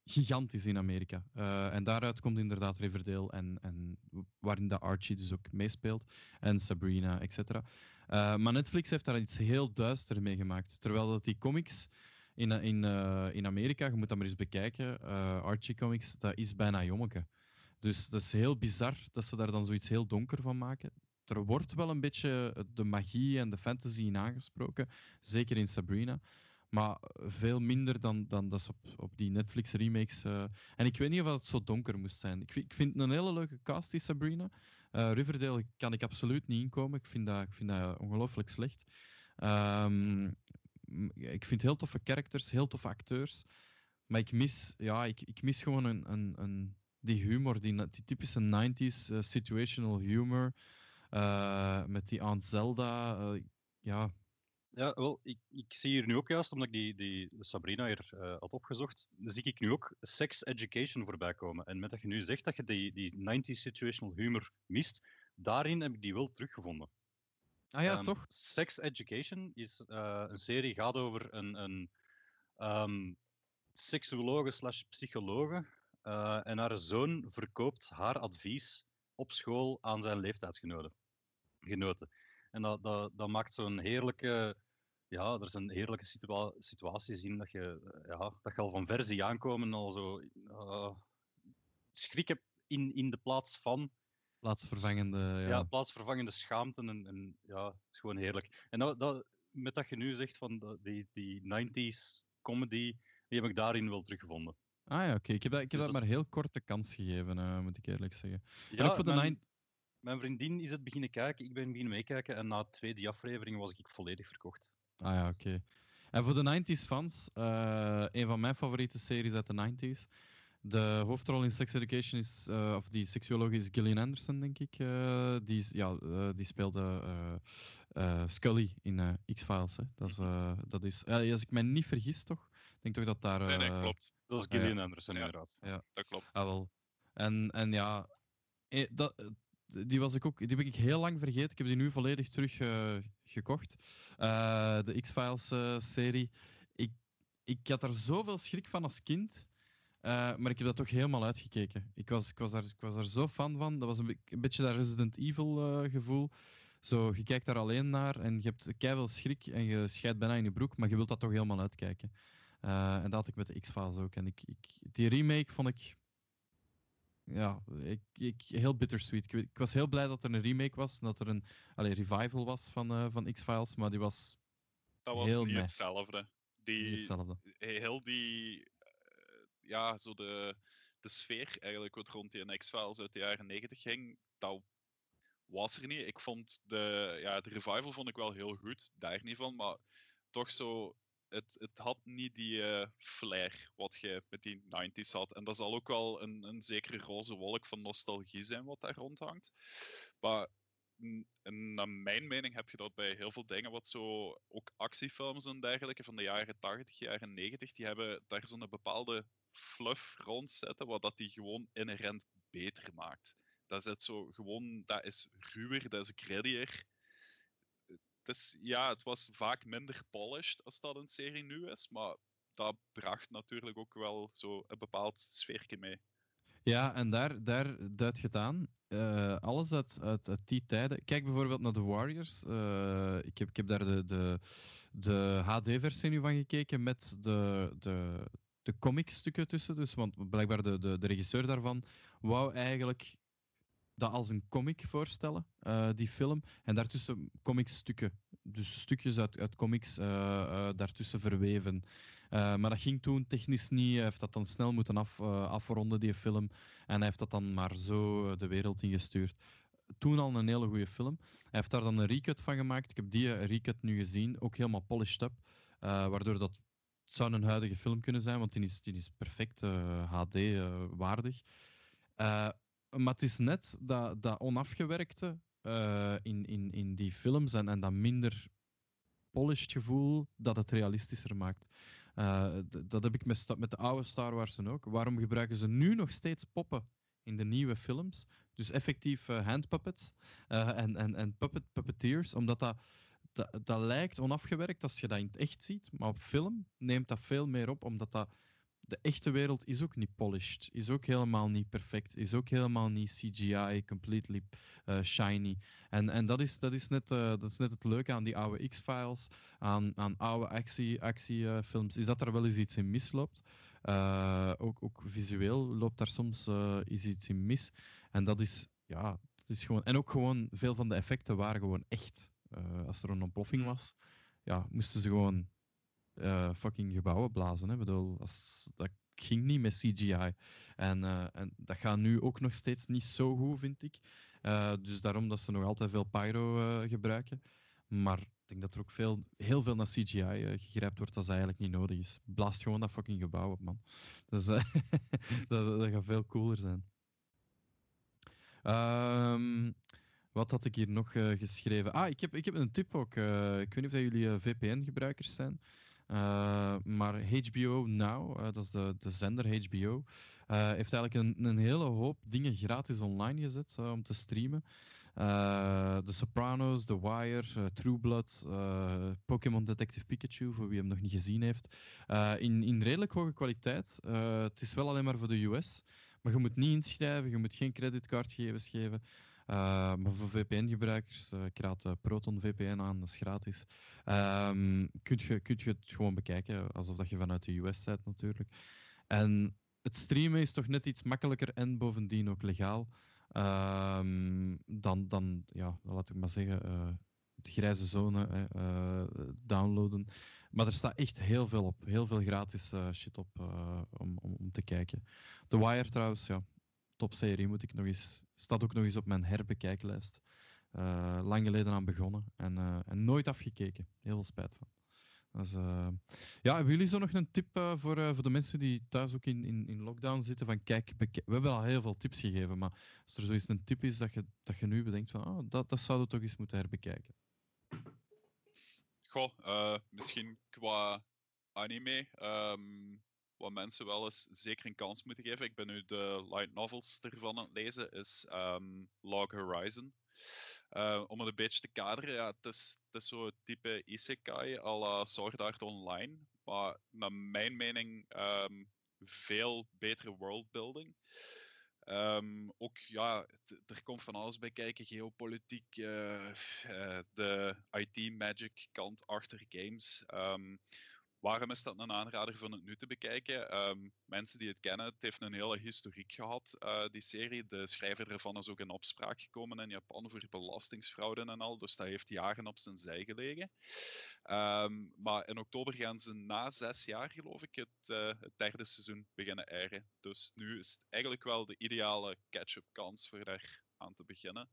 gigantisch in Amerika. En daaruit komt inderdaad Riverdale, en, en waarin dat Archie dus ook meespeelt. En Sabrina, et cetera. Eh, maar Netflix heeft daar iets heel duister mee gemaakt. Terwijl dat die comics in, in, eh, in Amerika, je moet dat maar eens bekijken, eh, Archie Comics, dat is bijna jommeke. Dus dat is heel bizar dat ze daar dan zoiets heel donker van maken. Er wordt wel een beetje de magie en de fantasy in aangesproken, zeker in Sabrina. Maar veel minder dan, dan dat ze op, op die Netflix-remakes. eh, En ik weet niet of het zo donker moest zijn. Ik ik vind het een hele leuke cast, die Sabrina. Eh, Riverdale kan ik absoluut niet inkomen. Ik vind dat, ik vind dat ongelooflijk slecht. Ehm, m- ik vind heel toffe characters, heel toffe acteurs. Maar ik mis, ja, ik, ik mis gewoon een, een, een, die humor, die, die typische 90s eh, situational humor. eh, met die Aunt Zelda. eh, ja, Ja, wel, ik, ik zie hier nu ook juist, omdat ik die, die Sabrina hier had opgezocht, zie ik nu ook sex education voorbij komen. En met dat je nu zegt dat je die, die 90s situational humor mist, daarin heb ik die wel teruggevonden. Ah ja, um, toch? Sex Education is uh, een serie, gaat over een, een um, seksuologe slash psychologe. Uh, en haar zoon verkoopt haar advies op school aan zijn leeftijdsgenoten. Genoten. En dat, dat, dat maakt zo'n heerlijke ja, er zijn heerlijke situa situaties in dat je, ja, dat je al van versie aankomen al zo uh, schrik hebt in, in de plaats van. Plaatsvervangende, ja. ja plaatsvervangende schaamte en, en ja, het is gewoon heerlijk. En dat, dat, met dat je nu zegt van die, die 90s comedy, die heb ik daarin wel teruggevonden. Ah ja, oké. Ik heb dat, ik heb dus dat, maar heel korte kans gegeven, uh, moet ik eerlijk zeggen. Ja, ook voor de mijn, mijn vriendin is het beginnen kijken, ik ben beginnen meekijken en na twee die afleveringen was ik volledig verkocht. Ah ja, oké. En voor de 90s fans, uh, een van mijn favoriete series uit de 90s. De hoofdrol in Sex Education is, uh, of die seksuoloog is Gillian Anderson, denk ik. Uh, die, ja, die speelde Scully in X-Files. Dat is, dat is als ik mij niet vergis, toch? Ik denk toch dat daar. nee, nee, klopt. Dat is Gillian Anderson, inderdaad. Ja, dat klopt. Ah, wel. En, en ja, dat, die, was ik ook, die heb ik heel lang vergeten. Ik heb die nu volledig terug uh, gekocht. Uh, de X-Files uh, serie. Ik, ik had er zoveel schrik van als kind. Maar ik heb dat toch helemaal uitgekeken. Ik was, ik was, daar, ik was daar zo fan van. Dat was een, een beetje dat Resident Evil gevoel. Zo, je kijkt daar alleen naar en je hebt keihard schrik en je scheidt bijna in je broek, maar je wilt dat toch helemaal uitkijken. en dat had ik met de X-Files ook. En ik, ik, die remake vond ik ja, ik, ik, heel bittersweet. Ik, ik, was heel blij dat er een remake was, dat er een allee, revival was van, van X-Files, maar die was. Dat was heel niet hetzelfde. Die, niet hetzelfde. Heel die. Ja, zo de, de sfeer eigenlijk wat rond die X-Files uit de jaren 90 ging, dat was er niet. Ik vond de, ja, de revival vond ik wel heel goed, daar niet van, maar toch zo het, het had niet die uh, flair wat je met die 90s had. En dat zal ook wel een, een zekere roze wolk van nostalgie zijn wat daar rondhangt. Maar naar mijn mening heb je dat bij heel veel dingen, wat zo ook actiefilms en dergelijke van de jaren 80, jaren 90, die hebben daar zo'n bepaalde fluff rondzetten, wat dat die gewoon inherent beter maakt. Dat is zo gewoon, dat is ruwer, dat is grittier is, ja, het was vaak minder polished als dat een serie nu is, maar dat bracht natuurlijk ook wel zo een bepaald sfeertje mee. Ja, en daar, daar duidt je het aan. Uh, alles uit, uit, die tijden. Kijk bijvoorbeeld naar The Warriors. Uh, ik, heb, ik heb daar de, de, de HD-versie nu van gekeken met de, de, de comicstukken tussen. Dus, want blijkbaar de, de, regisseur daarvan wou eigenlijk dat als een comic voorstellen, uh, die film. En daartussen comicstukken, dus stukjes uit, uit comics uh, uh, daartussen verweven. maar dat ging toen technisch niet. Hij heeft dat dan snel moeten af, afronden, die film. En hij heeft dat dan maar zo de wereld ingestuurd. Toen al een hele goede film. Hij heeft daar dan een recut van gemaakt. Ik heb die recut nu gezien, ook helemaal polished up. waardoor dat zou een huidige film kunnen zijn, want die is, die is perfect HD-waardig. Maar het is net dat, dat onafgewerkte in, in, in die films en, en dat minder polished gevoel dat het realistischer maakt. Dat heb ik met, met de oude Star Wars ook. Waarom gebruiken ze nu nog steeds poppen in de nieuwe films? Dus effectief handpuppets en, en, en puppet, puppeteers, omdat dat, dat, dat lijkt onafgewerkt als je dat in het echt ziet, maar op film neemt dat veel meer op, omdat dat de echte wereld is ook niet polished, is ook helemaal niet perfect, is ook helemaal niet CGI, completely uh, shiny. En, en dat, is, dat, is net, uh, dat is net het leuke aan die oude X-Files, aan, aan oude actiefilms, actie, uh, is dat er wel eens iets in misloopt. ook, ook visueel loopt daar soms is iets in mis. En dat is, ja, dat is gewoon... En ook gewoon, veel van de effecten waren gewoon echt. Als er een ontploffing mm. was, ja, moesten ze gewoon uh, fucking gebouwen blazen. Hè. Bedoel, als, dat ging niet met CGI. En, uh, en dat gaat nu ook nog steeds niet zo goed, vind ik. Dus daarom dat ze nog altijd veel pyro gebruiken. Maar ik denk dat er ook veel, heel veel naar CGI gegrijpt wordt als eigenlijk niet nodig is. Blaast gewoon dat fucking gebouw op, man. Dus, dat, dat, gaat veel cooler zijn. Um, Wat had ik hier nog geschreven? Ah, ik heb, ik heb een tip ook. ik weet niet of jullie VPN-gebruikers zijn. maar HBO Now, dat is de, de zender HBO, heeft eigenlijk een, een hele hoop dingen gratis online gezet om te streamen. The Sopranos, The Wire, True Blood, Pokémon Detective Pikachu, voor wie hem nog niet gezien heeft. in, in redelijk hoge kwaliteit. het is wel alleen maar voor de US. Maar je moet niet inschrijven, je moet geen creditcardgegevens geven. Maar voor VPN-gebruikers, ik raad Proton VPN aan, dat is gratis. Um, kun, je, je het gewoon bekijken, alsof dat je vanuit de US bent natuurlijk. En het streamen is toch net iets makkelijker en bovendien ook legaal. Um, dan, dan, ja, laat ik maar zeggen, de grijze zone downloaden. Maar er staat echt heel veel op. Heel veel gratis shit op om, om, om, te kijken. The Wire trouwens, ja, topserie moet ik nog eens. Staat ook nog eens op mijn herbekijklijst. lang geleden aan begonnen en, en nooit afgekeken. Heel veel spijt van. Uh, ja, hebben jullie zo nog een tip voor, voor de mensen die thuis ook in, in, in lockdown zitten? Van kijk, we hebben al heel veel tips gegeven, maar als er zoiets een tip is dat je, dat je nu bedenkt van oh, dat, dat zouden we toch eens moeten herbekijken. Goh, misschien qua anime, um, wat mensen wel eens zeker een kans moeten geven. Ik ben nu de light novels ervan aan het lezen, is um, Log Horizon. Uh, om het een beetje te kaderen, ja, het is, het zo type isekai à la Sword Art Online, maar naar mijn mening um, veel betere worldbuilding. Um, ook, ja, er komt van alles bij kijken, geopolitiek, uh, uh, de IT-magic kant achter games. Waarom is dat een aanrader van het nu te bekijken? Um, mensen die het kennen, het heeft een hele historiek gehad, uh, die serie. De schrijver ervan is ook in opspraak gekomen in Japan voor belastingsfraude en al. Dus dat heeft jaren op zijn zij gelegen. Um, maar in oktober gaan ze na zes jaar, geloof ik, het, uh, het derde seizoen beginnen eieren. Dus nu is het eigenlijk wel de ideale catch-up kans voor daar aan te beginnen.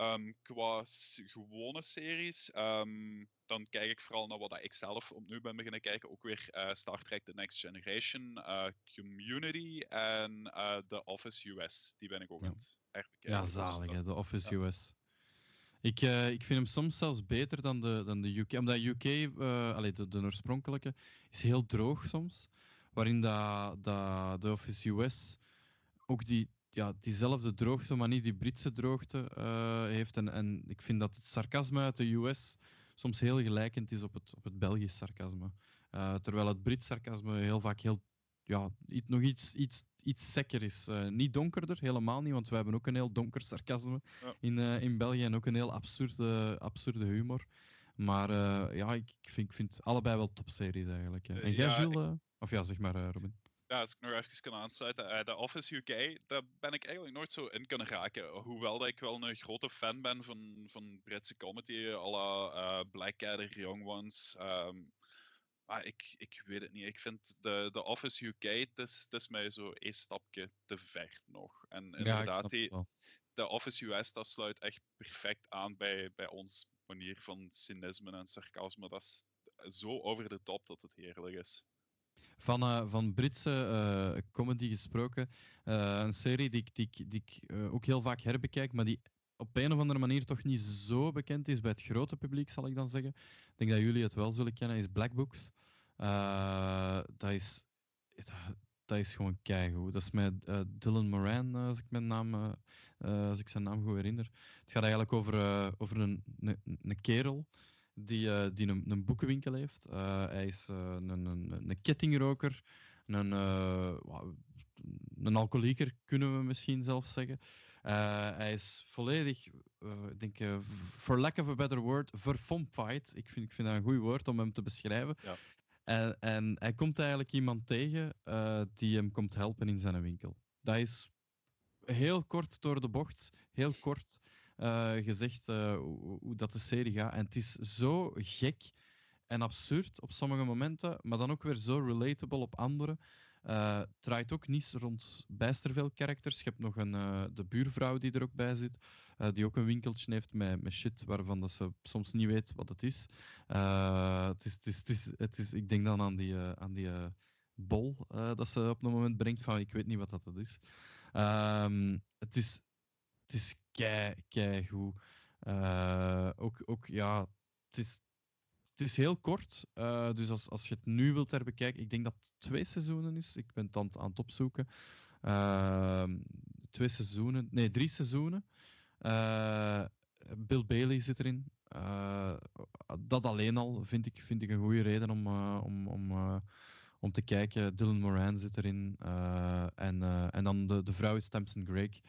Um, qua gewone series, um, dan kijk ik vooral naar wat ik zelf opnieuw ben beginnen kijken. Ook weer uh, Star Trek The Next Generation, uh, Community en uh, The Office US. Die ben ik ook ja. aan het bekijken. Ja, dus zalig, hè, The Office ja. US. Ik, ik vind hem soms zelfs beter dan de, dan de UK. Omdat UK, allee, de, de oorspronkelijke, is heel droog soms. Waarin dat, dat The Office US ook die, ja, diezelfde droogte, maar niet die Britse droogte uh, heeft. En, en ik vind dat het sarcasme uit de US soms heel gelijkend is op het, op het Belgisch sarcasme. Uh, terwijl het Brits sarcasme heel vaak heel, ja, nog iets, iets, iets sekker is. Uh, niet donkerder, helemaal niet, want wij hebben ook een heel donker sarcasme ja. in, in België en ook een heel absurde, absurde humor. Maar ja, ik vind, ik vind allebei wel topseries eigenlijk. En jij, ja, Jules? Ik... Of ja, zeg maar, Robin ja, als ik nog even kan aansluiten, uh, de Office UK, daar ben ik eigenlijk nooit zo in kunnen raken. Hoewel dat ik wel een grote fan ben van, van Britse comedy, à la uh, Blackadder, Young Ones. Um, maar ik, ik weet het niet. Ik vind de, de Office UK, het is, het is mij zo één stapje te ver nog. En inderdaad, ja, die, de Office US, dat sluit echt perfect aan bij, bij ons manier van cynisme en sarcasme. Dat is zo over de top dat het heerlijk is. Van, uh, van Britse uh, comedy gesproken. Uh, een serie die, die, die, die ik ook heel vaak herbekijk, maar die op een of andere manier toch niet zo bekend is bij het grote publiek, zal ik dan zeggen. Ik denk dat jullie het wel zullen kennen, is Black Books. dat, is, dat is gewoon keigoed. Dat is met Dylan Moran, als ik, mijn naam, als ik zijn naam goed herinner. Het gaat eigenlijk over, over een, een, een kerel die, uh, die een, een, boekenwinkel heeft. Uh, hij is uh, een, een, een, kettingroker, een, een alcoholieker, kunnen we misschien zelf zeggen. hij is volledig, ik denk, for lack of a better word, verfomfight. Ik vind, ik vind dat een goed woord om hem te beschrijven. Ja. En, en, hij komt eigenlijk iemand tegen die hem komt helpen in zijn winkel. Dat is heel kort door de bocht, heel kort gezegd uh, hoe, hoe, dat de serie gaat. En het is zo gek en absurd op sommige momenten, maar dan ook weer zo relatable op andere. Uh, het draait ook niet rond bijster veel characters. Je hebt nog een, de buurvrouw die er ook bij zit, die ook een winkeltje heeft met, met shit waarvan dat ze soms niet weet wat het is. het is, het is, het is, het is ik denk dan aan die, aan die bol dat ze op een moment brengt van ik weet niet wat dat is. Um, het is het is kei, kei goed. Eh, ook, ook, ja, het is, het is heel kort. eh, dus als, als je het nu wilt herbekijken, ik denk dat het twee seizoenen is. Ik ben het aan, het- opzoeken. Ehm, twee seizoenen, nee, drie seizoenen. Eh, Bill Bailey zit erin. Dat alleen al vind ik, vind ik een goede reden om, om, om, om te kijken. Dylan Moran zit erin. en, en dan de, de vrouw is Tamsin Greig,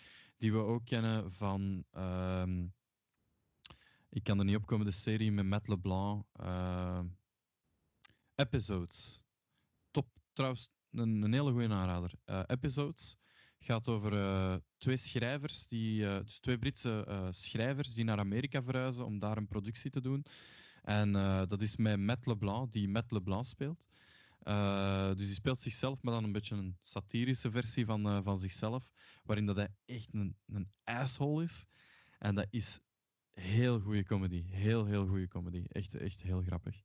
die we ook kennen van. ehm, ik kan er niet opkomen, de serie met Matt LeBlanc. eh, episodes. Top, trouwens, een, hele goede aanrader. Eh, episodes gaat over eh, twee schrijvers, die, eh, dus twee Britse schrijvers die naar Amerika verhuizen om daar een productie te doen. En dat is met Matt LeBlanc, die Matt LeBlanc speelt. Dus die speelt zichzelf, maar dan een beetje een satirische versie van, van zichzelf, waarin dat hij echt een, een asshole is. En dat is heel goede comedy. Heel, heel goede comedy. Echt, echt heel grappig.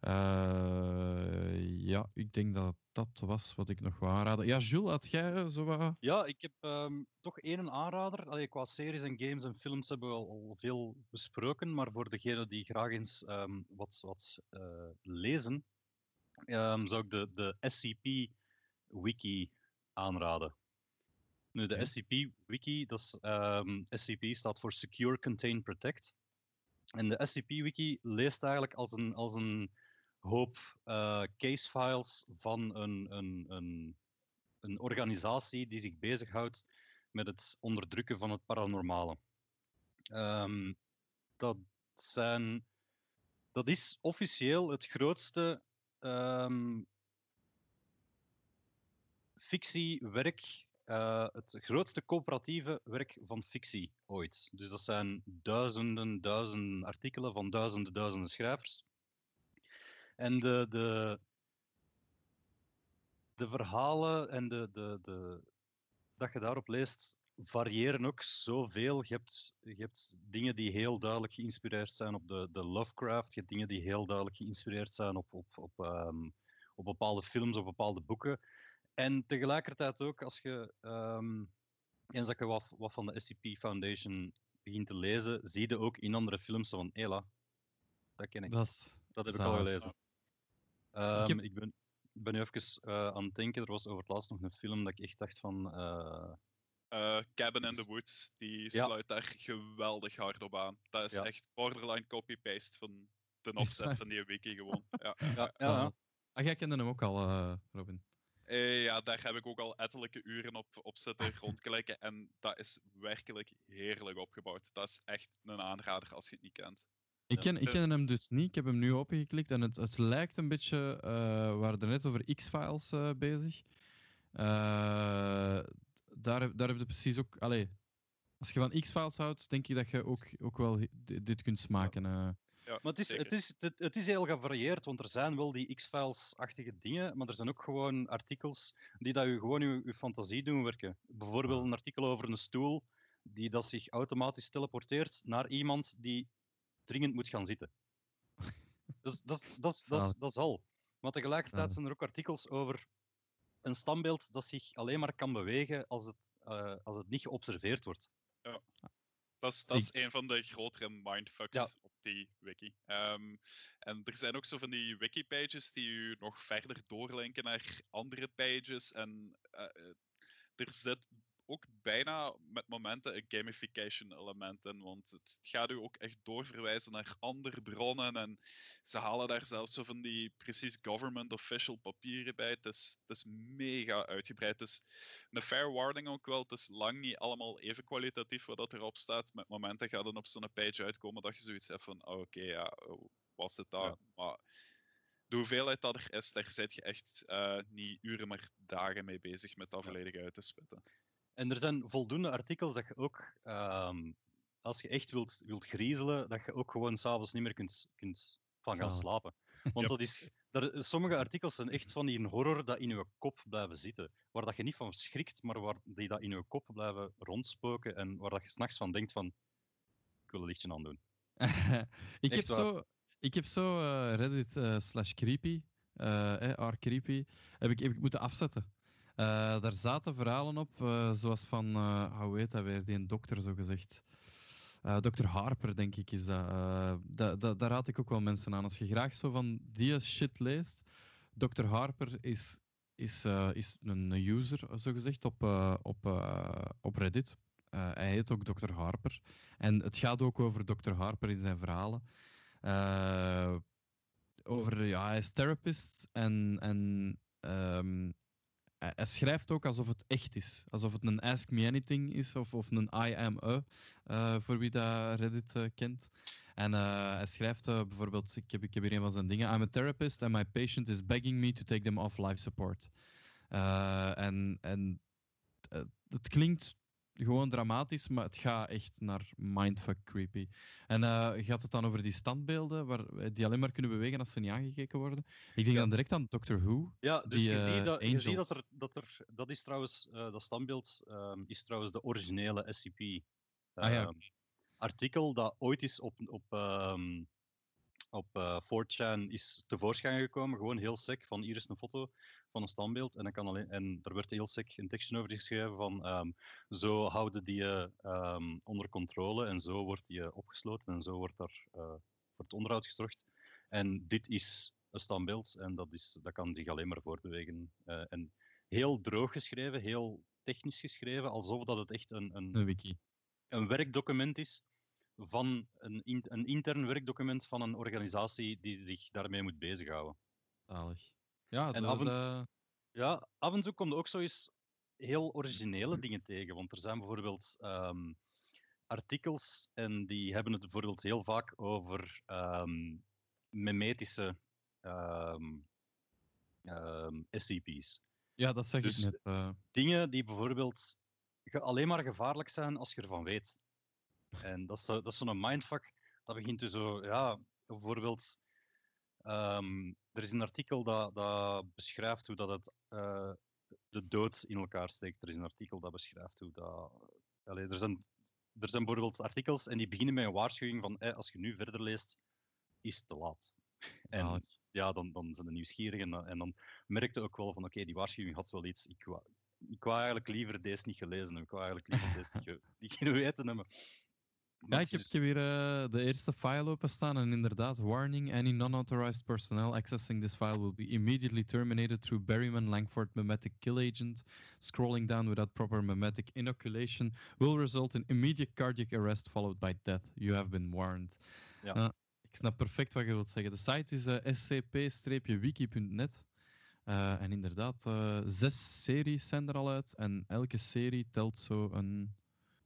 Eh, ja, ik denk dat dat was wat ik nog wou aanraden. Ja, Jules, had jij eh, zo wat... Ja, ik heb ehm, toch één aanrader. Allee, qua series en games en films hebben we al, veel besproken, maar voor degenen die graag eens ehm, wat, wat eh, lezen, ehm, zou ik de, de SCP-wiki aanraden. Nu, de. SCP-wiki, dat is, ehm, SCP staat voor Secure, Contain, Protect. En de SCP-wiki leest eigenlijk als een, als een hoop eh, casefiles van een, een, een, een organisatie die zich bezighoudt met het onderdrukken van het paranormale. Ehm, dat, zijn, dat is officieel het grootste ehm, fictiewerk, eh, het grootste coöperatieve werk van fictie ooit. Dus dat zijn duizenden, duizenden artikelen van duizenden, duizenden schrijvers. En de, de, de verhalen en de, de, de, dat je daarop leest, variëren ook zoveel. Je hebt, je hebt dingen die heel duidelijk geïnspireerd zijn op de, de Lovecraft. Je hebt dingen die heel duidelijk geïnspireerd zijn op, op, op, ehm, op bepaalde films of bepaalde boeken. En tegelijkertijd ook, als je ehm, eens dat je wat, wat van de SCP Foundation begint te lezen, zie je ook in andere films van Ela. Dat ken ik. Dat is Dat heb ik al gelezen. Ehm, heb- ik, ben, ik ben nu even eh, aan het denken. Er was over het laatst nog een film dat ik echt dacht van. eh, Eh, Cabin in the Woods, die Ja. sluit daar geweldig hard op aan. Dat is Ja. echt borderline copy-paste van de offset van die wiki gewoon. Ja. ja, ja. Ah, jij kende hem ook al, eh, Robin. Eh, ja, daar heb ik ook al ettelijke uren op, op zitten rondklikken. En dat is werkelijk heerlijk opgebouwd. Dat is echt een aanrader als je het niet kent. Ik Ja, ken, ik dus- ken hem dus niet. Ik heb hem nu opengeklikt en het, het lijkt een beetje. eh we waren er net over X-Files eh, bezig. Eh, daar, heb- daar heb je precies ook. Allee, als je van X-Files houdt, denk ik dat je ook, ook wel hi- di- dit kunt smaken. Ja, Maar het is, zeker. het, is, het, het is heel gevarieerd, want er zijn wel die X-Files-achtige dingen, maar er zijn ook gewoon artikels die dat je gewoon je, je fantasie doen werken. Bijvoorbeeld Ah. een artikel over een stoel die dat zich automatisch teleporteert naar iemand die dringend moet gaan zitten. Dus dat, is- dat, is- dat, is- Zalig. dat is al. Maar tegelijkertijd zijn er ook artikels over een standbeeld dat zich alleen maar kan bewegen als het, eh, als het niet geobserveerd wordt. Dat is, dat is een van de grotere mindfucks Ja. op die wiki. Ehm, en er zijn ook zo van die wiki-pages die u nog verder doorlinken naar andere pages. En eh, eh, er zit ook bijna met momenten een gamification element in. Want het gaat u ook echt doorverwijzen naar andere bronnen. En ze halen daar zelfs zo van die precies government official papieren bij. Het is, het is mega uitgebreid. Het is een fair warning ook wel. Het is lang niet allemaal even kwalitatief wat dat erop staat. Met momenten gaat dan op zo'n page uitkomen dat je zoiets hebt van, oh, oké, ja, oh, was het? Ja. Maar de hoeveelheid dat er is, daar zit je echt eh, niet uren, maar dagen mee bezig met dat volledig uit te spitten. En er zijn voldoende artikels dat je ook, ehm, als je echt wilt, wilt griezelen, dat je ook gewoon s'avonds niet meer kunt, kunt van gaan slapen. Want dat is, daar, sommige artikels zijn echt van die horror dat in je kop blijven zitten. Waar dat je niet van schrikt, maar waar die dat in je kop blijven rondspoken en waar dat je s'nachts van denkt van, ik wil een lichtje aan doen. ik, heb zo, ik heb zo eh, Reddit eh, slash creepy, eh, r creepy, heb ik, heb ik moeten afzetten. Eh, daar zaten verhalen op, eh, zoals van, uh, hoe heet dat weer, die een dokter zo gezegd. Uh, Dr. Harper, denk ik, is dat. Da, da, daar raad ik ook wel mensen aan. Als je graag zo van die shit leest. Dr. Harper is, is, is een user, zo gezegd, op, op, op Reddit. hij heet ook Dr. Harper. En het gaat ook over Dr. Harper in zijn verhalen. over, ja, hij is therapist en, en um, hij schrijft ook alsof het echt is. Alsof het een Ask Me Anything is of, of een I Am A, uh, voor wie dat Reddit uh, kent. En uh, hij schrijft bijvoorbeeld, ik heb, ik heb hier een van zijn dingen, I'm a therapist and my patient is begging me to take them off life support. en en het klinkt gewoon dramatisch, maar het gaat echt naar mindfuck creepy. En uh, gaat het dan over die standbeelden waar, eh, die alleen maar kunnen bewegen als ze niet aangekeken worden? Ik denk dan direct aan Doctor Who. Ja, dus je, ziet dat, je ziet dat er, dat er, dat is trouwens, uh, dat standbeeld um, is trouwens de originele SCP. Um, ah, ja. Ehm, artikel dat ooit is op, op um, op uh, 4chan is tevoorschijn gekomen. Gewoon heel sec. Van hier is een foto van een standbeeld. En, dan kan alleen, en er werd heel sec een tekstje over geschreven van um, zo houden die um, onder controle en zo wordt die opgesloten en zo wordt daar uh, voor het onderhoud gezorgd. En dit is een standbeeld en dat, is, dat kan zich alleen maar voortbewegen. Uh, en heel droog geschreven, heel technisch geschreven, alsof dat het echt een, een, een wiki. Een werkdocument is van een, in, een intern werkdocument van een organisatie die zich daarmee moet bezighouden. Zalig. Ja, en af en, ja, af en toe komt ook zo eens heel originele dingen tegen. Want er zijn bijvoorbeeld um, artikels en die hebben het bijvoorbeeld heel vaak over um, memetische um, SCP's. Ja, dat zeg dus ik net. Uh... Dingen die bijvoorbeeld alleen maar gevaarlijk zijn als je ervan weet. En dat is, dat is zo'n mindfuck. Dat begint dus zo, ja, bijvoorbeeld. Um, er is een artikel dat, dat beschrijft hoe dat het uh, de dood in elkaar steekt. Er is een artikel dat beschrijft hoe dat. Allee, er, zijn, er zijn bijvoorbeeld artikels en die beginnen met een waarschuwing van hey, als je nu verder leest, is het te laat. En ja, dan, dan zijn de nieuwsgierig en, en dan merkte ook wel van oké, die waarschuwing had wel iets. Ik wou, ik wou eigenlijk liever deze niet gelezen hebben. Ik wou eigenlijk liever deze niet, niet geweten hebben. Ja, ik heb, ik weer uh, de eerste file openstaan en inderdaad, warning, any non-authorized personnel accessing this file will be immediately terminated through Berryman Langford mimetic kill agent. Scrolling down without proper mimetic inoculation will result in immediate cardiac arrest followed by death. You have been warned. Ja. Uh, ik snap perfect wat je wilt zeggen. De site is uh, scp-wiki.net. Uh, en inderdaad, zes series zijn er al uit en elke serie telt zo een...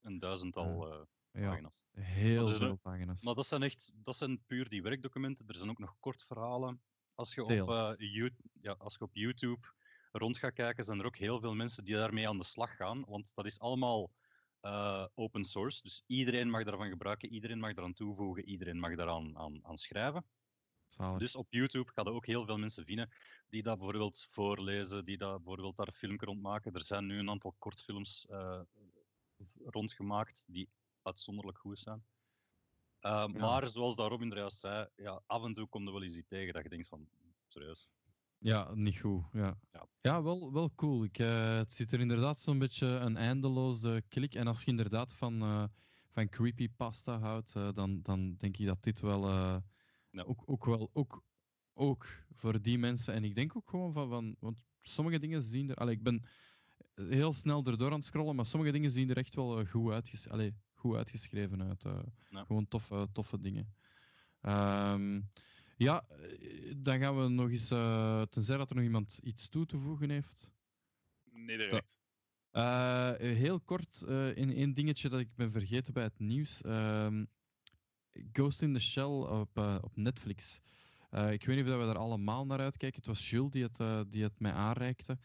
Een duizendtal pagina's. Heel veel pagina's. Maar dat zijn echt, dat zijn puur die werkdocumenten. Er zijn ook nog kort verhalen. Als je, op, uh, YouTube, ja, als je op YouTube rond gaat kijken, zijn er ook heel veel mensen die daarmee aan de slag gaan. Want dat is allemaal uh, open source. Dus iedereen mag daarvan gebruiken, iedereen mag eraan toevoegen, iedereen mag daaraan aan, aan schrijven. Zalig. Dus op YouTube gaan er ook heel veel mensen vinden die dat bijvoorbeeld voorlezen, die dat bijvoorbeeld daar een filmpje rond maken. Er zijn nu een aantal kortfilms uh, rondgemaakt die uitzonderlijk goed zijn. Uh, Maar zoals dat Robin er juist zei, ja, af en toe komt er wel eens iets tegen dat je denkt van, serieus. Ja, niet goed. Ja, ja. ja wel, wel cool. Ik, uh, het ziet er inderdaad zo'n beetje een eindeloze klik. En als je inderdaad van, uh, van creepypasta houdt, uh, dan, dan denk ik dat dit wel, ja. ook, ook wel ook, ook voor die mensen. En ik denk ook gewoon van, van want sommige dingen zien er. Allee, ik ben heel snel erdoor aan het scrollen, maar sommige dingen zien er echt wel goed uit. Allee, goed uitgeschreven uit. Uh, Gewoon toffe, toffe dingen. Um, ja, eh, dan gaan we nog eens, uh, tenzij dat er nog iemand iets toe te voegen heeft. Nee, direct. Uh, heel kort, in één dingetje dat ik ben vergeten bij het nieuws. Uh, Ghost in the Shell op, op Netflix. ik weet niet of we er allemaal naar uitkijken. Het was Jules die het, die het mij aanreikte.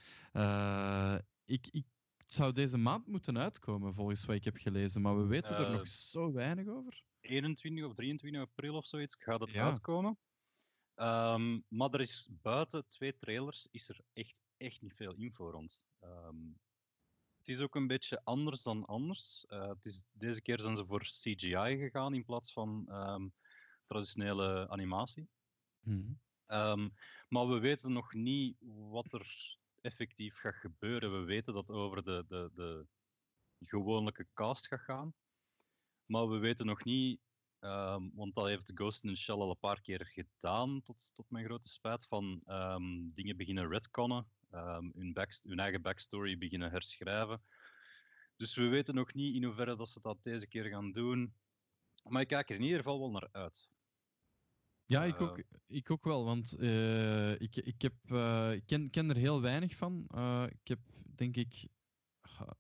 ik, ik het zou deze maand moeten uitkomen, volgens wat ik heb gelezen, maar we weten er nog eh, zo weinig over. 21 of 23 april of zoiets gaat het uitkomen. Um, maar er is buiten twee trailers is er echt, echt niet veel info rond. Um, het is ook een beetje anders dan anders. Uh, het is, deze keer zijn ze voor CGI gegaan in plaats van um, traditionele animatie. Mm maar we weten nog niet wat er effectief gaat gebeuren. We weten dat over de, de, de gewone cast gaat gaan. Maar we weten nog niet, ehm, want dat heeft Ghost in Shell al een paar keer gedaan, tot, tot mijn grote spijt, van ehm, dingen beginnen redconnen, um, hun, back, hun eigen backstory beginnen herschrijven. Dus we weten nog niet in hoeverre dat ze dat deze keer gaan doen. Maar ik kijk er in ieder geval wel naar uit. Ja, ik ook, ik ook wel, want uh, ik, ik, heb, uh, ik ken, ken er heel weinig van. Uh, ik heb, denk ik,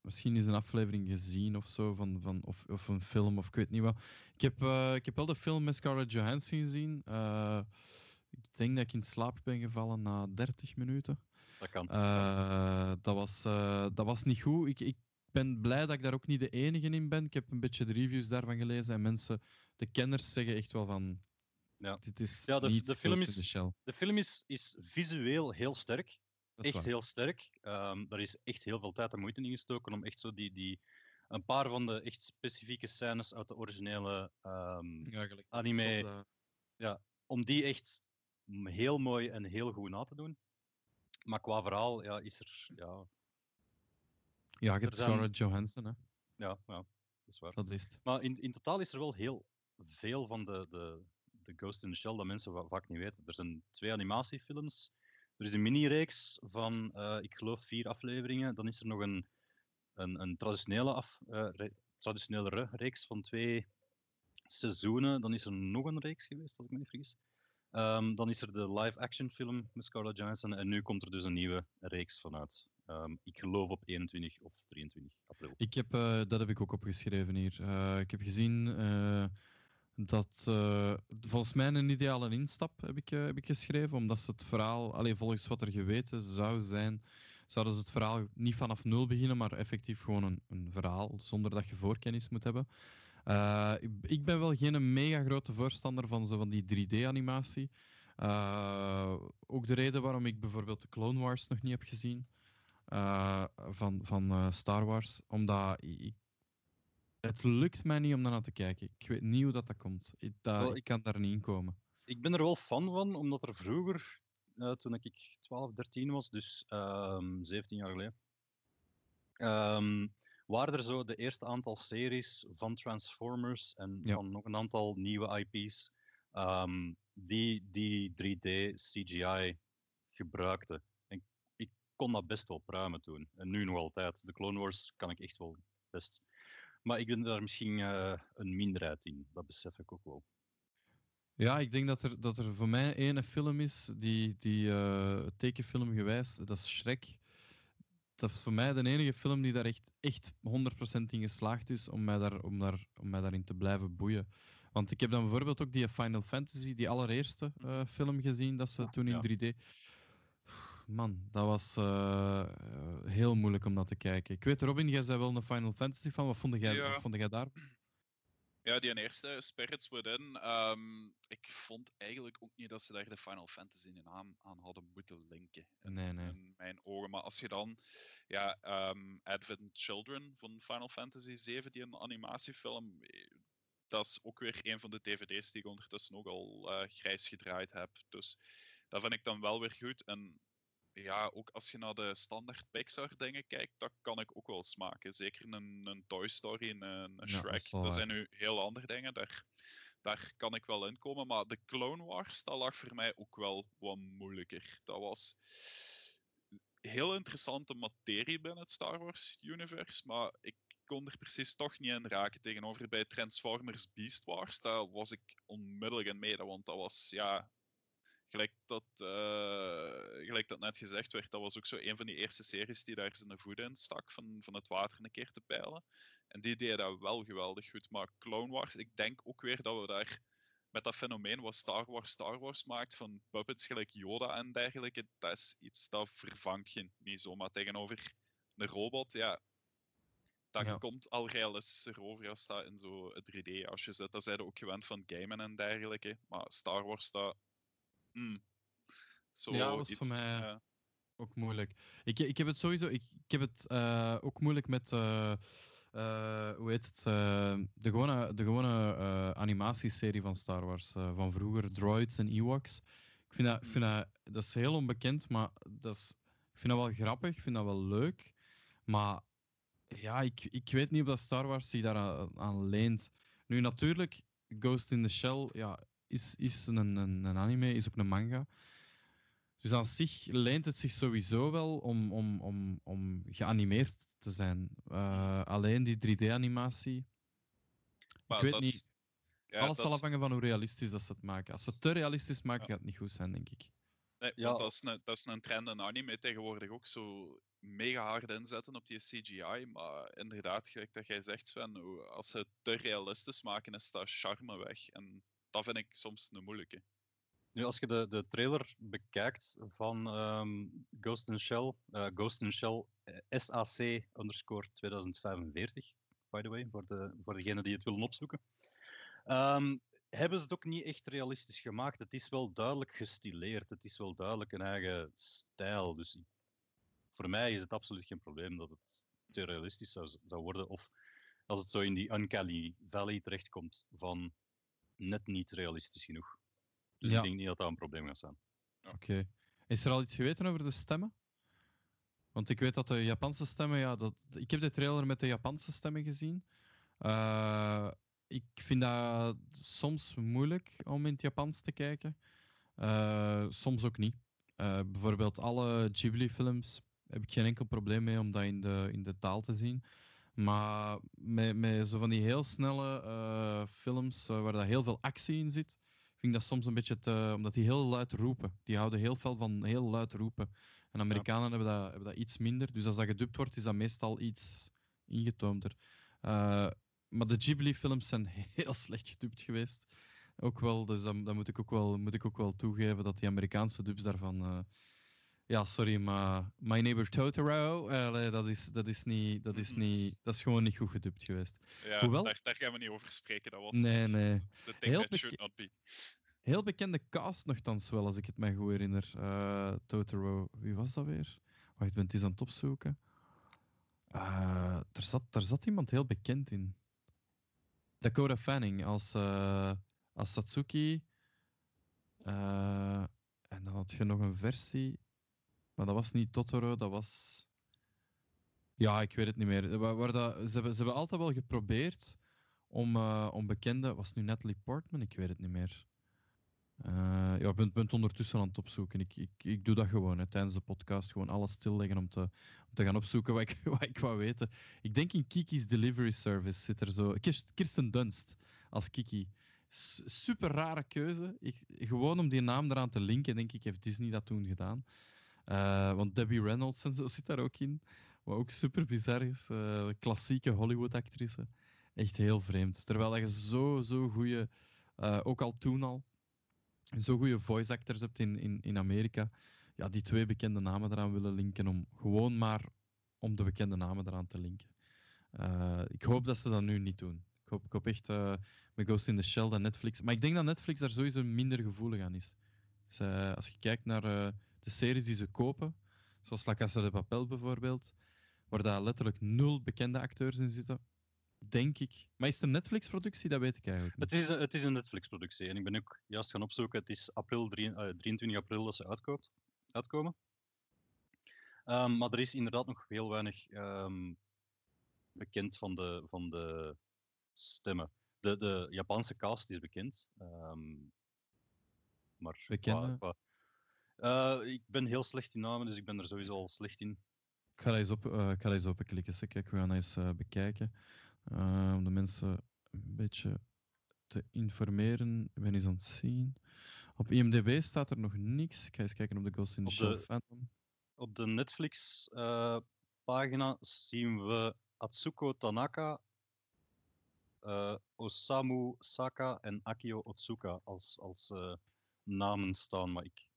misschien eens een aflevering gezien of zo, van, van, of, of een film, of ik weet niet wat. Ik heb, ik heb wel de film met Scarlett Johansson gezien. ik denk dat ik in slaap ben gevallen na 30 minuten. Dat kan. dat, was, dat was niet goed. Ik, ik ben blij dat ik daar ook niet de enige in ben. Ik heb een beetje de reviews daarvan gelezen en mensen, de kenners, zeggen echt wel van ja. Dit is ja, de, niet de film is, de film is, is visueel heel sterk. Echt heel sterk. Um, daar is echt heel veel tijd en moeite in gestoken om echt zo die, die, een paar van de echt specifieke scènes uit de originele um, ja, anime, ja, om die echt heel mooi en heel goed na te doen. Maar qua verhaal ja, is er. Ja, ja je hebt Scarlett Johansson, hè? Ja, ja, dat is waar. Dat is Maar in, in totaal is er wel heel veel van de, de, de Ghost in the Shell dat mensen vaak niet weten. Er zijn twee animatiefilms. Er is een mini-reeks van, uh, ik geloof, vier afleveringen. Dan is er nog een, een, een traditionele, af, traditionele reeks van twee seizoenen. Dan is er nog een reeks geweest, als ik me niet vergis. Um, dan is er de live-action film met Scarlett Johansson. En nu komt er dus een nieuwe reeks vanuit. Um, ik geloof op 21 of 23 april. Ik heb, uh, dat heb ik ook opgeschreven hier. ik heb gezien dat uh, volgens mij een ideale instap heb ik, uh, heb ik geschreven, omdat ze het verhaal, alleen volgens wat er geweten zou zijn, zouden ze het verhaal niet vanaf nul beginnen, maar effectief gewoon een, een verhaal, zonder dat je voorkennis moet hebben. Ik, ik, ben wel geen mega grote voorstander van, zo van die 3D-animatie. ook de reden waarom ik bijvoorbeeld de Clone Wars nog niet heb gezien. van van Star Wars, omdat ik het lukt mij niet om naar te kijken. Ik weet niet hoe dat, dat komt. Ik, dat, ik kan daar niet in komen. Ik ben er wel fan van, omdat er vroeger, uh, toen ik 12, 13 was, dus um, ehm, 17 jaar geleden, um, waren er zo de eerste aantal series van Transformers en van nog een aantal nieuwe IP's um, die, die 3D CGI gebruikten. En ik kon dat best wel pruimen toen. En nu nog altijd. De Clone Wars kan ik echt wel best. Maar ik ben daar misschien uh, een minderheid in, dat besef ik ook wel. Ja, ik denk dat er, dat er voor mij ene film is, die, die uh, tekenfilm gewijs, dat is Shrek. Dat is voor mij de enige film die daar echt, echt 100% in geslaagd is om mij, daar, om, daar, om mij daarin te blijven boeien. Want ik heb dan bijvoorbeeld ook die Final Fantasy, die allereerste uh, film gezien, dat ze toen in 3D man, dat was uh, heel moeilijk om dat te kijken. Ik weet, Robin, jij zei wel een Final Fantasy van. Wat vond jij, wat vond jij daar? Ja, die eerste, Spirits Within. Um, ik vond eigenlijk ook niet dat ze daar de Final Fantasy in aan, aan hadden moeten linken. In, nee, nee. in mijn ogen. Maar als je dan ja, um, Advent Children van Final Fantasy 7, die een animatiefilm, eh, dat is ook weer een van de dvd's die ik ondertussen ook al uh, grijs gedraaid heb. Dus dat vind ik dan wel weer goed. En ja, ook als je naar de standaard Pixar dingen kijkt, dat kan ik ook wel smaken. Zeker een, een Toy Story en een, een Shrek. dat, zijn nu heel andere dingen. Daar, daar kan ik wel in komen. Maar de Clone Wars, dat lag voor mij ook wel wat moeilijker. Dat was heel interessante materie binnen het Star Wars universe, maar ik kon er precies toch niet in raken. Tegenover bij Transformers Beast Wars, daar was ik onmiddellijk in mee, want dat was ja, gelijk dat, uh, gelijk dat net gezegd werd, dat was ook zo een van die eerste series die daar zijn voeten in stak, van, van het water een keer te peilen. En die deed dat wel geweldig goed. Maar Clone Wars, ik denk ook weer dat we daar met dat fenomeen wat Star Wars Star Wars maakt, van puppets gelijk Yoda en dergelijke, dat is iets dat vervangt je niet zomaar tegenover een robot. Ja, dat komt al realistischer over als dat in zo'n 3D als je zit. Dat zijn ook gewend van gamen en dergelijke. Maar Star Wars, dat Mm. Zo ja, dat was iets, voor mij ook moeilijk. Ik, ik heb het sowieso, ik, ik heb het uh, ook moeilijk met, uh, uh, hoe heet het, de gewone, de gewone animatieserie van Star Wars, van vroeger, Droids en Ewoks. Ik vind dat, vind dat, dat is heel onbekend, maar dat is Ik vind dat wel grappig, ik vind dat wel leuk. Maar ja, ik, ik weet niet of dat Star Wars zich daar aan, aan leent. Nu natuurlijk, Ghost in the Shell ja, is, is een, een, een anime, is ook een manga. Dus aan zich leent het zich sowieso wel om, om, om, om geanimeerd te zijn. Uh, alleen die 3D-animatie. Ik weet niet. Ja, Alles zal afhangen van hoe realistisch dat ze het maken. Als ze het te realistisch maken, ja. gaat het niet goed zijn, denk ik. Nee, ja. dat, is een, dat is een trend in anime tegenwoordig ook zo mega hard inzetten op die CGI. Maar inderdaad, gelijk dat jij zegt, Sven, als ze het te realistisch maken, is dat charme weg. En dat vind ik soms een moeilijke. Nu, als je de, de trailer bekijkt van um, Ghost in Shell, uh, Ghost in Shell uh, SAC underscore 2045, by the way, voor, de, voor degenen die het willen opzoeken. Um, hebben ze het ook niet echt realistisch gemaakt. Het is wel duidelijk gestileerd. Het is wel duidelijk een eigen stijl. Dus voor mij is het absoluut geen probleem dat het te realistisch zou, zou worden. Of als het zo in die Uncanny Valley terechtkomt van net niet realistisch genoeg. Dus ik denk niet dat dat een probleem gaat zijn. Oké. Is er al iets geweten over de stemmen? Want ik weet dat de Japanse stemmen, ja, dat, ik heb de trailer met de Japanse stemmen gezien. Uh, ik vind dat soms moeilijk om in het Japans te kijken. Uh, soms ook niet. Uh, bijvoorbeeld alle Ghibli-films heb ik geen enkel probleem mee om dat in de, in de taal te zien. Maar met, met zo van die heel snelle uh, films waar dat heel veel actie in zit, vind ik dat soms een beetje te... Omdat die heel luid roepen. Die houden heel veel van heel luid roepen. En Amerikanen hebben, dat, hebben dat iets minder. Dus als dat gedubt wordt, is dat meestal iets ingetoomder. Uh, maar de Ghibli-films zijn heel slecht gedubt geweest. Ook wel, dus dan, moet, ik ook wel, moet ik ook wel toegeven dat die Amerikaanse dubs daarvan. Ja, sorry, maar My Neighbor Totoro, uh, dat, is, dat, is niet, dat, is niet, dat is gewoon niet goed gedubt geweest. Ja, Hoewel, daar, daar gaan we niet over spreken. Dat was nee, nee. The thing heel that should not be. Heel bekende cast nogthans wel, als ik het mij goed herinner. Uh, Totoro, wie was dat weer? Wacht, ik ben het eens aan het opzoeken. Uh, er, zat, er zat iemand heel bekend in. Dakota Fanning als, uh, als Satsuki. En dan had je nog een versie. Maar dat was niet Totoro, dat was. Ja, ik weet het niet meer. Waar, dat, ze, hebben, ze hebben altijd wel geprobeerd om, uh, om bekende. Was nu Natalie Portman? Ik weet het niet meer. Uh, ja, ik ben ondertussen aan het opzoeken. Ik, ik, ik doe dat gewoon hè, tijdens de podcast. Gewoon alles stilleggen om te, om te gaan opzoeken wat ik, wat ik wou weten. Ik denk in Kiki's Delivery Service zit er zo... Kirsten Dunst als Kiki. super rare keuze. Ik, gewoon om die naam eraan te linken, denk ik, heeft Disney dat toen gedaan. Uh, want Debbie Reynolds en zo zit daar ook in. Wat ook super bizar is. Uh, klassieke Hollywood-actrice. Echt heel vreemd. Terwijl je zo, zo goede... ook al toen al zo goede voice actors hebt in, in, in Amerika, ja, die twee bekende namen eraan willen linken, om gewoon maar om de bekende namen eraan te linken. Ik hoop dat ze dat nu niet doen. Ik hoop, ik hoop echt met Ghost in the Shell dat Netflix. Maar ik denk dat Netflix daar sowieso minder gevoelig aan is. Dus, als je kijkt naar de series die ze kopen, zoals La Casa de Papel bijvoorbeeld, waar daar letterlijk nul bekende acteurs in zitten, Denk ik. Maar is het een Netflix-productie? Dat weet ik eigenlijk niet. Het is, het is een Netflix-productie. En ik ben ook juist gaan opzoeken. Het is april 3, uh, 23 april dat ze uitkoopt, uitkomen. Um, maar er is inderdaad nog heel weinig um, bekend van de, van de stemmen. De, de Japanse cast is bekend. Um, maar qua, uh, ik ben heel slecht in namen, dus ik ben er sowieso al slecht in. Ik ga eens, op, uh, ik ga eens openklikken. Kijk, we gaan eens uh, bekijken. Om de mensen een beetje te informeren. Ik ben eens aan het zien. Op IMDb staat er nog niks. Ik ga eens kijken op de Ghost in the Shell fandom. Op de Netflix uh, pagina zien we Atsuko Tanaka, Osamu Saka en Akio Otsuka als, als namen staan. Maar ik,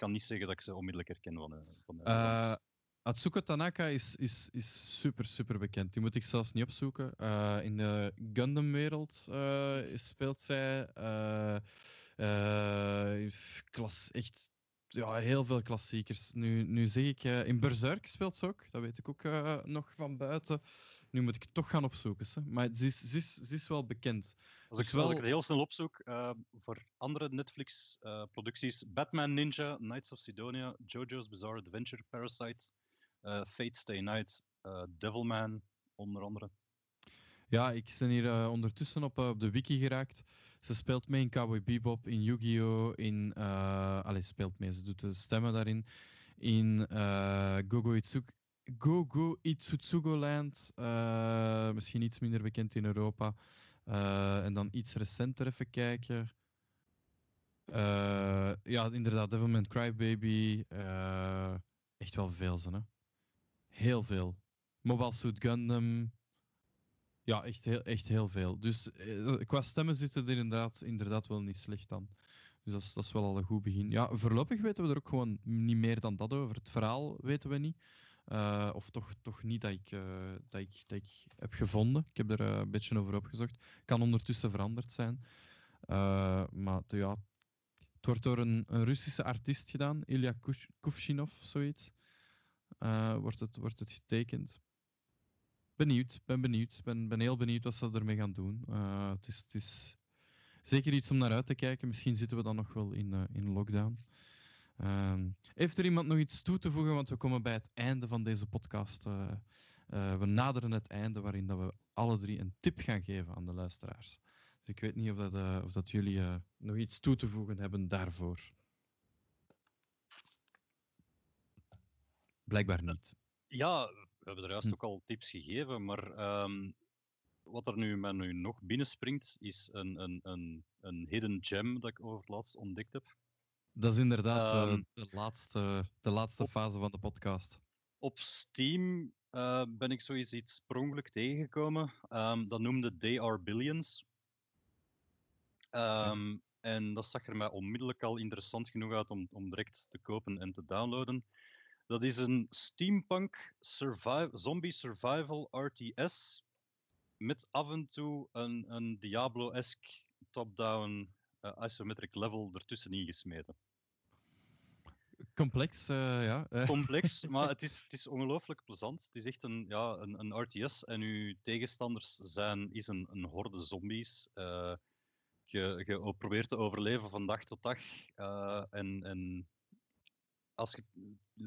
kan niet zeggen dat ik ze onmiddellijk herken van, van Atsuko Tanaka is, is, is super, super bekend. Die moet ik zelfs niet opzoeken. Uh, in de Gundam-wereld uh, speelt zij. Uh, klas, echt ja, heel veel klassiekers. Nu, nu zeg ik, in Berserk speelt ze ook. Dat weet ik ook nog van buiten. Nu moet ik het toch gaan opzoeken. Hè. Maar ze is, ze, is, ze is wel bekend. Als ik, Dus als wel- ik het heel snel opzoek, eh, voor andere Netflix-producties: Batman Ninja, Knights of Sidonia, JoJo's Bizarre Adventure, Parasite, eh, Fate Stay Night, eh, Devilman, onder andere. Ja, ik ben hier eh, ondertussen op, eh, op de wiki geraakt. Ze speelt mee in Cowboy Bebop, in Yu-Gi-Oh! In, eh allee, speelt mee, ze doet de stemmen daarin. In eh Gogo Itsugo, Gogo Itsutsugo Land, eh, misschien iets minder bekend in Europa. Eh, en dan iets recenter even kijken. Eh, ja, inderdaad, Devilman Crybaby. echt wel veel, ze, hè. Heel veel. Mobile Suit Gundam. Ja, echt heel, echt heel veel. Dus qua stemmen zitten er inderdaad, inderdaad wel niet slecht aan. Dus dat is wel al een goed begin. Ja, voorlopig weten we er ook gewoon niet meer dan dat over. Het verhaal weten we niet. Eh, of toch, toch niet dat ik, eh, dat, ik, dat ik heb gevonden. Ik heb er eh, een beetje over opgezocht. Kan ondertussen veranderd zijn. Maar ja, het wordt door een, Russische artiest gedaan, Ilya Kuvshinov, zoiets. Wordt, het, wordt het getekend. Benieuwd, ben benieuwd. Ben, ben heel benieuwd wat ze ermee gaan doen. Het, is, het is zeker iets om naar uit te kijken. Misschien zitten we dan nog wel in, in lockdown. Ehm, heeft er iemand nog iets toe te voegen? Want we komen bij het einde van deze podcast. eh, eh, we naderen het einde waarin dat we alle drie een tip gaan geven aan de luisteraars. Dus ik weet niet of, dat, eh, of dat jullie nog iets toe te voegen hebben daarvoor. Blijkbaar niet. Ja, we hebben er juist Hm. ook al tips gegeven, maar ehm, wat er nu met nu nog binnenspringt, is een, een, een, een hidden gem dat ik over het laatst ontdekt heb. Dat is inderdaad eh, Ehm, de laatste, de laatste op- fase van de podcast. Op Steam eh, ben ik zoiets iets per ongeluk tegengekomen. Ehm, dat noemde They Are Billions. Ehm, En dat zag er mij onmiddellijk al interessant genoeg uit om, om direct te kopen en te downloaden. Dat is een steampunk survive, zombie survival RTS. Met af en toe een, een Diablo-esque top-down isometric level ertussenin gesmeten. Complex, eh, ja. eh. complex, maar het is, het is ongelooflijk plezant. Het is echt een, ja, een, een RTS en uw tegenstanders zijn, is een, een horde zombies. Eh, je, je probeert te overleven van dag tot dag. eh, en, en als je,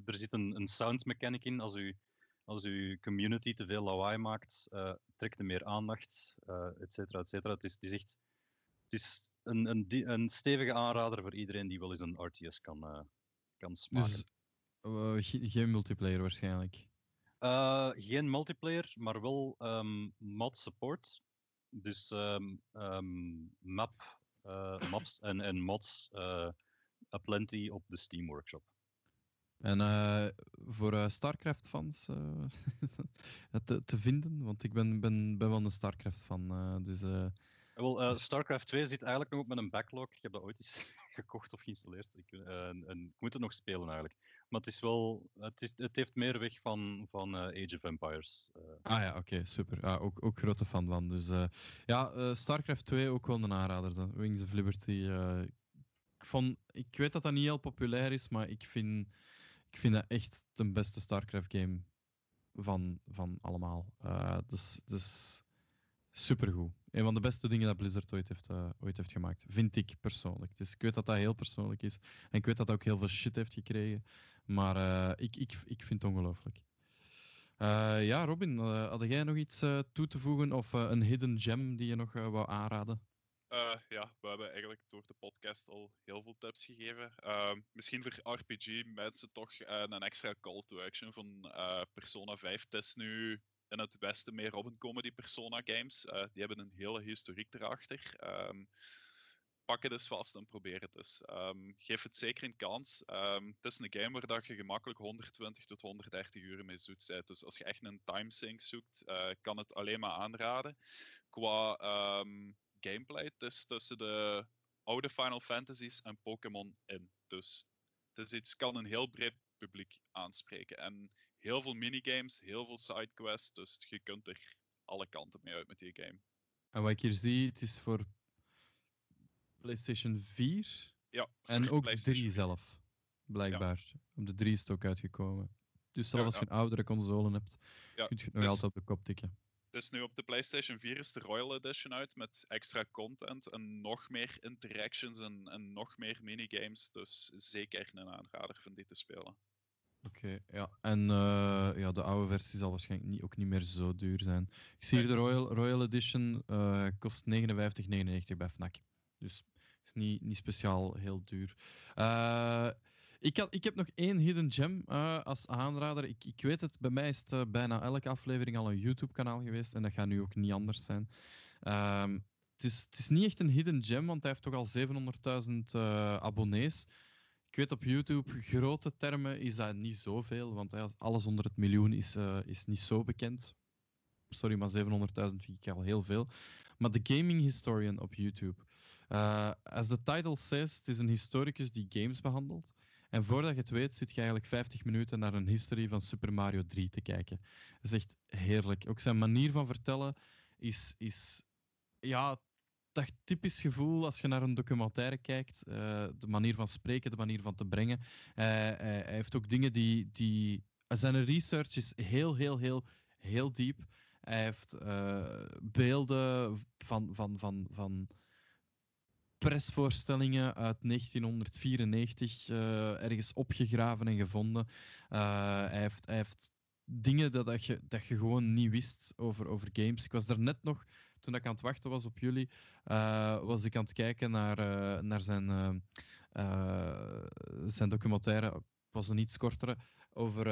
er zit een, een sound mechanic in. Als, u, als uw community te veel lawaai maakt, eh, trekt er meer aandacht, eh et cetera, et cetera. Het is, het is echt het is een, een, een stevige aanrader voor iedereen die wel eens een RTS kan, eh, kan smaken. Dus eh, ge- geen multiplayer waarschijnlijk. Eh, geen multiplayer, maar wel ehm, mod support. Dus ehm, ehm, map, maps en, en mods uh, aplenty op de Steam Workshop. En voor StarCraft-fans eh, te, te vinden, want ik ben, ben, ben wel een StarCraft-fan. dus Wel, eh, StarCraft 2 zit eigenlijk nog op met een backlog. Ik heb dat ooit eens gekocht of geïnstalleerd. Ik, eh, ik moet het nog spelen eigenlijk. Maar het is wel, het, is, het heeft meer weg van, van eh, Age of Empires. Ah ja, oké, super. Ook, ook grote fan van. Dus ja, StarCraft 2 ook wel een aanrader. Dan. Wings of Liberty. ik, ik weet dat dat niet heel populair is, maar ik vind, ik vind dat echt de beste StarCraft game van, van allemaal. Dus, dus supergoed. Een van de beste dingen dat Blizzard ooit heeft, eh, ooit heeft gemaakt. Vind ik persoonlijk. Dus ik weet dat dat heel persoonlijk is. En ik weet dat dat ook heel veel shit heeft gekregen. Maar eh, ik, ik, ik vind het ongelooflijk. Eh, ja, Robin, had jij nog iets toe te voegen of een hidden gem die je nog wou aanraden? Ja, we hebben eigenlijk door de podcast al heel veel tips gegeven. Ehm, misschien voor RPG mensen toch een extra call to action van Persona 5. Het is nu in het Westen meer komen, die Persona games. Eh, die hebben een hele historiek erachter. Ehm, pak het eens vast en probeer het eens. Ehm, geef het zeker een kans. Ehm, het is een game waar dat je gemakkelijk 120 tot 130 uur mee zoet bent. Dus als je echt een timesync zoekt, eh, kan het alleen maar aanraden. Qua gameplay, het is tussen de oude Final Fantasies en Pokémon in. Dus het is iets, kan een heel breed publiek aanspreken. En heel veel minigames, heel veel sidequests, dus je kunt er alle kanten mee uit met die game. En wat ik hier zie, het is voor PlayStation 4 Ja, en ook PlayStation 3 zelf, blijkbaar. Op de 3 is het ook uitgekomen. Dus zelfs Ja, als je een oudere console hebt, kun je het nog dus- altijd op de kop tikken. het is nu op de PlayStation 4 is de Royal Edition uit met extra content en nog meer interactions en, en nog meer minigames. Dus zeker een aanrader van die te spelen. Oké, ja. En uh, ja, de oude versie zal waarschijnlijk niet, ook niet meer zo duur zijn. Ik zie hier de Royal, Royal Edition uh, kost 59,99 bij Fnac. Dus is niet, niet speciaal heel duur. Uh, ik, ik heb nog één hidden gem als aanrader. Ik, ik weet het, bij mij is bijna elke aflevering al een YouTube-kanaal geweest. En dat gaat nu ook niet anders zijn. Um, het, is, het is niet echt een hidden gem, want hij heeft toch al 700.000 uh, abonnees. Ik weet op YouTube, grote termen is dat niet zoveel, want alles onder het miljoen is, uh, is niet zo bekend. Sorry, maar 700.000 vind ik al heel veel. Maar de Gaming Historian op YouTube. Uh, as the title says, het is een historicus die games behandelt. En voordat je het weet, zit je eigenlijk 50 minuten naar een history van Super Mario 3 te kijken. Dat is echt heerlijk. Ook zijn manier van vertellen is, is ja, dat typisch gevoel als je naar een documentaire kijkt. Uh, de manier van spreken, de manier van te brengen. Uh, hij, hij heeft ook dingen die, die. Zijn research is heel, heel, heel, heel diep. Hij heeft beelden van, van, van, van persvoorstellingen uit 1994 uh, ergens opgegraven en gevonden. Hij, heeft, hij heeft dingen dat, dat, je, dat je gewoon niet wist over, over games. Ik was daar net nog, toen ik aan het wachten was op jullie, uh, was ik aan het kijken naar, naar zijn, zijn documentaire, was een iets kortere, over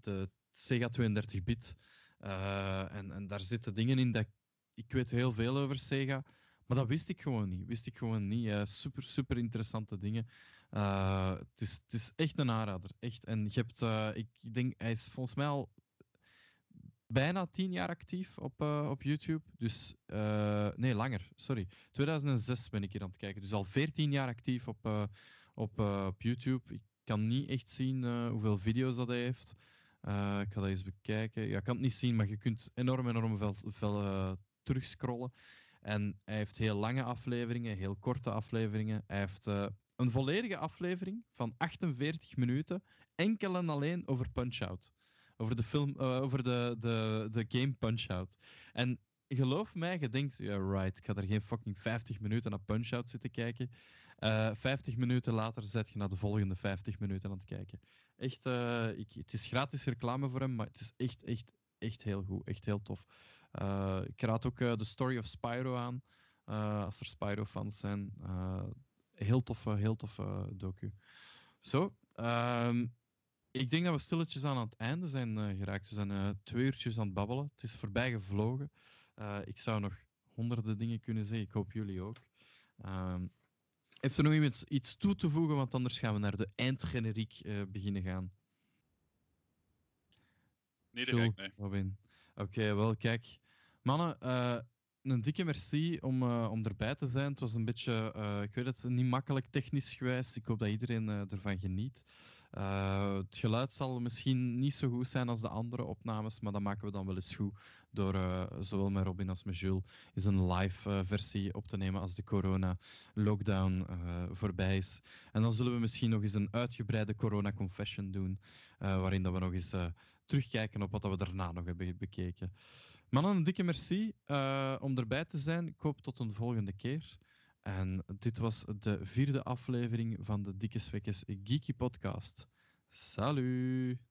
de Sega 32-bit. en, en daar zitten dingen in dat ik weet heel veel over Sega. Maar dat wist ik gewoon niet. Wist ik gewoon niet. Super, super interessante dingen. Het, is, is echt een aanrader. Echt. En je hebt, ik denk, hij is volgens mij al bijna tien jaar actief op, op YouTube. Dus, nee, langer. Sorry. 2006 ben ik hier aan het kijken. Dus al 14 jaar actief op, op, op YouTube. Ik kan niet echt zien hoeveel video's dat hij heeft. ik ga dat eens bekijken. Ja, ik kan het niet zien, maar je kunt enorm, enorm veel, veel terugscrollen. En hij heeft heel lange afleveringen, heel korte afleveringen. Hij heeft een volledige aflevering van 48 minuten, enkel en alleen over Punch-Out. Over de, film, uh, over de, de, de game Punch-Out. En geloof mij, je denkt, ja, right, ik ga er geen fucking 50 minuten naar Punch-Out zitten kijken. Uh, eh, 50 minuten later zet je naar de volgende 50 minuten aan het kijken. Echt, ik, het is gratis reclame voor hem, maar het is echt, echt, echt heel goed. Echt heel tof. Ik raad ook The Story of Spyro aan, als er Spyro-fans zijn. heel toffe, heel toffe docu. Zo, um, ik denk dat we stilletjes aan het einde zijn geraakt. We zijn twee uurtjes aan het babbelen. Het is voorbij gevlogen. ik zou nog honderden dingen kunnen zeggen. Ik hoop jullie ook. Um, heeft er nog iemand iets toe te voegen? Want anders gaan we naar de eindgeneriek beginnen gaan. Niet direct, nee. Robin. Oké, okay, wel kijk. Mannen, een dikke merci om, uh, om erbij te zijn. Het was een beetje, uh, ik weet het, niet makkelijk technisch geweest. Ik hoop dat iedereen ervan geniet. Het geluid zal misschien niet zo goed zijn als de andere opnames, maar dat maken we dan wel eens goed door zowel met Robin als met Jules eens een live versie op te nemen als de corona-lockdown voorbij is. En dan zullen we misschien nog eens een uitgebreide corona-confession doen, waarin dat we nog eens terugkijken op wat we daarna nog hebben bekeken. Mannen, een dikke merci om erbij te zijn. Ik hoop tot een volgende keer. En dit was de vierde aflevering van de Dikke Svekkes Geeky Podcast. Salut!